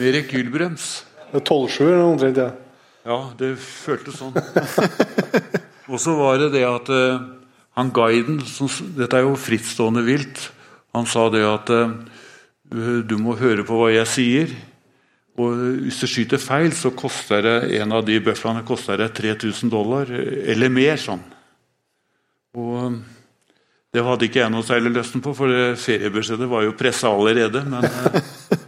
Med rekylbrems. Det er 12-7 eller omtrent, ja. Ja, det føltes sånn. Og så var det det at uh, han guiden som, Dette er jo frittstående vilt. Han sa det at uh, du må høre på hva jeg sier. Og hvis du skyter feil, så koster det en av de bøflene koster det 3000 dollar eh, eller mer. sånn. Og det hadde ikke jeg noe særlig lysten på, for det feriebudsjettet var jo pressa allerede. men... eh,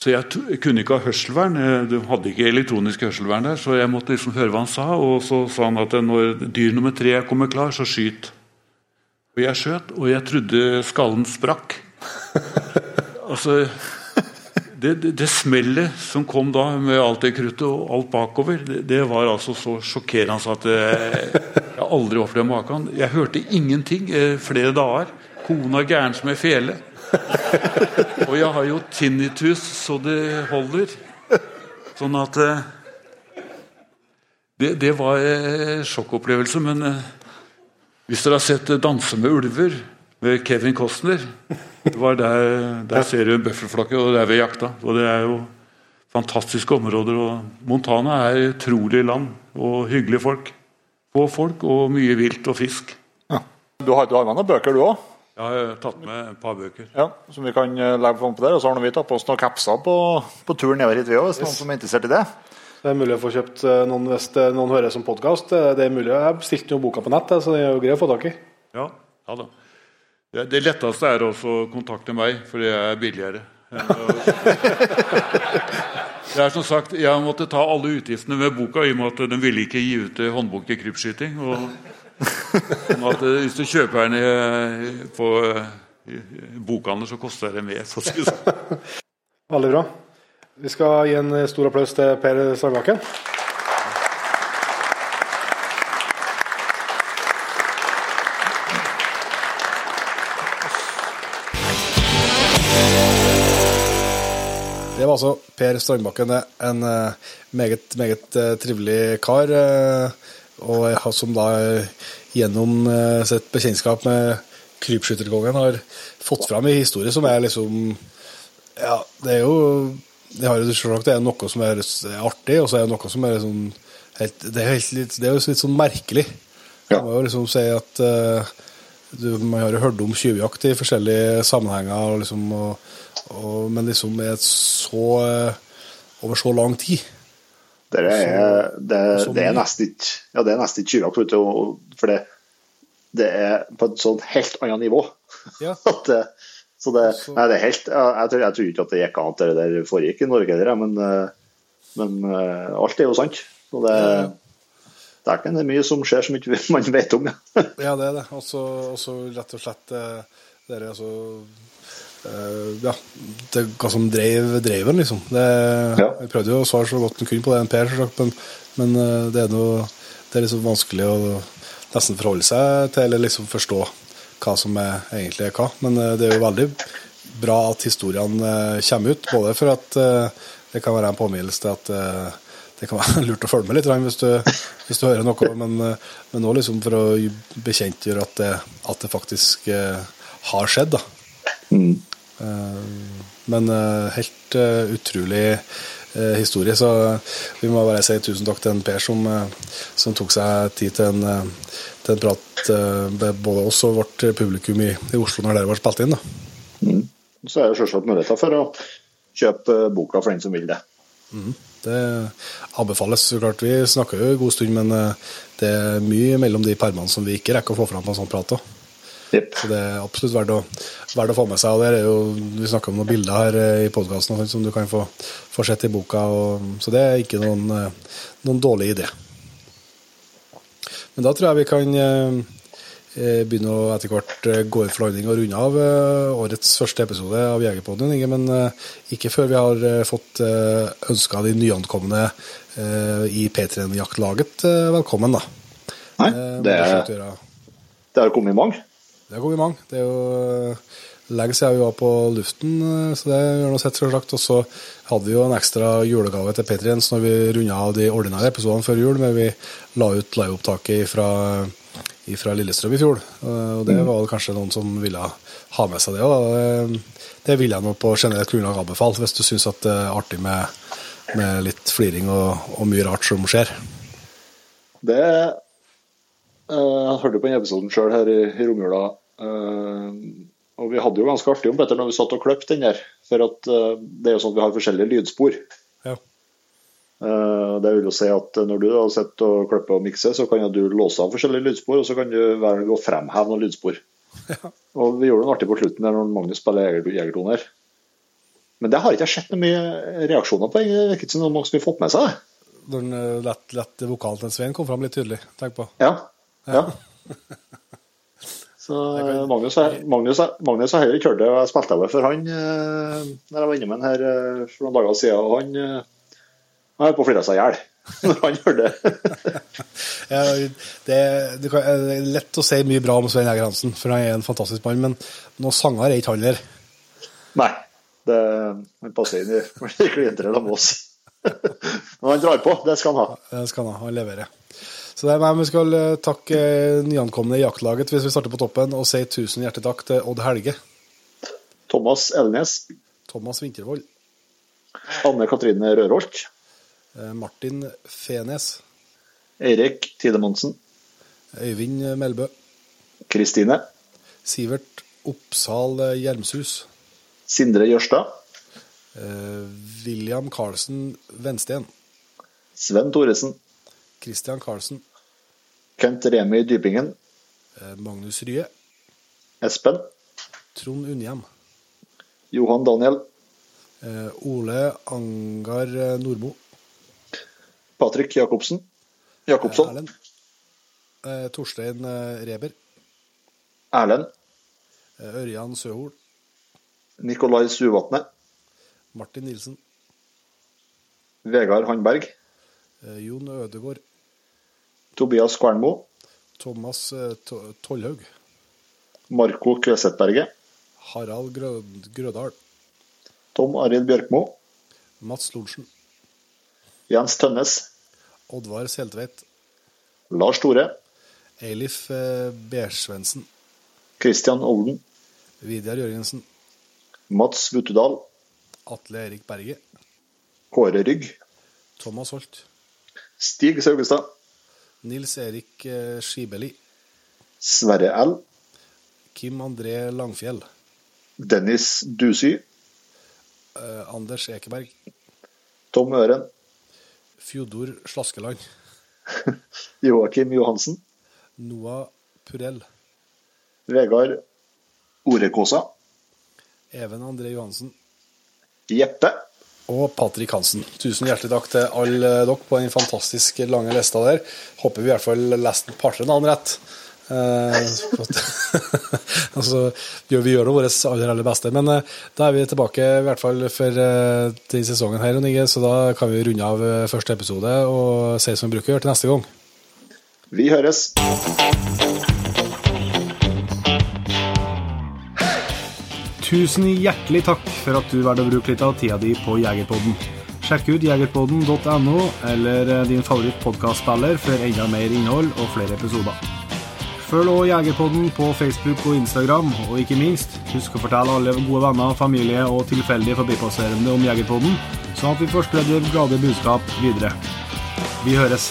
så jeg kunne ikke ha hørselvern. eh, Du hadde ikke elektronisk hørselvern der, så jeg måtte liksom høre hva han sa. Og så sa han at når dyr nummer tre kommer klar, så skyt. Og jeg skjøt, og jeg trodde skallen sprakk. altså det, det, smellet som kom da med alt det kruttet og alt bakover, det, det var altså så sjokkerende at jeg, jeg aldri opplevde maken. Jeg hørte ingenting eh, flere dager. Kona gæren som ei fele. Og jeg har jo tinnitus så det holder. Sånn at eh, det, det var en sjokkopplevelse. Men eh, hvis dere har sett eh, 'Danse med ulver' Kevin Costner det var der, der ser du en bøffelflokke, og der vi ved jakta. Og det er jo fantastiske områder. og Montana er utrolig land og hyggelige folk. Få folk og mye vilt og fisk. Du har, du har med noen bøker, du òg? Jeg har tatt med et par bøker. Ja, som vi kan eh, legge fram på der. Og så har vi tatt på oss noen capser på, på turen nedover hit, vi òg, hvis noen som er interessert i det. Det er mulig å få kjøpt eh, noen hvis noen hører som podkast. Det er mulig. Jeg bestilte jo boka på nett, så det er jo greit å få tak i. Ja, ja da. Det, det letteste er også å kontakte meg, for det er billigere. Det er som sagt, Jeg måtte ta alle utgiftene med boka i og med at den ville ikke gi ut eh, håndbok i krypskyting. Og, at eh, hvis du kjøper den i- på eh, så koster det mer. sånn. Veldig bra. Vi skal gi en stor applaus til Per Strandbakken. Det var altså Per Strandbakken, en eh, meget, meget eh, trivelig kar. eh, og som da gjennom sitt bekjentskap med krypskytterkongen har fått fram en historie som er liksom Ja, det er jo Det har det er noe som er artig, og så er det noe som er liksom helt, Det er, helt, det er jo litt sånn merkelig. Man må jo liksom si at Man har jo hørt om tjuvjakt i forskjellige sammenhenger, og liksom, og, og, men liksom et så eh, over så lang tid. Det er, det, det er nesten ikke ja, det er nesten ikke tjuvjakt, for det, det er på et sånt helt annet nivå. Ja. At så det, nei, det er helt, jeg, tror, jeg tror ikke at det gikk an at det der foregikk i Norge, men, eh, men eh, alt er jo sant. Så det, Ja, det er mye som skjer som ikke man vet om. Ja, det er det. Og så rett og slett eh, det er altså eh, Ja, det hva som drev dreven, liksom. Det, Ja. Jeg prøvde jo å svare så godt en kunne på det, en Per, men, men eh, det er noe Det er liksom vanskelig å nesten forholde seg til, eller liksom forstå hva som er, egentlig er hva. Men eh, det er jo veldig bra at historiene eh, kommer ut, både for at eh, det kan være en påminnelse til at eh, det kan være lurt å følge med litt hvis du, hvis du hører noe, men, eh, men også liksom for å bekjentgjøre at det, at det faktisk eh, har skjedd. da. Eh, men helt utrolig historie, så vi må bare si tusen takk til en Per som, som tok seg tid til en, til en prat med både oss og vårt publikum i, i Oslo når dere ble spilt inn. da. Så er det selvsagt muligheter for å kjøpe boka for den som vil det. Det anbefales så klart. Vi snakker jo en god stund, men eh, det er mye mellom de permene som vi ikke rekker å få fram på en sånn prat. Yep. Så det er absolutt verdt å, verdt å få med seg. og der er jo, Vi snakker om noen bilder her eh, i podkasten som du kan få, få sett i boka. Og, så det er ikke noen, eh, noen dårlig idé. Men da tror jeg vi kan eh, eh, å etter hvert eh, gå inn for landing og runde av eh, årets første episode av Jegerpodden. Inge, Men ikke før vi har fått ønska de nyankomne i P3-jaktlaget eh, velkommen. da. Nei, det, er, det har kommet mange. Det har kommet mange. Det er jo lenge siden vi var på luften, så det gjør noe sett, selvsagt. Og så hadde vi jo en ekstra julegave til Patriens når vi runda av de ordinære episodene før jul, men vi la ut liveopptaket fra, fra Lillestrøm i fjor. Eh, Og det var vel kanskje noen som ville ha med seg det òg. Det vil jeg nå på generelt grunnlag anbefale, hvis du syns at det er artig med, med litt fliring og, og mye rart som skjer. Det eh, Jeg hørte på den episoden sjøl her i, i romjula. eh, og vi hadde jo ganske artig om Petter når vi satt og kløp den der. For at eh, det er jo sånn at vi har forskjellige lydspor. Ja. Eh, det vil jo si at når du har sitter og klipper og mikser, så kan du låse av forskjellige lydspor, og så kan du velge å fremheve noen lydspor. Og vi gjorde det artig på slutten der når Magnus spiller jeger- jegertoner. Men det har ikke jeg sett noe mye reaksjoner på. Det virker ikke som noen skulle fått med seg det. Når den, eh, lett, lett vokalen til Svein kom fram litt tydelig. Tenk på. Ja. ja. Så eh, Magnus, Magnus, Magnus har heller ikke hørt det, og jeg spilte over for han eh, når jeg var inne med han her for noen dager siden, og han han holdt på å flire seg i hjel når han hørte det. Ja, det, det, er lett å si mye bra om Svein Eger Hansen, for han er en fantastisk mann, men noen sanger er ikke han der. Nei, det, han passer inn i klienteret med oss. Men han drar på, det skal han ha. Det skal han ha, han leverer. Så det er meg, vi skal eh, takke eh, nyankomne i jaktlaget hvis vi starter på toppen, og si tusen hjertelig takk til Odd Helge, Thomas Elnes, Thomas Vintervold, Anne Katrine Rørholt, Martin Fenes, Eirik Tidemonsen. Øyvind Melbø, Kristine, Sivert Oppsal eh, Hjelmshus, Sindre Jørstad, eh, William Karlsen Vensten, Sven Thoresen, Christian Karlsen, Kent Remi Dypingen, eh, Magnus Rye, Espen, Trond Unnhjem, Johan Daniel, Eh, Ole Angar eh, Nordmo. Patrick Jacobsen. Jacobsson. Erlend. Eh, Torstein eh, Reber. Erlend. Eh, Ørjan Søhol. Nikolai Suvatne. Martin Nilsen. Vegard Handberg. Eh, Jon Ødegård. Tobias Kvernmo. Thomas To- Tollhaug. Marco Kvesetberget. Harald Grø Grødal. Tom Arild Bjørkmo. Mats Lorentzen. Jens Tønnes. Oddvar Seltveit. Lars Tore. Eilif Bersvendsen. Bersvensen. Christian Olden. Vidar Jørgensen. Mats Vuttedal. Atle Erik Berge. Kåre Rygg. Thomas Holt. Stig Saugestad. Nils Erik Skibelli. Skibeli. Sverre L. Kim André Langfjell. Dennis Dusy. eh, Anders Ekeberg. Tom Øren. Fjodor Slaskeland. Joakim Johansen. Noah Purell. Vegard Orekåsa. Even André Johansen. Jeppe. Og Patrick Hansen. Tusen hjertelig takk til alle dere på den fantastisk lange lista der. Håper vi i hvert fall leste et par-tre navn rett. Eh, altså, vi gjør det vårt aller, aller beste. Men eh, da er vi tilbake i hvert fall for eh, denne sesongen her, Jon Inge, så da kan vi runde av første episode og si som vi bruker å gjøre til neste gang. Vi høres. Tusen hjertelig takk for at du valgte å bruke litt av tida di på Jegerpodden. Sjekk ut jegerpodden.no eller din favoritt favorittpodkastspiller for enda mer innhold og flere episoder. Følg også Jegerpodden på Facebook og Instagram, og ikke minst, husk å fortelle alle gode venner, familie og tilfeldige forbipasserende om Jegerpodden, sånn at vi får spredd glade budskap videre. Vi høres.